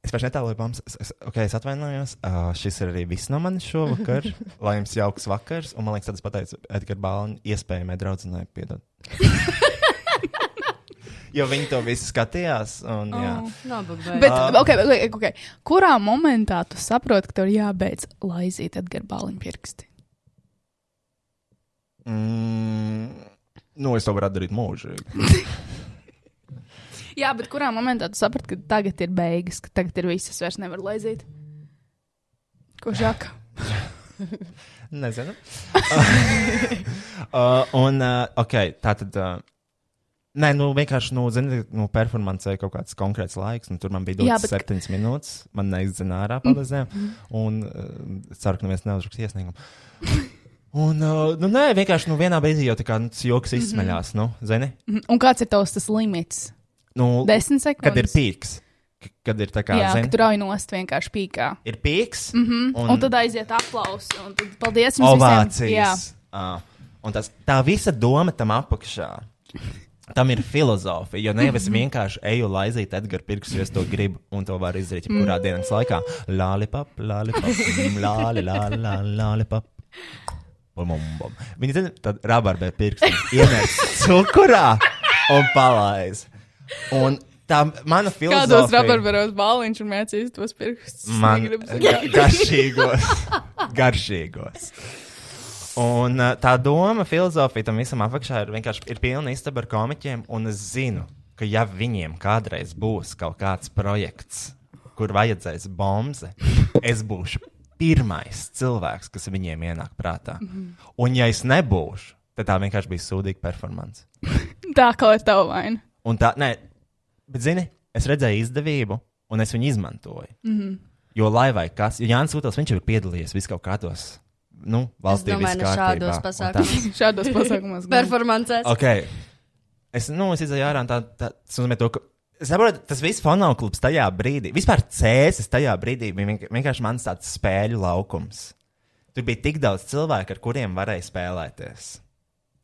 es vairs netāloju bams. Es, es, okay, es atvainojos. Uh, šis ir arī viss no manis šovakar. Lai jums jauks vakars. Un man liekas, tad es pateicu Edgars Bāliņš, iespējamai draudzenei piedod. jo viņi to visu skatījās. Un, jā. Nabaga. Bet, okay, okay, okay. kurā momentā tu saproti, ka tev ir jābeidz laizīt Edgars Bāliņa pirksti? Mm, nu, es to varētu darīt mūžīgi. Jā, bet kurā momentā tu saprati, ka tagad ir beigas, ka tagad ir viss, es vairs nevaru laizīt? Ko žaka? Nezinu. uh, un, uh, ok, tā tad. Uh, Nē, nu vienkārši, nu, zini, nu, performancē kaut kāds konkrēts laiks, un tur man bija dots bet- septiņas minūtes. Man neizdzenā ārā palīdzēja, un uh, ceru, ka neviens neuzrakst iesniegumu. Un, uh, nu, nē, vienkārši, nu, vienā brīdī jau tā kā nu, tas joks izsmeļās, nu, zini? Un kāds ir tavs tas limits? Nu, Desmit sekundes. Kad ir pīks, kad ir tā kā, Jā, ka zini, tur auj nost vienkārši pīkā. ir pīks, Mm -hmm. un, un tad aiziet aplausi. Un tad paldies jums ovācijas. Uh, un tas, tā visa doma tam apakšā. Tam ir filozofija, jo nevis vienkārši eju laizīt Edgars Pirks, jo es to gribu, un to var izdarīt jebkurā dienas laikā. Lālipap, lālipap, mm, lāli, lāli, lāli, lālipap. Bum, bum, bum. Viņi zina, tad rabarbē pirkstu iemet cukurā un palaiz. Un tā mana Kādos filozofija. rabarbaros bāliņš un mēcīs tos pirkstus? Man ga garšīgos. garšīgos. Un uh, tā doma, filozofija tam visam apakšā ir vienkārši ir pilna istaba ar komiķiem. Un es zinu, ka ja viņiem kādreiz būs kaut kāds projekts, kur vajadzēs bomzi, es būšu pirmais cilvēks, kas viņiem ienāk prātā. Un ja es nebūšu, tad tā vienkārši bija sūdīga performance. Tā kā ir tava vaina. Un tā, nē, bet zini, es redzēju izdevību, un es viņu izmantoju. Mm -hmm. Jo, lai vai kas, jo Jānis Kutels, viņš jau ir piedalījies vis kaut kādos, nu, valstī viss ne kārtībā. šādos pasākumos. Šādos pasākumos. gan. Performancēs. Ok. Es, nu, es izēju ārā, un tā, tā, tas nozīmē to, ka. Es saprotu, tas viss fonauklubs tajā brīdī, vispār cēsis tajā brīdī bija vienk- vienkārši mans tāds spēļu laukums. Tur bija tik daudz cilvēku, ar kuriem varēja spēlēties.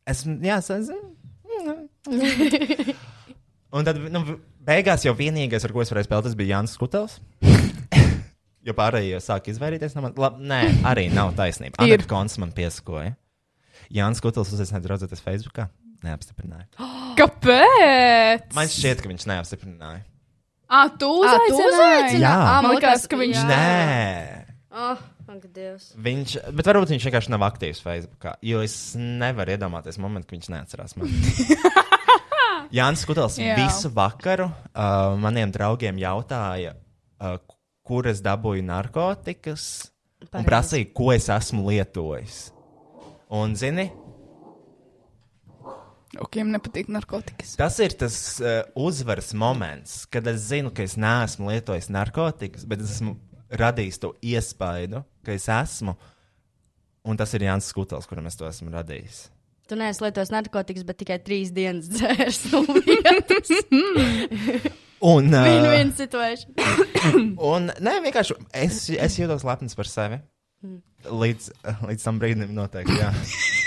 Es, jā, es zinu. Un tad, nu, beigās jau vienīgais, ar ko es varēju spēlēt, tas bija Jānis Kutels. jo pārējie sāk izvairīties no manis. Nē, arī nav taisnība. Anna Kons man piesakoja. Jānis Kutels uzsācis draudzēties Facebookā. Neapstiprināja. Kāpēc? Man šķiet, ka viņš neapstiprināja. Ah, tu uzaicināji? Jā. Ā, Man liekas, ka viņš- jā. Nē. Oh. Viņš, bet varbūt viņš vienkārši nav aktīvs Facebook. Jo es nevaru iedomāties momentu, ka viņš neatcerās mani. Jānis Kutels Jā. visu vakaru uh, maniem draugiem jautāja, uh, kur es dabūju narkotikas, un Pareizi. prasīja, ko es esmu lietojis. Un, zini, Okiem nepatīk narkotikas. tas ir tas uh, uzvaras moments, kad es zinu, ka es neesmu lietojis narkotikas, bet es esmu radījis to iespaidu, ka es esmu. Un tas ir Jānis Kutels, kuram es to esmu radījis. Tu neesi lietojis narkotikas, bet tikai trīs dienas dzērs. Un, uh, Win-win situation. un nē, vienkārši es, es jūtos lepns par sevi. Līdz, līdz tam brīdim noteikti.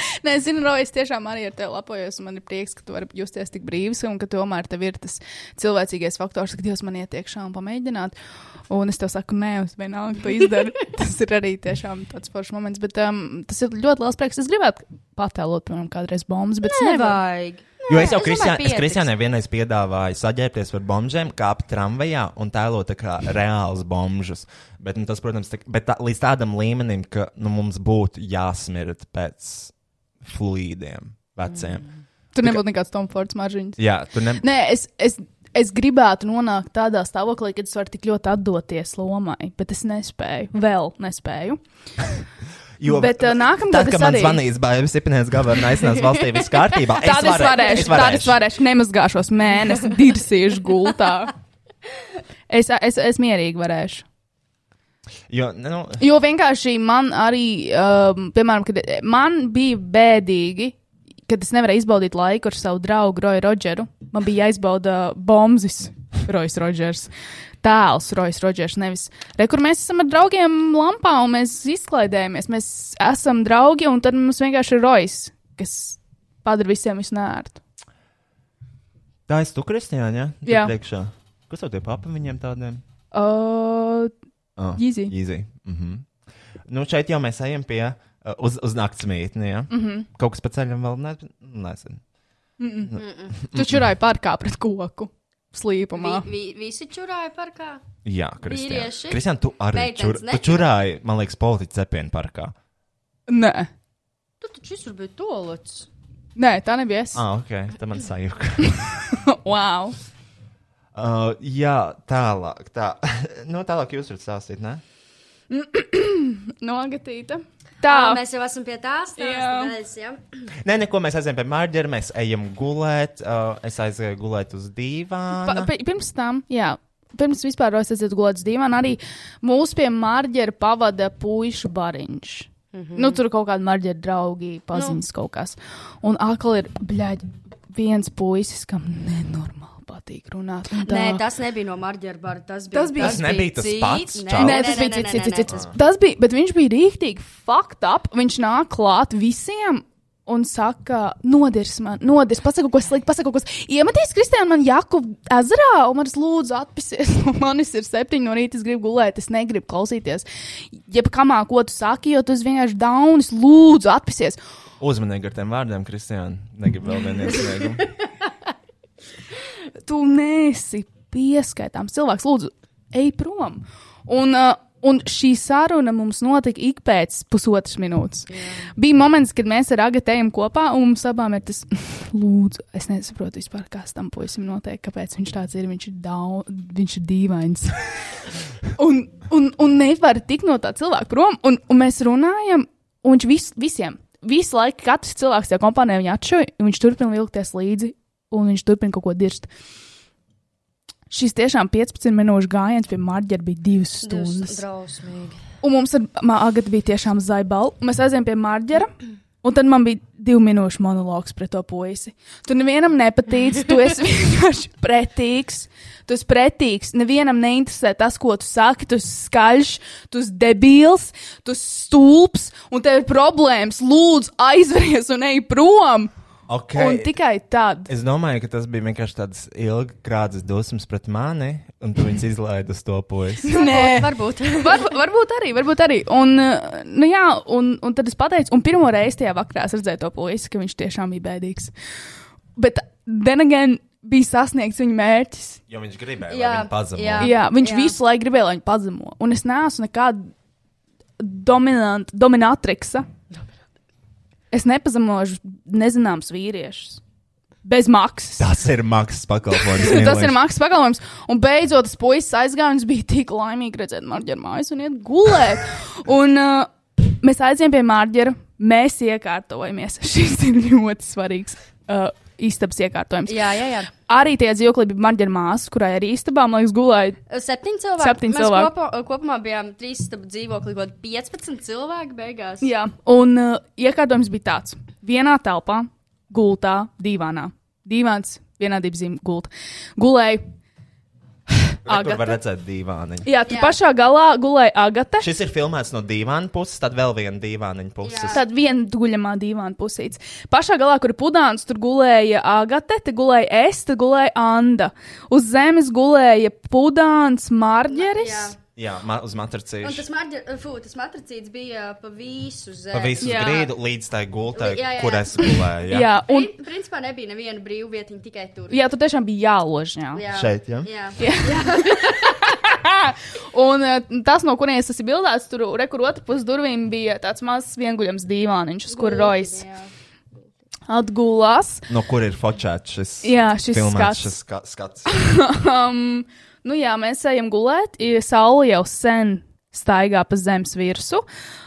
Nē, es zinu, Roja, es tiešām arī ar tevi lepojos. un Man ir prieks, ka tu vari justies tik brīvs un ka tomēr tev ir tas cilvēcīgais faktors, ka Dievs man iet iekšā un pamēģināt. Un es tev saku, nē, es vienalga to izdaru. tas ir arī tiešām tāds foršs moments. Bet um, tas ir ļoti liels prieks. Es gribētu patēlot, piemēram, kādreiz bombas, bet nevaru. Nevajag. Jo es jau Kristiānai vienreiz piedāvāju saģērbties par bombžiem, kāpt tramvajā un tēlot kā reāls bombžus. Bet, nu, tas, protams, tā, bet tā, līdz tādam līmenim, ka nu, mums būtu jāsmirt pēc fluīdiem veciem. Mm. Tur nebūtu nekāds Tom Fords maržiņas. Jā, tu ne... Nē, es, es, es gribētu nonākt tādā stāvoklī, kad es varu tik ļoti atdoties lomai, bet es nespēju. Vēl nespēju. Jo, Bet, uh, nākamgad tad, es kad man arī- zvanīs, baigas Ipinēns Gavarna aicinās valstī viss kārtībā, es Tad es varē- varēšu, tad es varēšu, nemazgāšos mēnesi, dirsīšu gultā. Es, es, es mierīgi varēšu. Jo, nu, Jo vienkārši man arī, um, piemēram, kad man bija bēdīgi, kad es nevarēju izbaudīt laiku ar savu draugu Roju Rodžeru. Man bija jāizbauda bombzis, Rojas Rodžers. Tēls Rojas Rodžers, nevis. Re, kur mēs esam ar draugiem lampā un mēs izklaidējamies. Mēs esam draugi un tad mums vienkārši ir Rojas, kas padara visiem visu nērtu. tā es tu, Kristiāna, ja? Tur Jā. Priekšā. Kas tev tie papi viņiem tādiem? Uh, Oh, Easy. easy. Mm -hmm. Nu, šeit jau mēs ejam pie uh, uz, uz nakts mītni, ja? Mm Mhm. -hmm. Kaut kas pa ceļam vēl ne, nezinu. tu čurāji parkā pret koku slīpumā. Vi, vi, visi čurāja parkā. Jā, Kristiāna. Vīrieši? Kristiāna, tu arī Meitenes čur, tu nečurā. čurāji, man liekas, politiķu cepienu parkā. Nē. Tu taču visur biji tolots. Nē, tā nebija es. Ah, ok, tā man sajūta. wow. Uh, jā, tālāk. Tā. nu, tālāk jūs varat stāstīt, ne? Nogatīta. Tā. Tā. Mēs jau esam pie tās tādas ja? Nē, neko mēs aizējām pie Mārģera, mēs ejam gulēt. Uh, es aizgāju gulēt uz pi- pirms tam, jā. Pirms vispār es esmu gulējis divā, arī mūsu pie Marģera pavada puišu bariņš. Mm -hmm. Nu, tur kaut kādi marģeri draugi, paziņas nu. kaut kas. Un atkal ir, bļaļ, viens puisis, kam nenormāli patīk runāt. un tā. Nē, tas nebija no Marģera bara. Tas bija, Tas bija- Tas nebija tas pats Nē? Nē, tas bija cits, cits, cits. Tas bija, bet viņš bija rīktīgi fucked up. Viņš nāk klāt visiem. Un saka, nodirs man, nodirs, pasaka kaut ko sliktu, pasaka kaut ko sliktu. Iemetīs Kristiāna man jaku ezerā, un man lūdzu atpisies. Manis ir septiņi no rīta, es gribu gulēt, es negribu klausīties. Jebkamā, ko tu saki, jo tu vienkārši daunis, lūdzu atpisies. Uzmanīgi ar tiem vārdiem, Kristiāna. Negribu vēl vienu iesniegumu. tu nesi pieskaitāms cilvēks. Lūdzu, ej prom. Un, uh, un šī saruna mums notika ik pēc pusotras minūtes. Jā. Bija moments, kad mēs ar Agatu ejam kopā, un mums abām ir tas, lūdzu, es nesaprotu vispār, kas tam puisim notiek, kāpēc viņš tāds ir. Viņš ir, daudz, viņš ir dīvains. un, un, un nevar tikt no tā cilvēka prom, un, un mēs runājam, un viņš vis, visiem. Visu laiku katrs cilvēks tajā kompānijā viņu atšauja, un viņš turpina vilkties līdzi, un viņš turpina kaut ko dirst. Šis tiešām 15 minūšu gājiens pie Marģera bija 2 stundas. Drausmīgi. Un mums ar Agatu bija tiešām zaibala. Mēs aizējām pie Marģera. Un tad man bija divu minūšu monologs pret to puisi. Tu nevienam nepatīc, tu esi vienkārši pretīgs. Tu esi pretīgs. Nevienam neinteresē tas, ko tu saki. Tu esi skaļš, tu esi debils, tu esi stulbs, un tev ir problēmas. Lūdzu, aizveries un ej prom! Okay. Un tikai tad. Es domāju, ka tas bija vienkārši tāds ilggrādas dusmas pret mani, un tu viņus izlaidi uz to puisi. Nē, Varbūt. Var, varbūt arī, varbūt arī. Un, uh, nu jā, un, un tad es pateicu, un pirmo reizi tajā vakarā es redzēju to puisi, ka viņš tiešām bija bēdīgs. Bet, then again, bija sasniegts viņa mērķis. Jo viņš gribēja, Jā, lai viņu pazemo. jā. Jā, viņš jā. visu laiku gribēja, lai viņu pazemo. Un es neesmu nekāda dominant, dominatriksa. Es nepazemošu nezināms vīriešus. Bez maksas. Tas ir maksas pakalpojums. Tas ir maksas pakalpojums. Un beidzot, tas puisis aizgāja, es biju tik laimīgs redzēt Marģera mājas un iet gulēt. Un uh, mēs aizjām pie Marģera, mēs iekārtojamies. Šis ir ļoti svarīgs uh, istabas iekārtojums. Jā, jā, jā. Arī tie dzīvokļi bija Marģera māsas, kurai arī istabā, man liekas, gulēja. Septiņi cilvēki. Septiņi Mēs cilvēki. Kopā, kopumā bijām trīs stabu dzīvokļi, kaut kādi 15 cilvēki beigās. Jā, un uh, iekārtojums bija tāds. Vienā telpā, gultā, divānā. Divāns, vienādības zīme, gulta. Gulēja. Tur var Agata. redzēt dīvāniņu. Jā, tur Jā. pašā galā gulēja Agata. Šis ir filmēts no dīvāna puses, tad vēl viena dīvāniņa puses. Jā. Tad viena guļamā divāna pusīte. Pašā galā, kur ir pudāns, tur gulēja Agate, te gulēja es, te gulēja Anda. Uz zemes gulēja pudāns Marģeris. Jā. Jā, ma uz Un matricīšu. tas, marģi, fū, tas matricīts bija pa visu zemi. Pa visu Jā. grīdu līdz tai gultai, Jā, jā, kur jā. es gulēju. Jā, un Prin, principā nebija neviena brīva vieta, tikai tur. jā, tur tiešām bija jālož. Jā. Jā. Šeit, jā? Jā. Un uh, tas, no kurienes tas ir bildēts, tur rekur otru pusi durvīm bija tāds mazs vienguļams divāniņš, uz kura rojas Jā. atgulās. No kur ir fočēts šis, Jā, šis skats. šis ska skats? Um, nu jā, mēs ejam gulēt, saule jau sen staigā pa zemes virsmu.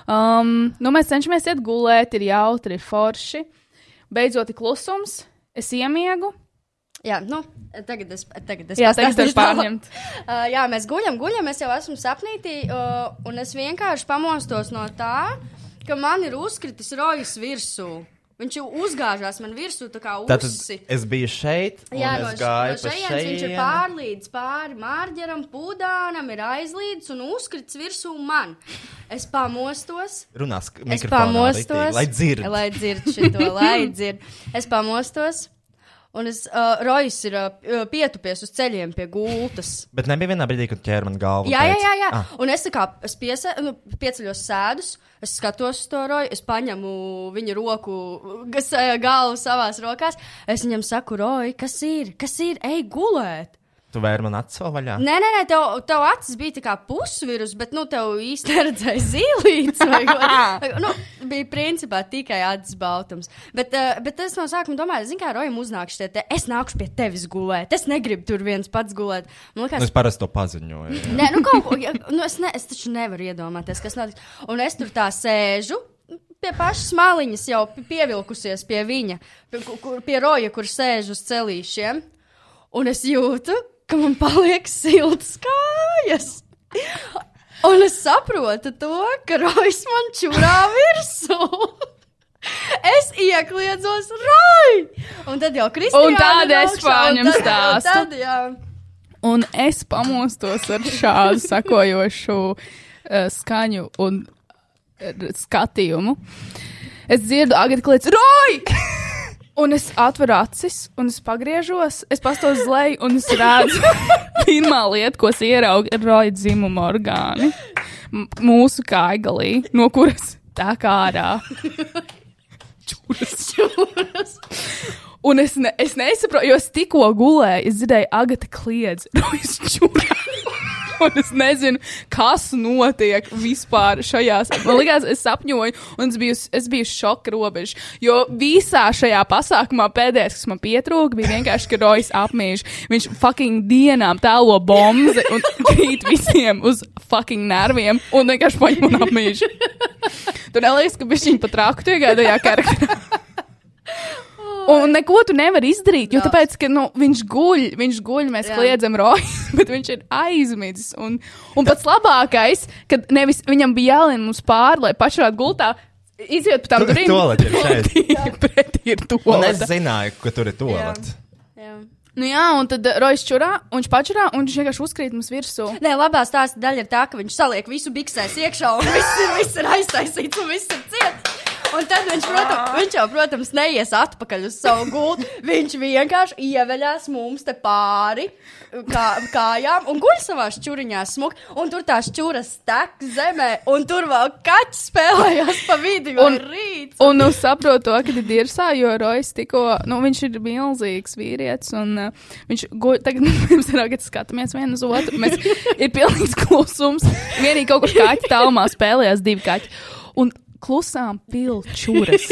Um, nu, mēs cenšamies iet gulēt, ir jautri, ir forši. Beidzot, ir klusums, es iemiegu. Jā, nu, tagad es, tagad es Jā, tagad ir pārņemt. Uh, jā, mēs guļam, guļam, es jau esmu sapnītī, uh, un es vienkārši pamostos no tā, ka man ir uzkritis rojas virsū. Viņš jau uzgāžās man virsū, tā kā uzsi. es biju šeit, Jā, es no, š- gāju no šejienes viņš ir pārlīdz pāri mārģeram, pūdānam, ir aizlīdis un uzkrits virsū man. Es pamostos, Runās Es pamostos, riktīgi, lai dzird. lai dzird šito, lai dzird. Es pamostos, un es, uh, Rojas ir uh, pietupies uz ceļiem pie gultas. Bet nebija vienā brīdī, kad ķēra man galvu. Jā, jā, jā, jā. Ah, Un es kā es piese, nu, pieceļos sēdus, es skatos uz to roju, es paņemu viņa roku, kas galvu savās rokās. Es viņam saku, roju, kas ir, kas ir, ej gulēt. Tu vēri man acis vēl vaļā. Nē, nē, nē tev, tev acis bija tā kā pusvirus, bet, nu, tev īsti neredzēja zīlītes. nu, bija principā tikai acis baltums. Bet, uh, bet es no sākuma domāju, zinu, kā rojam uznāk šie te, es nākušu pie tevis gulēt. Es negribu tur viens pats gulēt. Man Nu, liekas, es parasti to paziņoju. jā. Nē, nu, kaut ko, ja, nu, es, ne, es taču nevaru iedomāties, kas notiks. Un es tur tā sēžu. Pie pašas maliņas jau pi- pievilkusies pie viņa, pie, ku- kur, pie roja, kur sēž uz celīšiem. Un es jūtu, ka man paliek siltas kājas. Un es saprotu to, ka rojas man čurā virsū. Es iekliedzos roju! Un tad jau Kristīna. Un tad es paņemu stāstu. Tad, jā. Un es pamostos ar šādu sakojošu uh, skaņu un uh, skatījumu. Es dzirdu, agri kliedz, roj! Un es atveru acis, un es pagriežos, es pastos uz leju, un es redzu, pirmā lieta, ko es ieraugu, ir roja dzimuma orgāni. M mūsu kaigalī, no kuras tā kā ārā. Čuras. Un es, ne, es nesaprotu, jo es tikko gulēju, es dzirdēju, Agata kliedz, rojas čurā. Un es nezinu, kas notiek vispār šajās. Man liekas, es sapņoju, un es biju, es biju šoka robežā. Jo visā šajā pasākumā pēdējais, kas man pietrūka, bija vienkārši, ka Rojas apmīž. Viņš fucking dienām tēlo bombu un krīt visiem uz fucking nerviem un vienkārši paņem un apmīž. Tu neliekas, ka viņš viņu pat raku iegādājā karakterā. Un neko tu nevari izdarīt, jo tāpēc, ka nu, viņš guļ, viņš guļ, mēs Jā. kliedzam roju, bet viņš ir aizmidzis. Un, un pats labākais, kad nevis viņam bija jālien mums pāri, lai pašā gultā iziet pa tām Tur durvīm. toalete ir šeit. Pretī ir to. Un es zināju, ka tur ir toalets. Jā. Nu jā, un tad Rojas čurā, un viņš pačurā, un viņš vienkārši uzkrīt mums virsū. Nē, labā stāsta daļa ir tā, ka viņš saliek visu biksēs iekšā, un viss ir, viss ir aiztaisīts, un viss ir ciets. Un tad viņš, protams, viņš jau, protams, neies atpakaļ uz savu gultu. Viņš vienkārši ieveļās mums te pāri kā, kājām un guļ savā šķuriņā smuk. Un tur tās čuras tek zemē, un tur vēl kaķis spēlējās pa vidu, un rīts. Un nu, saprotu to, ka ir dirzā, jo Rojas tikko, nu, viņš ir milzīgs vīrietis, un uh, viņš guļ, tagad ir, kad skatāmies vienu uz otru, mēs ir pilnīgs klusums, vienīgi kaut kur kaķi tālumā spēlējās divi kaķi, un klusām pilčuras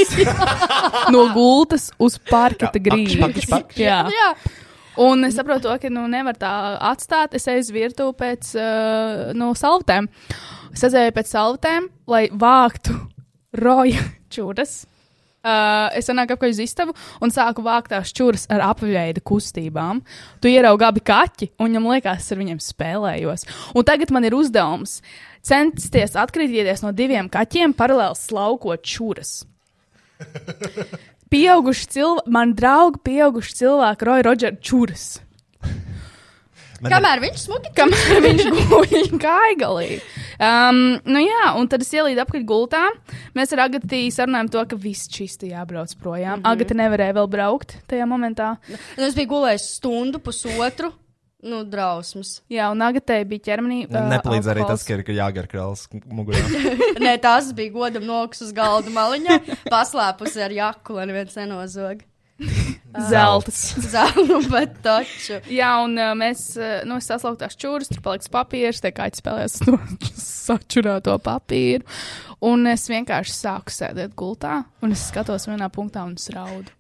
no gultas uz parketa grīdas. Jā. Jā, Un es saprotu, to, ka nu, nevar tā atstāt. Es eju uz virtuvi pēc uh, no salvetēm. Es aizēju pēc salvetēm, lai vāktu roja čūras. Uh, es nāku apkārt uz istabu un sāku vākt tās čūras ar apveida kustībām. Tu ieraugi abi kaķi, un viņam liekas, es ar viņiem spēlējos. Un tagad man ir uzdevums censties atkritīties no diviem kaķiem, paralēli slaukot čūras. Pieauguši cilvēki, man draugi, pieauguši cilvēki, Roja Rodžera čūras. Man kamēr viņš smuki Kamēr viņš guļ gaigalī. Um, nu jā, un tad es ielīdu apkārt gultā. Mēs ar Agatīnu sarunājām to, ka viss čisti jābrauc projām. Mm -hmm. Agata nevarēja vēl braukt tajā momentā. Un es biju gulējis stundu, pusotru. Nu, drausmas. Jā, un Agatē bija ķermenī. uh, Nepalīdz arī tas, alkohols. ka ir jāgar krāls mugurā. Nē, tās bija godam noks uz galda maliņā, paslēpusi ar jaku, lai neviens nenozog. zelts. Zelnu, bet taču. Jā, un uh, mēs, uh, nu, es saslaucu tās čūras, tur paliks papīrs, tie kaķi spēlēs to sačurāto papīru. Un es vienkārši sāku sēdēt gultā, un es skatos vienā punktā un es raudu.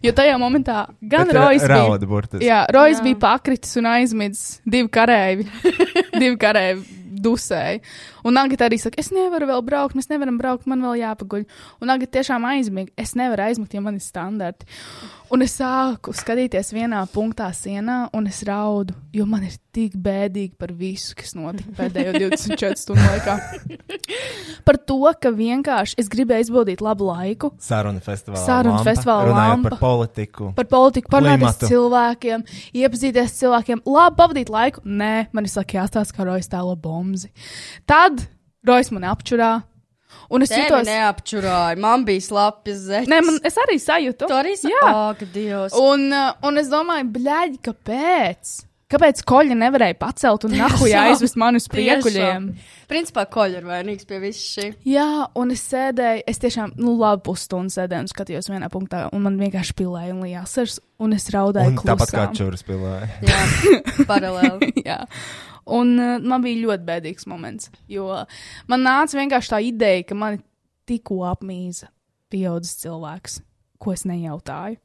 Jo tajā momentā gan Rojas bija. burtiski. Jā, Rojas bija pakritis un aizmidzis divi kareivi. divi kareivi dusēju. Un Agata arī saka, es nevaru vēl braukt, mēs nevaram braukt, man vēl jāpaguļ. Un Agata tiešām aizmiga. Es nevaru aizmigt, ja man ir standarti. Un es sāku skatīties vienā punktā sienā, un es raudu, jo man ir tik bēdīgi par visu, kas notika pēdējo 24 stundu laikā. Par to, ka vienkārši es gribēju izbaudīt labu laiku, Saruna festivālā. Sarunu festivālā runājot par politiku. par politiku, parunāties ar cilvēkiem, iepazīties ar cilvēkiem, labi pavadīt laiku. Nē, man ir saka, jāstāsta, kā Rojas tēlo bomzi. Tad Rojas man apčurā, un es Tevi jutos. neapčurāja, man bija slapjas zeķis. Nē, man, es arī sajūtu. Tu arī sa- Jā. Dievs. Un, uh, un es domāju, bļaigi, kāpēc? Kāpēc koļa nevarēja pacelt un nahuja Tiešām, aizvest mani uz priekuļiem? Principā, koļa ir vainīgs pie viss šī. Jā, un es sēdēju, es tiešām, nu, labi, pusstundu sēdēju un skatījos vienā punktā, un man vienkārši pilēja un lījās sirds, un es raudāju. Un tāpat kā klusām. čūras pilēja. Jā, paralēli. Jā. Un uh, man bija ļoti bēdīgs moments, jo man nāca vienkārši tā ideja, ka man tikko apmīza pieaudzis cilvēks, ko es nejautāju.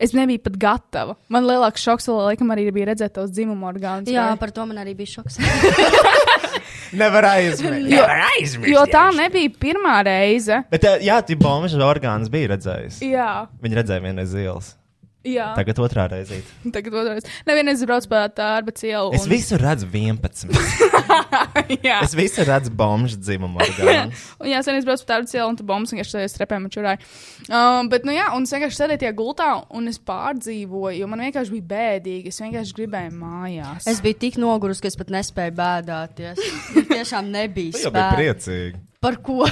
Es nebiju pat gatava. Man lielāks šoks vēl, laikam, arī bija redzēt tos dzimumu orgānus. Jā, vai- par to man arī bija šoks. Nevar aizmirst. Jo- Nevar aizmirst. Jo tā nebija pirmā reize. Bet, eh, jā, tu bombuļs orgāns bija redzējis. Jā, Viņa redzēja vienreiz ielas. Jā. Tagad otrā reizē. Tagad otrais. Nevienreiz braucu pa tārba cielu. Es visu redzu 11. Jā. Es visu redzu bombuļs dzimumu. Un jā, sen es braucu pa tādu cielu, un tu bombas vienkārši sēdēju strepēm un čurāju. Um, bet, nu jā, un es vienkārši sēdēju tajā gultā, un es pārdzīvoju, jo man vienkārši bija bēdīgi. Es vienkārši gribēju mājās. Es biju tik nogurusi, ka es pat nespēju bēdāties. Tiešām nebija biji spēka. priecīgi. Par ko?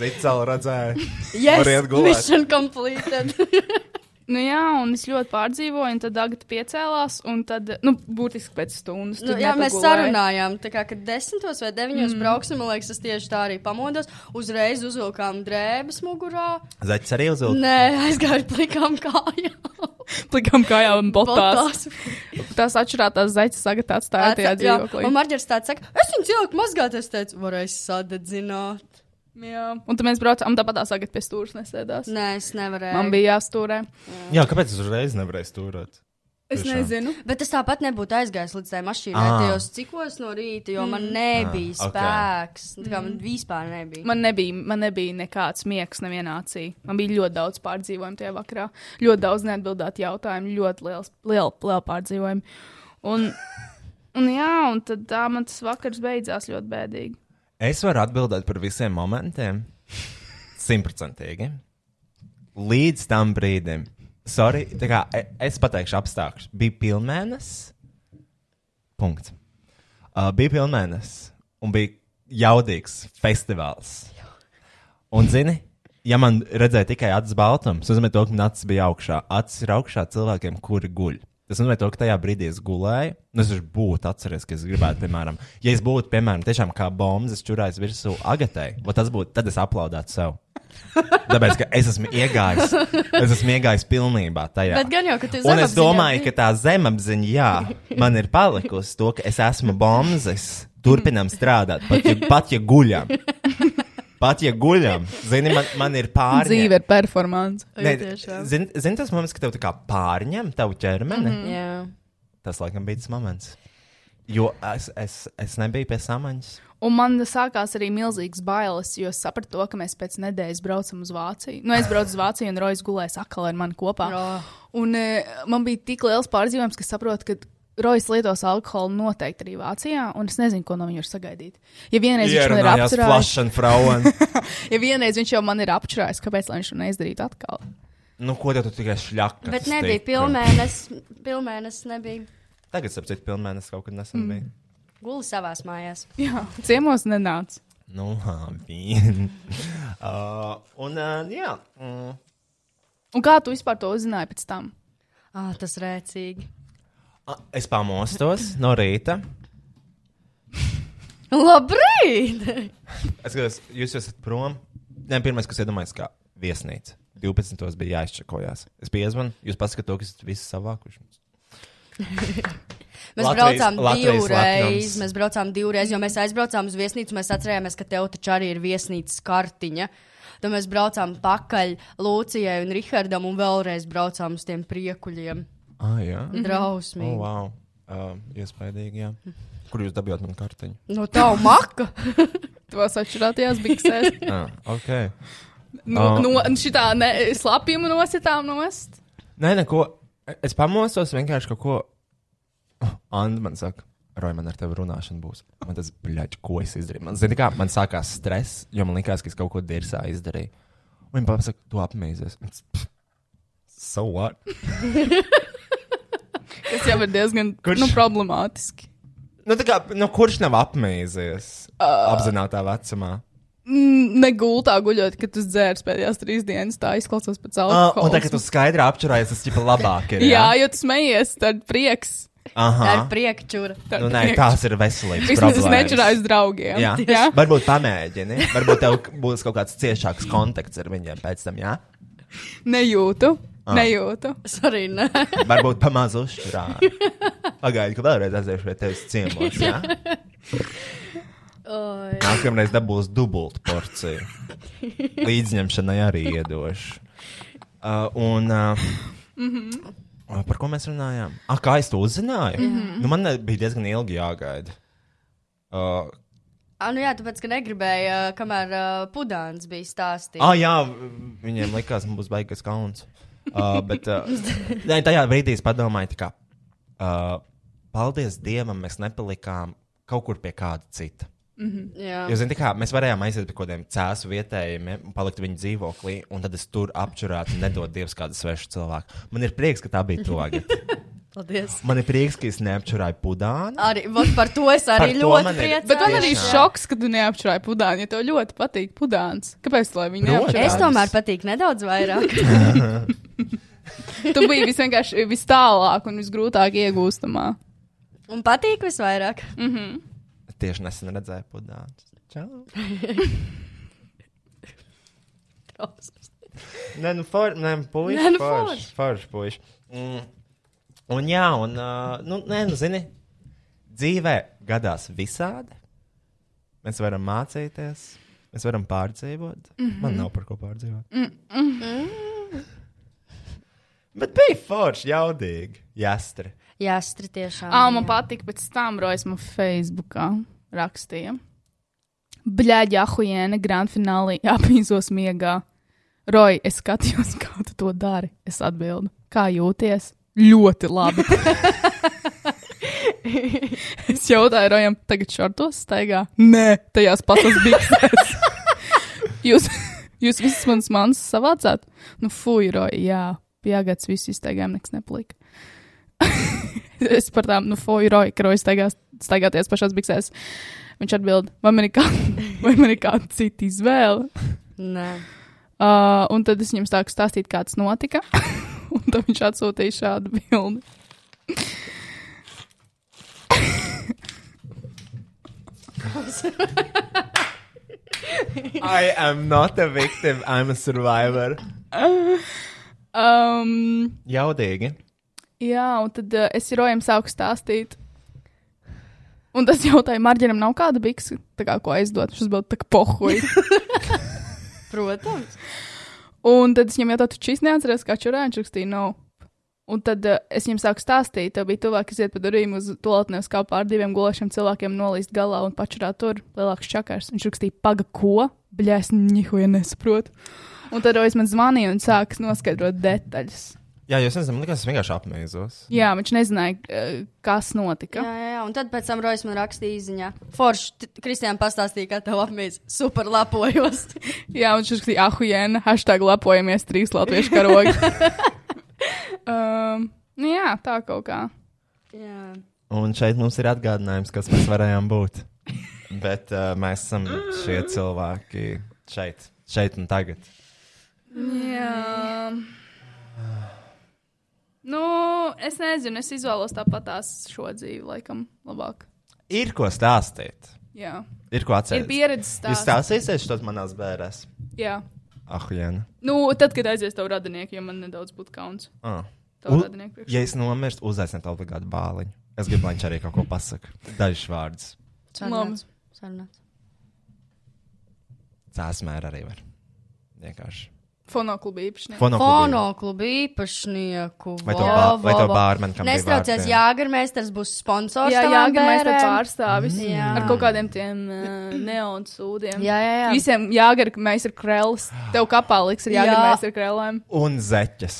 Zicēlu redzēja. Yes, Variet gulēt. mission completed. Nu jā, un es ļoti pārdzīvoju, un tad Agata piecēlās, un tad, nu, būtiski pēc stundas. Nu, jā, mēs nepagulēju. sarunājām, tā kā, kad desmitos vai deviņos mm. brauksim, man liekas, es tieši tā arī pamodos. Uzreiz uzvilkām drēbes mugurā. Zaķis arī uzvilka. Nē, aizgāju plikām kājām. Plikām kājām un botās. Botās. Tās atšķirātās zaķis Agata atstāja tajā Jā, dzīvoklī. un Marģers tāds saka, es viņu cilvēku mazgāt, es teicu, varēs sadedzināt. Jā, un tad mēs braucām, un tāpat Agata pie stūres nesēdās. Nē, es nevarēju. Man bija jāstūrē. Jā, kāpēc es uzreiz nevarēju stūrēt? Es Tiešām. nezinu. Bet es tāpat nebūtu aizgājis līdz tai mašīnai, Ā. tajos cikos no rīta, jo man nebija ok. spēks. Okay. Tā kā man vispār nebija. Man nebija, man nebija nekāds miegs nevienā acī. Man bija ļoti daudz pārdzīvojumu tajā vakarā. Ļoti daudz neatbildētu jautājumu, ļoti liels, liela, liela pārdzīvojuma. Un, un jā, un tad tā man tas vakars beidzās ļoti bēdīgi. Es varu atbildēt par visiem momentiem. Simtprocentīgi. Līdz tam brīdim. Sorry, kā e- es pateikšu apstākļus. Bija pilnmēnesis. Punkts. Uh, bija pilnmēnesis un bija jaudīgs festivāls. Un, zini, ja man redzēja tikai acis baltums, tas nozīmē, ka man acis bija augšā. Acis ir augšā cilvēkiem, kuri guļ. Tas nozīmē, to, ka tajā brīdī es gulēju. Nu, es būtu atceries, ka es gribētu, piemēram, ja es būtu, piemēram, tiešām kā bombas čurājis virsū tas būtu, tad es aplaudētu sev. Tāpēc, ka es esmu iegājis, es esmu iegājis pilnībā tajā. Bet gan jau, ka tu Un es domāju, ka tā zemapziņa, jā, man ir palikusi to, ka es esmu bombas, turpinam strādāt, pat ja, pat ja guļam. Pat ja guļam, zini, man, man ir pārņemta. Dzīve ir performance. Nē, tiešām. zini, zin tas moments, kad tev tā kā pārņem tavu ķermeni. Mm -hmm. Jā. Tas laikam bija tas moments. Jo es, es, es nebiju pie samaņas. Un man sākās arī milzīgs bailes, jo es sapratu, to, ka mēs pēc nedēļas braucam uz Vāciju. Nu, es braucu uz Vāciju, un Rojas gulēs atkal ar mani kopā. Jā. Un e, man bija tik liels pārdzīvojums, ka saprotu, ka Rojas lietos alkoholu noteikti arī Vācijā, un es nezinu, ko no viņa var sagaidīt. Ja vienreiz viņš man ir Frauen. ja vienreiz viņš jau man ir apturējis, kāpēc lai viņš to neizdarītu atkal? nu, ko tev tu tikai šļakas? Bet nebija pilnmēnesis. Pilnmēnesis nebija. Tagad, ap citu, pilnmēnesis kaut kad nesen mm. bija. Guli savās mājās. Jā, ciemos nenāca. Nu, labi. uh, un, uh, jā. Mm. Un kā tu vispār to uzzināji pēc tam? Ah, tas rēcīgi. Es pamostos no rīta. Labrīt! Es skatos, jūs esat prom. Nē, pirmais, kas iedomājas, kā viesnīca. 12. bija jāizčakojās. Es piezvanu, jūs paskatāt kas viss savākuši. Mēs Latvijas- braucām Latvijas divreiz. lepnums. Mēs braucām divreiz, jo mēs aizbraucām uz viesnīcu. Mēs atcerējāmies, ka tev taču arī ir viesnīcas kartiņa. Tad mēs braucām pakaļ Lūcijai un Rihardam un vēlreiz braucām uz tiem priekuļiem. Ah, jā. Drausmīgi. Oh, wow. Uh, iespaidīgi, jā. Kur jūs dabījāt man kartiņu? No tā maka. Tos atšķirātajās biksēs. Ah, ok. no, Ah. no, šitā ne, slapjumu nositām nost. Nē, neko. Es pamostos vienkārši kaut ko. Anna man saka, Roja, man ar tevi runāšana būs. Man tas, bļaļ, ko es izdarīju. Man, zini, kā, man sākās stress, jo man likās, ka es kaut ko dirsā izdarīju. Viņa pasaka, tu apmīzies. So what? Tas jau ir diezgan Kurš? nu, problemātiski. Nu, tā kā, nu, kurš nav apmīzies uh. apzinātajā vecumā? Negultā guļot, kad tu dzērs pēdējās trīs dienas, tā izklausās pēc Uh, alkohola. un tagad tu skaidri apčurājies, tas ir labāk. Ir, Jā, jo tu smejies, tad prieks. Aha. Tā ir priekčūra. Tad Nu, nē, tās ir veselības Vismaz es problēmas. nečurāju draugiem. Jā. jā. Varbūt pamēģini. Varbūt tev būs kaut kāds ciešāks kontakts ar viņiem pēc tam, jā? Nejūtu. Ah. Nejūtu. Es arī ne. Varbūt pamazs uzšķirā. Pagaidi, ka vēlreiz aiziešu pie tevis ciemos, jā? Oi. Nākamreiz dabūs dubultu porciju. Līdzņemšanai arī iedošu. Uh, un uh, uh, par ko mēs runājām? Ah, kā es to uzzināju? Mm -hmm. nu, man bija diezgan ilgi jāgaida. Uh, Ah, nu jā, tāpēc, ka negribēja, kamēr uh, pudāns bija stāstījis. Ah, jā, viņiem likās, ka būs baigas kauns. Uh, bet uh, nē, tajā brīdī es padomāju, kā, uh, paldies Dievam, mēs nepalikām kaut kur pie kāda cita. Jā. Jo, zini, tā kā mēs varējām aiziet pie kaut kādiem cēsu vietējiem, palikt viņu dzīvoklī, un tad es tur apčurētu un nedod Dievs kādu svešu cilvēku. Man ir prieks, ka tā bija tuvāk. Paldies. Man ir prieks, ka es neapčurāju pudānu. Arī vot par to es arī ļoti priecājos. Bet man arī šoks, ka tu neapšķirāji pudānu, ja tev ļoti patīk pudāns. Kāpēc lai viņu Protams. neapšķirāji? Es tomēr patīk nedaudz vairāk. Tu biji vis vienkārši vis tālāk un visgrūtāk iegūstamā. Un patīk visvairāk. Tieši nesen redzēju pudānu. Čau! Nē, nu, for, nē, puiši, Nē, nu, forši, forši, puiši. Mm. Un jā, un, uh, nu, nē, nu, zini, dzīvē gadās visādi. Mēs varam mācīties, mēs varam pārdzīvot. Mm -hmm. Man nav par ko pārdzīvot. Mm -hmm. Bet bija forši, jaudīgi, jāstri. Jāstri tiešām. Ā, man jā. patīk, pēc tam Rojas man Facebookā rakstīja. Bļaģi, ahujēne, grand finālī apīzos miegā. Roja, es skatījos, kā tu to dari. Es atbildu, kā jūties? Ļoti labi. es jautāju Rojam, tagad šortos staigā? Nē, tajās pašās biksēs. jūs, jūs visas manas manas savācāt? Nu, fuj, Roja, jā, piegāds visi iztaigājumi, nekas nepalika. es par tām, nu, fuj, Roja, ka Roja staigās, staigāties pašās biksēs. Viņš atbild, vai man ir kāda, vai man ir kāda cita izvēle? Nē. Uh, un tad es viņam sāku stāstīt, kā tas notika. un tad viņš atsūtīja šādu bildi. I am not a victim, I'm a survivor. Um, Jaudīgi. jā, un tad uh, es Rojam sāku stāstīt. Un tas jautāja, Marģinam nav kāda biksa, kā ko aizdot. Šis bija tā kā pohuj. Protams. Un tad es viņam jautāju, tu šis neatceries, kā čurāņš rakstīja, nav. Un tad uh, es viņam sāku stāstīt, tev bija tuvāk iziet pa durvīm uz toaletnēm, kā pār diviem gulēšiem cilvēkiem nolīst galā un pačurāt tur lielāks čakars. Viņš rakstīja, paga, ko? Bļā, es nihuja nesaprotu. Un tad Rojas man zvanīja un sāka noskaidrot detaļas. Jā, jūs nezināt, man liekas, es vienkārši apmēzos. Jā, viņš nezināja, uh, kas notika. Jā, jā, jā, un tad pēc tam Rojas man rakstīja īziņā. Forši, Kristiāna pastāstīja, kā tev apmēs. Super lapojos. Jā, un viņš rakstīja, ah, jēna, hashtag lepojamies trīs latviešu karogi. um, nu jā, tā kaut kā. jā. Un šeit mums ir atgādinājums, kas mēs varējām būt. Bet uh, mēs esam šie cilvēki šeit, šeit un tagad. Jā. Nu, es nezinu, es izvēlos tāpat tās šo dzīvi, laikam, labāk. Ir ko stāstīt. Jā, Ir ko ir atcerēties. pieredzes Jūs stāstīsiet šo manās bērēs. Jā, Ah, Jēna. nu, tad, kad aizies tavu radinieku, ja man nedaudz būtu kauns. Ah. U-. Ja es nomirstu, uzaiciniet obligāti bāliņu. Es gribu, lai viņš arī kaut ko pasakā. Dažs vārds. Sarunāts. Sarunāts. Cēsmēr arī var. Vienkārši. Fonokluba īpašnieks. Fonoklubu. Fonoklubu īpašnieku. Vai to bā- vai to bārmeni, kam Nestraucies. Jāgarmēsters būs sponsors. Jā, jā, tavām gan mēs te bērēm. pārstāvis. Mm. Jā. Ar kaut kādiem tiem uh, neonu sūdiem. Jā, jā, jā. Visiem jāgar, ka mēs ar krēlis. Tev kapā liks ar jāgar, Jā. mēs ar krēlēm. Un zeķes.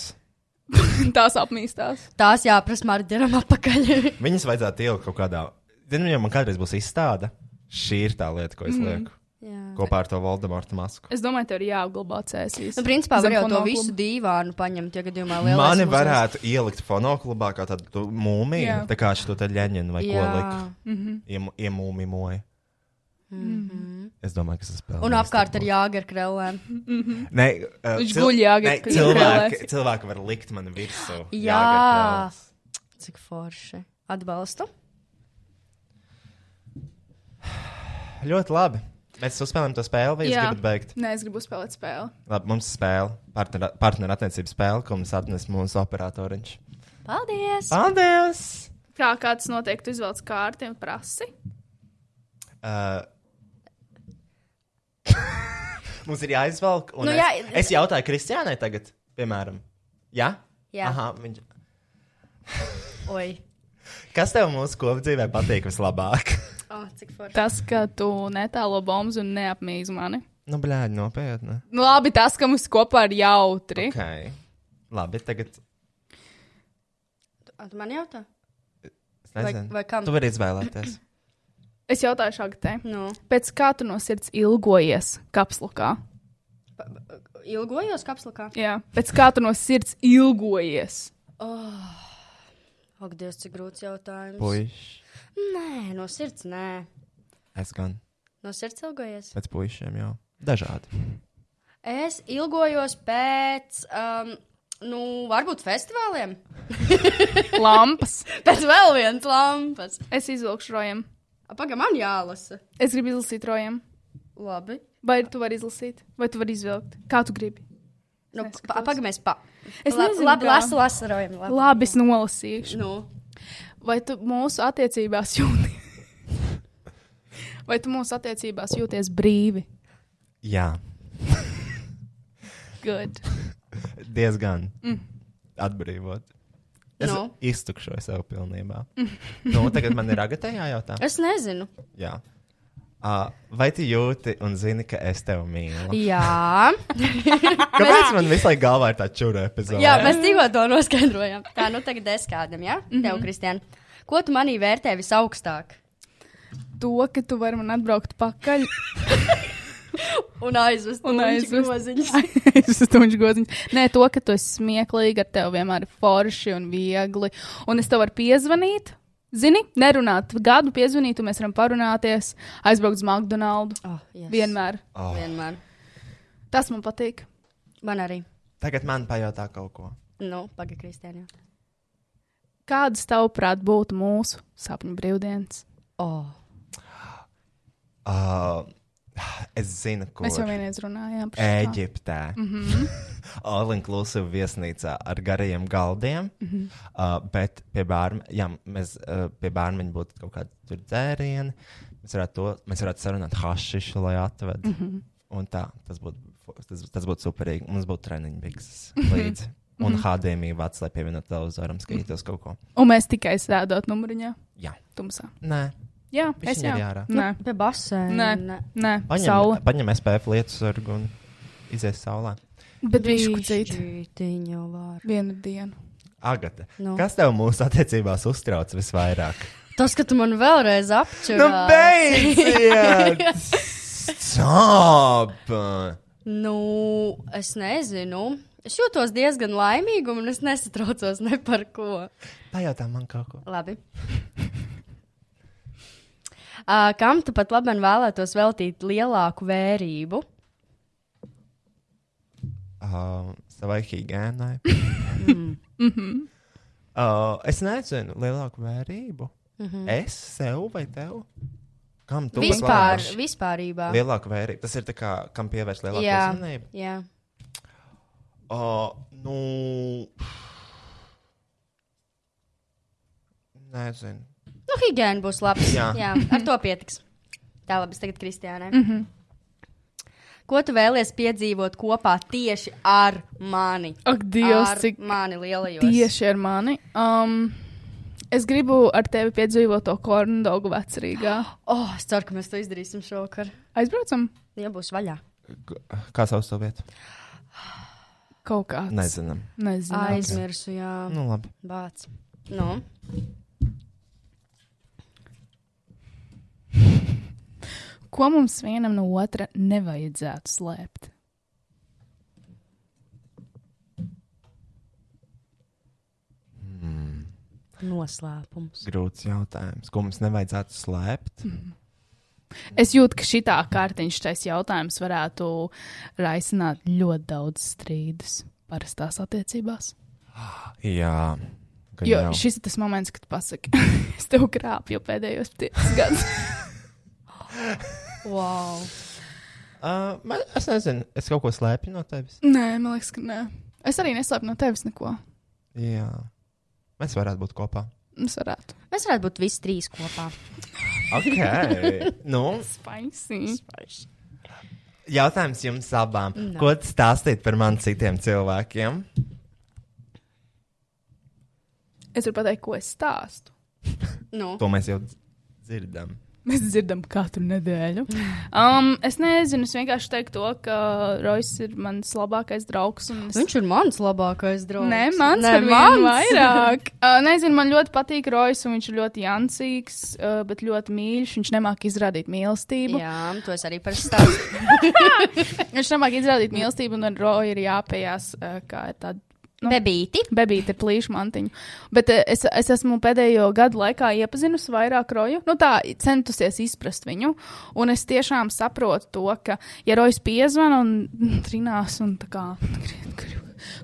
Tās apmīstās. Tās jāprasa Marģeram apakaļ. Viņas vajadzētu ielikt kaut kādā. Zinu, ja man kādreiz būs izstāde, šī ir tā lieta, ko es Mhm. lieku. Jā. Kopā ar to Voldemorta masku. Es domāju, tev ir jāapglabā cēsīs. Nu, principā var Zem jau to visu dīvānu paņemt, ja gadījumā lielais Mani mūzikas- varētu ielikt fonoklubā kā tādu mūmiju, Jā. tā kā šo te ļaņinu vai ko Jā. likt. Mhm. Iemu- Iemūmimoja. Es domāju, ka tas spēlē. Un apkārt ar jāgar krellēm. Nē, uh, Viņš guļ jāgar nē, krēlēs. cilvēki, cilvēki var likt man virsū. Jā. Cik forši. Atbalstu. Ļoti labi. Mēs uzspēlējam to spēli, vai jūs Jā. gribat beigt? Nē, es gribu spēlēt spēli. Labi, mums ir spēle, partner- partnerattiecību spēle, ko mums atnes mūsu operatoriņš. Paldies! Paldies! Kā kāds noteikti izvēlas kārti un prasi? Uh, mums ir jāizvelk. un Nu, es, jā, es jautāju Kristiānai tagad, piemēram. Jā? Jā. Aha, viņš... Oi. Kas tev mūsu kopdzīvē patīk vislabāk? Oh, cik forši. Tas, ka tu netālo bombas un neapmīzi mani. nu, blēdi, nopietni. Nu, labi, tas, ka mums kopā ir jautri. Okay. Labi, tagad. A, tu man jautā? Es nezinu. Vai- vai kam? Tu vari izvēlēties. Es jautāju šādi te. Nu. Pēc kā tu no sirds ilgojies kapslukā? Ilgojos kapslakā. Jā, pēc kā tu no sirds ilgojies? Oh. Ak, Dievs, cik grūts jautājums. Puiši. Nē, no sirds nē. Es gan No sirds ilgojies. pēc puišiem jau. Dažādi. Es ilgojos pēc, um, nu, varbūt festivāliem. Lampas. pēc vēl vienas lampas. Es izvilkšu rojam. Pagaidām, man jālasa. Es gribu izlasīt rojam. Labi. Vai tu vari izlasīt, vai tu vari izvilkt? Kā tu gribi? Nu, Pagaidām, mēs pa. Es labi, nezinu, labi lasu, lasu, rojam. Labi. Labi, es nolasīšu. Nu. Vai tu mūsu attiecībās jūties? Vai tu mūsu attiecībās jūties brīvi? Jā, Good. diezgan Mm. atbrīvot. Es Nu. iztukšoju sev pilnībā. nu, tagad man ir agatē jājautā. Es nezinu. Jā. Uh, vai tu jūti un zini, ka es tevi mīlu? Jā. Kāpēc man visu laiku galvā ir tā čūra epizode? Jā, mēs tikko to noskaidrojām. Tā, nu tagad es kādam, jā? Mhm. Tev, Kristiāna. Ko tu manī vērtē visaugstāk? To, ka tu vari man atbraukt pakaļ. Un aizvest Un aizvest. groziņus. Es esmu goziņš. Nē, to, ka tu esi smieklīgi, ar tevi vienmēr ir forši un viegli. Un es tev varu piezvanīt. Zini, nerunāt gadu, piezvanīt, un mēs varam parunāties, aizbraukt uz McDonald's. Oh, yes. Vienmēr. Oh. Vienmēr. Tas man patīk. Man arī. Tagad man pajautā kaut ko. Nu, pagaidi, Kristiāna. Kādas tavuprāt būtu mūsu sapņu brīvdienas? Oh. Uh, es zinu, kur. Mēs jau vienreiz runājām par šo. Eģiptē. Mhm. All inclusive viesnīcā ar garajiem galdiem. Mhm. uh, bet pie bērna, ja mēs uh, pie bērna būtu kaut kādi tur dzērieni, mēs varētu, to, mēs varētu sarunāt hašišu, lai atved. Mhm. Un tā, tas būtu, tas, tas būtu superīgi. Mums būtu treniņu bikses līdzi. Un Mhm. HDMI vats, lai pievienotu televizoram, skatītos kaut ko. Un mēs tikai sēdot numuriņā. Jā. Tumsā. Nē. Jā, Bišķiņ es ir jārā. Nē. Pie basēna. Nē, Nē. Paņem, saule. paņem SPF lietu sargu un izies saulē. Bet citi. Bišķiņ jau var. Vienu dienu. Agata, Nu. kas tev mūsu attiecībās uztrauc visvairāk? Tas, ka tu man vēlreiz apčuri. Nu, beidziet! Stop! Nu, es nezinu. Es jūtos diezgan laimīga, un es nesatraucos ne par ko. Pajautā man kaut ko. Labi. Uh, kam tu pat labi vēlētos veltīt lielāku vērību? Uh, savai higiēnai. Mhm. uh, es nezinu, lielāku vērību. Mhm. Es sev vai tev? Kam tu Vispār, vispārībā. Lielāku vērību. Tas ir tā kā, kam pievērst lielāku Jā, uzmanību. jā. Uh, nu. Nezinu. Nu, higiēna būs labs. Jā. jā, ar to pietiks. Tā labi, tagad Kristiānai. Mhm. Ko tu vēlies piedzīvot kopā tieši ar mani? Ak, Dievs, ar cik mani lielajos. tieši ar mani. Um, es gribu ar tevi piedzīvot to korndogu vecrīgā. Oh, es ceru, ka mēs to izdarīsim šovakar. Aizbraucam? Ja būs vaļā. Kā sauc to vietu? Kaut kāds. Nezinām. Nezinu. Aizmirsu, jā. Nu, labi. Bāc. Nu, Ko mums vienam no otra nevajadzētu slēpt? noslēpums. Grūts jautājums. Ko mums nevajadzētu slēpt? Es jūtu, ka šī kārtiņš šis jautājums varētu raisināt ļoti daudz strīdus parastās attiecībās. Jā. Jo jau. šis ir tas moments, kad tu pasaki, es tev krāpju pēdējos gadus. Wow. Uh, man, es nezinu, es kaut ko slēpju no tevis. nē, man liekas, ka nē. Es arī neslēpu no tevis neko. Jā. Mēs varētu būt kopā. Es varētu. Mēs varētu būt visi trīs kopā. Ok. nu, Spicy. jautājums jums abām. No. Ko tu stāstīt par man citiem cilvēkiem? Es varu pateikt, ko es stāstu. Nu, To mēs jau dzirdam. Mēs dzirdam katru nedēļu. Um, es nezinu, es vienkārši teiktu to, ka Rojas ir mans labākais draugs. un Es... viņš ir mans labākais draugs. Nē, mans Nē, ir mans vairāk. Uh, nezinu, man ļoti patīk Rojas, un viņš ir ļoti jancīgs, uh, bet ļoti mīļš. Viņš nemāk izrādīt mīlestību. Jā, to es arī par stāstu. Viņš nemāk izrādīt mīlestību, un ar Roju ir jāpējās, uh, kā ir tāda. Nu, Bebīti. Bebīte ir plīša mantiņa. Bet eh, es, es esmu pēdējo gadu laikā iepazinusi vairāk roju. Nu, tā centusies izprast viņu. Un es tiešām saprotu to, ka, ja rojas piezvan un trinās un tā kā.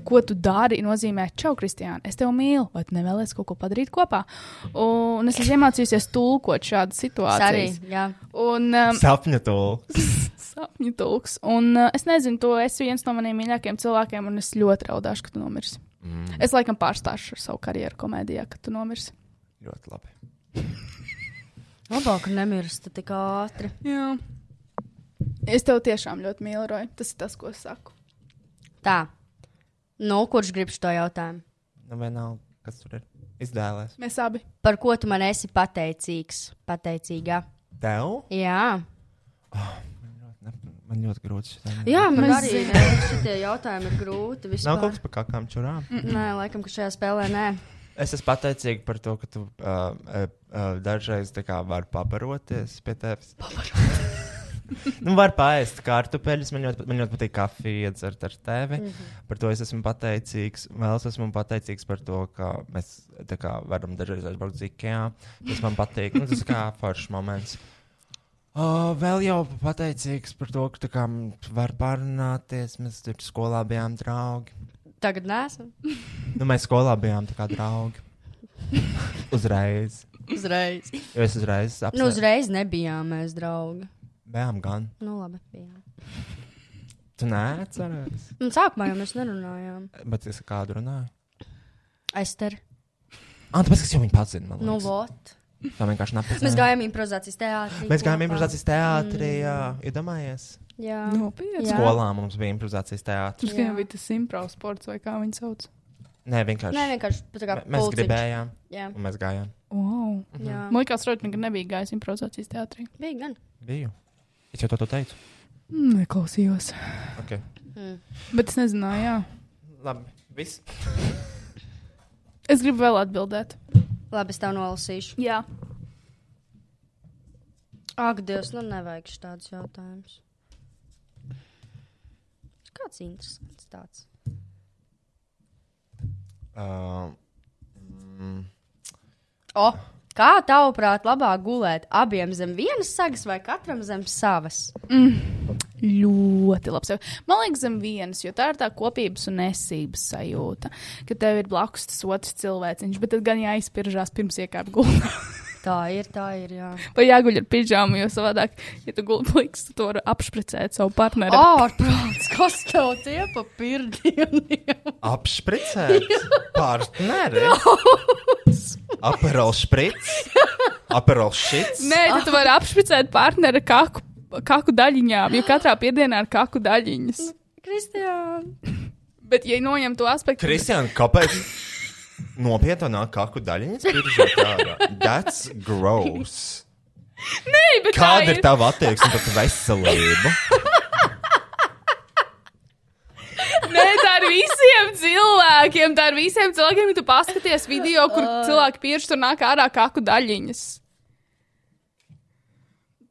Ko tu dari, nozīmē, čau, Kristiāna, es tevi mīlu, vai tu nevēlies kaut ko padarīt kopā? Un es esmu iemācījusies tulkot jā. Un, um, Sapņu tūlīt. sapņu tulks. Un uh, es nezinu, tu esi viens no maniem mīļākajiem cilvēkiem, un es ļoti raudāšu, ka tu nomirsi. Mm. Es laikam pārstāšu ar savu karjeru komēdijā, kad tu nomirsi. Ļoti labi. Labāk, ka nemirstu tik ātri. Jā. Es tev tiešām ļoti mīlu, Roja. Tas ir tas, ko es saku. Tā. Nu, kurš grib šo jautājumu? Nu, vienalga, kas tur ir. Izdēlēs. Mēs abi. Par ko tu man esi pateicīgs? Pateicīgā. Tev? Jā, Man ļoti grūti šitā. Jā man Mēs arī šie jautājumi ir grūti. Nav Vispār. kaut kas par kakām čurām. Nē, laikam, ka šajā spēlē nē. Es esmu pateicīga par to, ka tu uh, uh, dažreiz tā kā vari pabaroties pie tevis. nu, var paēst kartupeļus. Man ļoti, man ļoti patīk kafija iedzert ar tevi. Mm -hmm. Par to es esmu pateicīgs. Vēl es esmu pateicīgs par to, ka mēs tā kā, varam dažreiz aizbraukt uz IKEA. Tas man patīk. Nu, tas kā foršs moments. Uh, vēl jau pateicīgs par to, ka tā kā var parunāties. Mēs tur skolā bijām draugi. Tagad nesam. Nu, mēs skolā bijām tā kā draugi. Uzreiz. Uzreiz. Jo es uzreiz saprotu. Nu, uzreiz nebijām mēs draugi. Bijām gan. Nu, labi, bijām. Tu neatceries. Un sākumā jau mēs nerunājām. Bet es ar kādu runāju. Ester. Ah, tāpēc, ka es jau viņu pazinu. man Nu, liekas. vot. Tā vienkārši nepazinu. Mēs gājām improvizācijas teātrī. Mēs gājām improvizācijas teātrī. Jā, iedomājies. Jā. Nopietni. Skolā mums bija improvizācijas teātris. Gan bija tas improvs sports, vai kā viņi sauc. Nē, vienkārši. Nē, vienkārši tā kā Mēs pulciņš. gribējām, Jā. un mēs gājām. Wow. Jā. Man liekas, Roja, ka nebija gājis improvizācijas teātrī. Bija gan. Biju. Es jau to, to teicu. Mm, Neklausījos. Okay. Mm. Bet es nezināju, jā. Labi. Viss. Es gribu vēl atbildēt. Labi, es tev nolasīšu. Jā. Ak, Dievs, nu nevajag šādus jautājumus. Kāds interesants tāds? Uh, mm, O, kā tavuprāt, labāk gulēt abiem zem vienas sagas vai katram zem savas? Ļoti labs. Man liekas, zem vienas, jo tā ir tā kopības un nesības sajūta, ka tev ir blakus tas otrs cilvēciņš, bet tad gan jāizpiržās pirms iekāpt gultā. Tā ir, tā ir, jā. Vai jāguļ ar pidžāmu, jo savādāk, ja tu gulti pliks, tu to vari apšpricēt savu partneri. Ārprāts, kas tev tie pa pirdieniem? apšpricēt. Partneri. Aperol šprits. Aperol šits. Nē, tad tu vari apšpricēt partneri kaku kaku daļiņām, jo katrā piedienā ir kaku daļiņas. Kristiāna. Bet, ja noņem to aspektu, Kristiāna, kāpēc? Nopietni nāk kaku daļiņas, piržot ārā. That's gross. Nē, bet Kāda ir tava attieksme pret veselību? Nē, tā ir visiem cilvēkiem. Tā ir visiem cilvēkiem, ja tu paskaties video, kur cilvēki pirksti tur nāk ārā kaku daļiņas.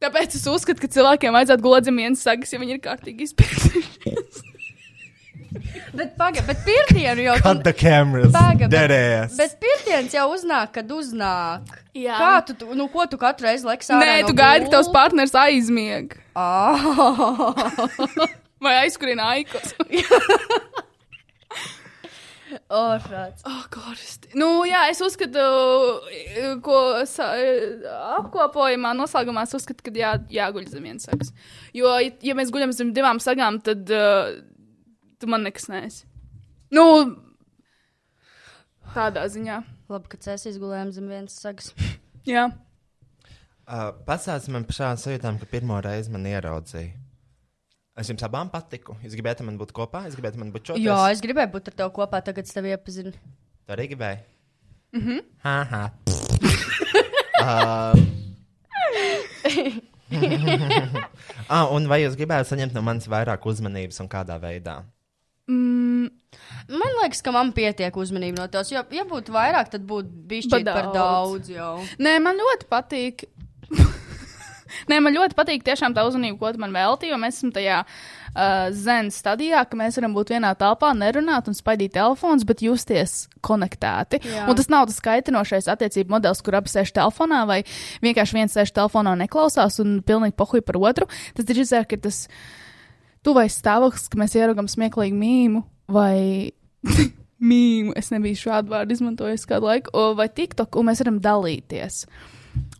Tāpēc es uzskatu, ka cilvēkiem vajadzētu gulēt zem vienas sagas, ja viņi ir kārtīgi izpētījušies. Bet, paga, bet pirmdienu jau Cut the cameras. Paga, bet, Derēs. bet pirmdienas jau uznāk, kad uznāk. Jā. Kā tu, tu- nu, ko tu katru reizi liksi? Nē, no tu gaidi, ka tavs partners aizmieg. Ah. Vai aizkurina aikos. Oršāds. Oh, Koristi. Nu, jā, es uzskatu, ko sa, apkopojumā noslēgumā es uzskatu, ka jā, jāguļ zem vienas sagas. Jo, ja, ja mēs guļam zem divām sagām, tad uh, tu man nekas nēsi. Nu, tādā ziņā. Labi, ka mēs izgulējām zem vienas sagas. Jā. Uh, Pastāstiet man par šādām sajūtām, ka pirmo reizi man ieraudzīja. Es jums abām patiku. Jūs gribējāt man būt kopā, es gribēju man būt čoties. Jā, es gribēju būt ar tevi kopā, tagad es tevi iepazinu. Tā arī gribēju. Mhm. Mm ha, ha. uh, ah, un vai jūs gribētu saņemt no manis vairāk uzmanības un kādā veidā? Mm, Man liekas, ka man pietiek uzmanība no tevis. Jo, ja būtu vairāk, tad būtu bijis Par par daudz. daudz. Jau. Nē, man ļoti patīk. Nē, man ļoti patīk tiešām tā uzmanība, ko tu man veltīji, jo mēs esam tajā uh, zen stadijā, ka mēs varam būt vienā telpā, nerunāt un spaidīt telefons, bet justies konektēti. Jā. Un tas nav tas kaitinošais attiecību modelis, kur abi sēž telefonā, vai vienkārši viens sēž telefonā un neklausās un pilnīgi pohuj par otru. Tas ir tas tuvais stāvoklis, ka mēs ieraugam smieklīgu mīmu vai mīmu. Es nebiju šādu vārdu izmantojis kādu laiku, o, vai TikTok, un mēs varam dalīties.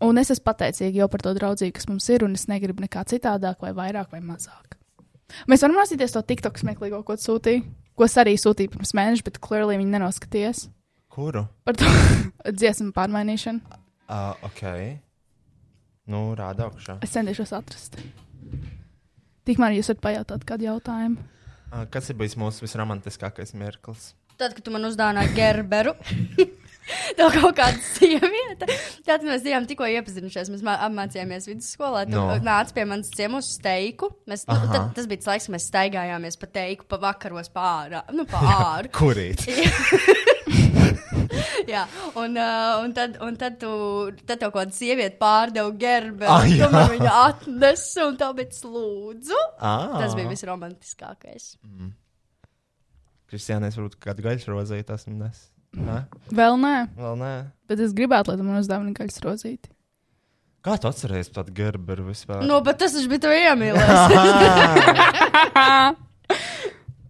Un es esmu pateicīga jau par to draudzību, kas mums ir, un es negribu nekā citādāk, vai vairāk, vai mazāk. Mēs varam mācīties to TikTok smieklīgo, ko tu sūtīji, ko es arī sūtīju pirms mēneša, bet klārīgi viņi nenoskatījās Kuru? par to dziesmu pārmainīšanu. Uh, ok. Nu, rāda augšā. Es centīšos atrast. Tikmēr jūs varat pajautāt kādu jautājumu. Kas ir bijis mūsu visromantiskākais mirklis? Tad, kad tu man uzdāvināji gerberu, tev kaut kāda sieviete. Tad mēs bijām tikko iepazinušies. Mēs mā- apmācījāmies vidusskolā. Tu No. no. nāc pie manis ciemos uz steiku. Mēs, nu, tad, tas bija tas laiks, kad mēs staigājāmies pa teiku, pa vakaros pārā. Nu, pa āru. Kurīt? Jā, un, uh, un, tad, un tad, tu, tad kaut kāda sieviete pārdeva gerberu. Ah, Ah, jā. viņu atnesi un tā bija lūdzu. Ah. Tas bija visromantiskākais. Kristiāna, es varbūt kādu gaļas rozīt esmu nes. Nē? Vēl nē, Vēl nē. bet es gribētu, lai tu man uzdāvinātu gaļas rozīti. Kā tu atceries tādu gerberu vispār? Nu, bet tas viņš bija tev iemīlējies.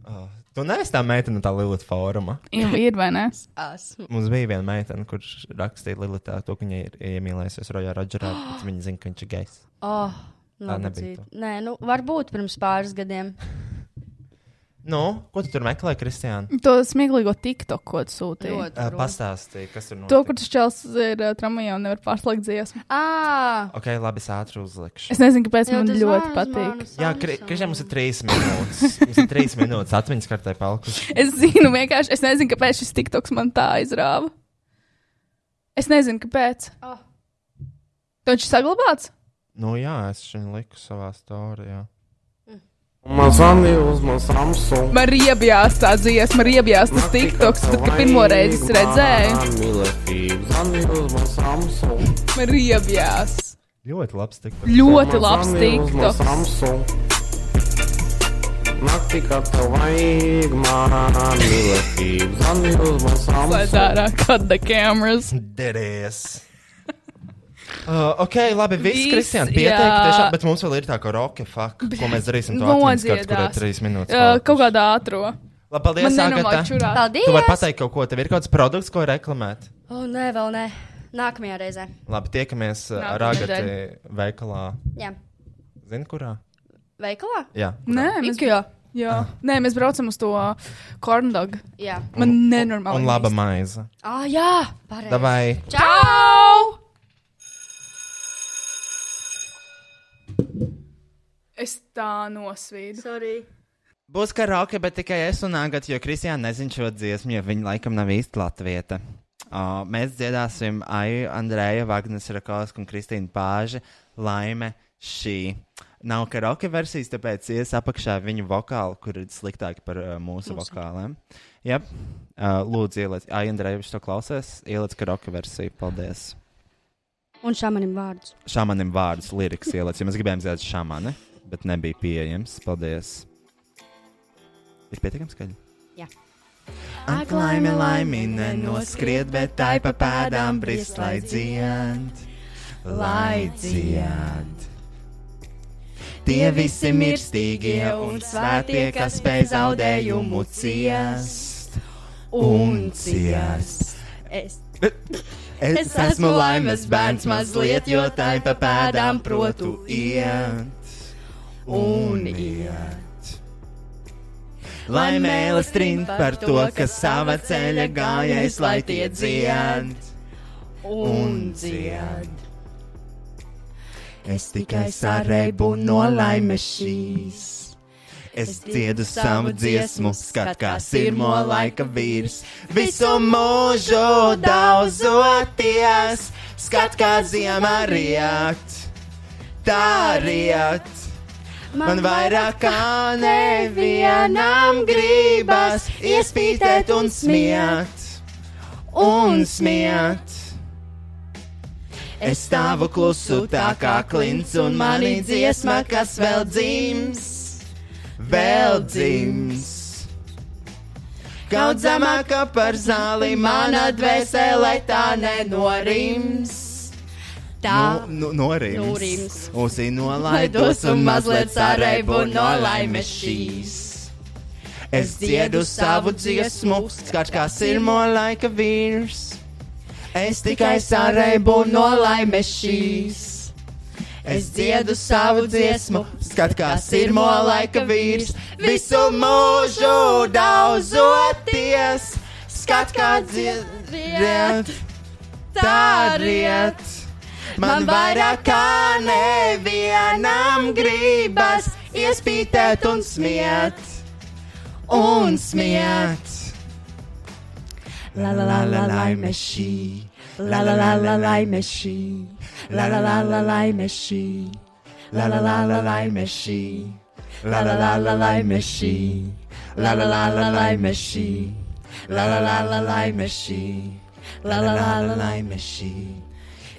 Oh, tu neesi tā meitene, tā Lilita fóruma. Ir, ir vai ne? Esmu. Mums bija viena meitene, kurš rakstīja Lilitā to, ka viņa ir iemīlējusies Rojā Rodžerā, bet viņa zina, ka viņš ir gejs. Oh, Tā nebija. Nē, nu, varbūt pirms pāris gadiem. Nu, ko tu tur meklē, Kristiāna? To smieklīgo TikTok, ko tu. Ļoti Uh, grūti. pastāstīja, kas tur To, notika. kur tas čels ir uh, tramvajā un nevar pārslēgt dziesmu. Ah, Ok, labi, es ātri uzlikšu. Es nezinu, kāpēc jau man ļoti patīk. manu Jā. Kristiāna, mums ir trīs minūtes. Mums ir trīs minūtes atmiņas kartē palikusi. Es zinu, vienkārši es nezinu, kāpēc šis TikToks man tā aizrāva. Es nezinu, kāpēc. Ah. Tu viņš ir saglabāts? Nu jā, es viņu liku savā storijā. Man zvanīja uz Samsung. Man riebjās tā dziesma, man riebjās tas TikToks, tad, kad pirmo reizi es redzēju, man riebjās. Ļoti labs tik. Ļoti labs TikToks. Samsung. Naktī, kad tev vajag man mīlestību, zvanīja uz manu Slēdz Samsung. ārā, cut the cameras. Derēs. Uh, ok, labi, viss, jā. pietiek, tiešām, bet mums vēl ir tā kā roka fuck, ko mēs darīsim to atmiņas kurai Nodziedās. trīs minūtes. Uh, kaut kādā ātrā. Labi, paldies, Agata. Paldies! Tu vari pateikt kaut ko, tev ir kāds produkts, ko reklamēt. O, oh, nē, vēl nē. Nākamajā reizē. Labi, tiekamies uh, ar Nākamnedēļ. Agati veikalā. Jā. Zini, kurā? Veikalā? Jā. Nē, mēs, Ikea. jā. Nē, mēs braucam uz to corndogu. Jā. Man nenormāli. Un laba maize. Ah, jā. Pareizi. Davai. Čau! Es tā nosvīdu. Sorry. Būs karaoke, bet tikai es un Agata, jo Kristiāna nezina šo dziesmu, jo viņa laikam nav īsti latvieta. Uh, mēs dziedāsim Aiju, Andreja, Vagnes Rakovska un Kristīna Pāža. Laime šī. Nav karaoke versijas, tāpēc ies apakšā viņu vokāli, kur ir sliktāki par uh, mūsu, mūsu vokāliem. Jā, uh, lūdzu, ieliec, Aija, Andreja, viņš to klausās. Ieliec karaoke versiju. Paldies. Un šāmanim vārdus. Šāmanim vārdus, liriks ieliec, jo mēs gribējām dzirdēt šāmani, bet nebija pieejams. Paldies. Ir pietiekami skaļi. Jā. Ak, laime, laime, nenoskriet, bet tai pa pēdām brist, lai dzied, lai dzied. Tie visi mirstīgie un svētie, kas spēj zaudējumu ciest un ciest. Es. Es esmu laimes bērns mazliet, jo tai pa pēdām protu iet un iet. Lai mēlis trint par to, ka sava ceļa gājējs, lai tie dzied un dzied. Es tikai sarēbu no laimes šīs. Es dziedu savu dziesmu, skat kā sirmo laika vīrs, visu mūžu daudzoties, skat kā ziemā riet, tā riet. Man vairāk kā nevienam gribas iespītēt un smiet, un smiet. Es stāvu klusu tā kā klints un manī dziesma, kas vēl dzims, vēl dzims. Kaut zemāka par zāli mana dvēsele tā nenorims. Tā nu, nu, norims. Uzī nolaidos un mazliet sarēbu no laimes šīs. Es dziedu savu dziesmu, skats kā sirmo laika vīrs. Es tikai sarēbu no laimes šīs. Es dziedu savu dziesmu, skat kā sirmo laika vīrs, visu mūžu daudzoties, skat kā dziediet, tā riet. Man vairāk kā nevienam gribas iespītēt un smiet, un smiet. La la la la laime šī, la la la la laime šī, la la la la laime šī, la la la la laime šī, la la la la laime šī, la la la la laime šī, la la la la laime šī, la la la la laime šī.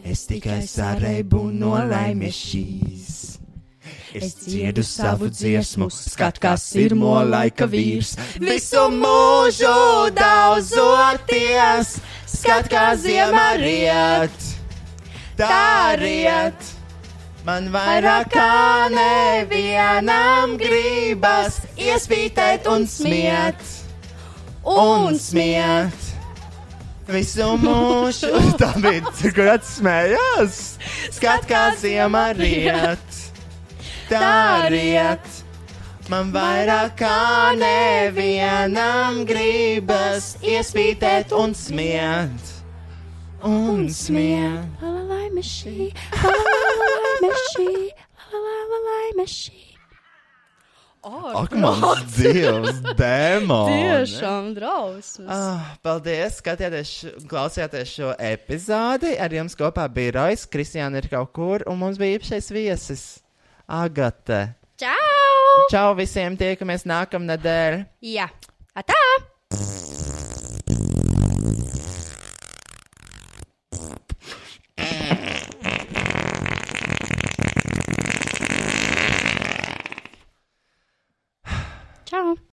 Es tikai sarēbu no laimes šīs. Es dziedu savu dziesmu, skat kā sirmo laika vīrs, visu mūžu daudzoties, skat kā ziemā riet, tā riet. Man vairāk kā nevienam gribas iespītēt un smiet, un smiet. Visu mūžu tā bija, kur atsmējās. Skat kā ziemā riet, tā riet. Man vairāk kā nevienam gribas iespītēt un smiet, un smiet. La la la mešī, la la la la mešī, la la la la mešī ārprāts. Ak, mans dievs, dēmoni! Tiešām drausmas! Ah, paldies, skatījāties, klausījāties šo epizodi. Ar jums kopā bija Rojas, Kristiāna ir kaut kur, un mums bija īpašais viesis Agate. Čau! Čau visiem, tiekamies nākamnedēļ! Jā, atā! Mm.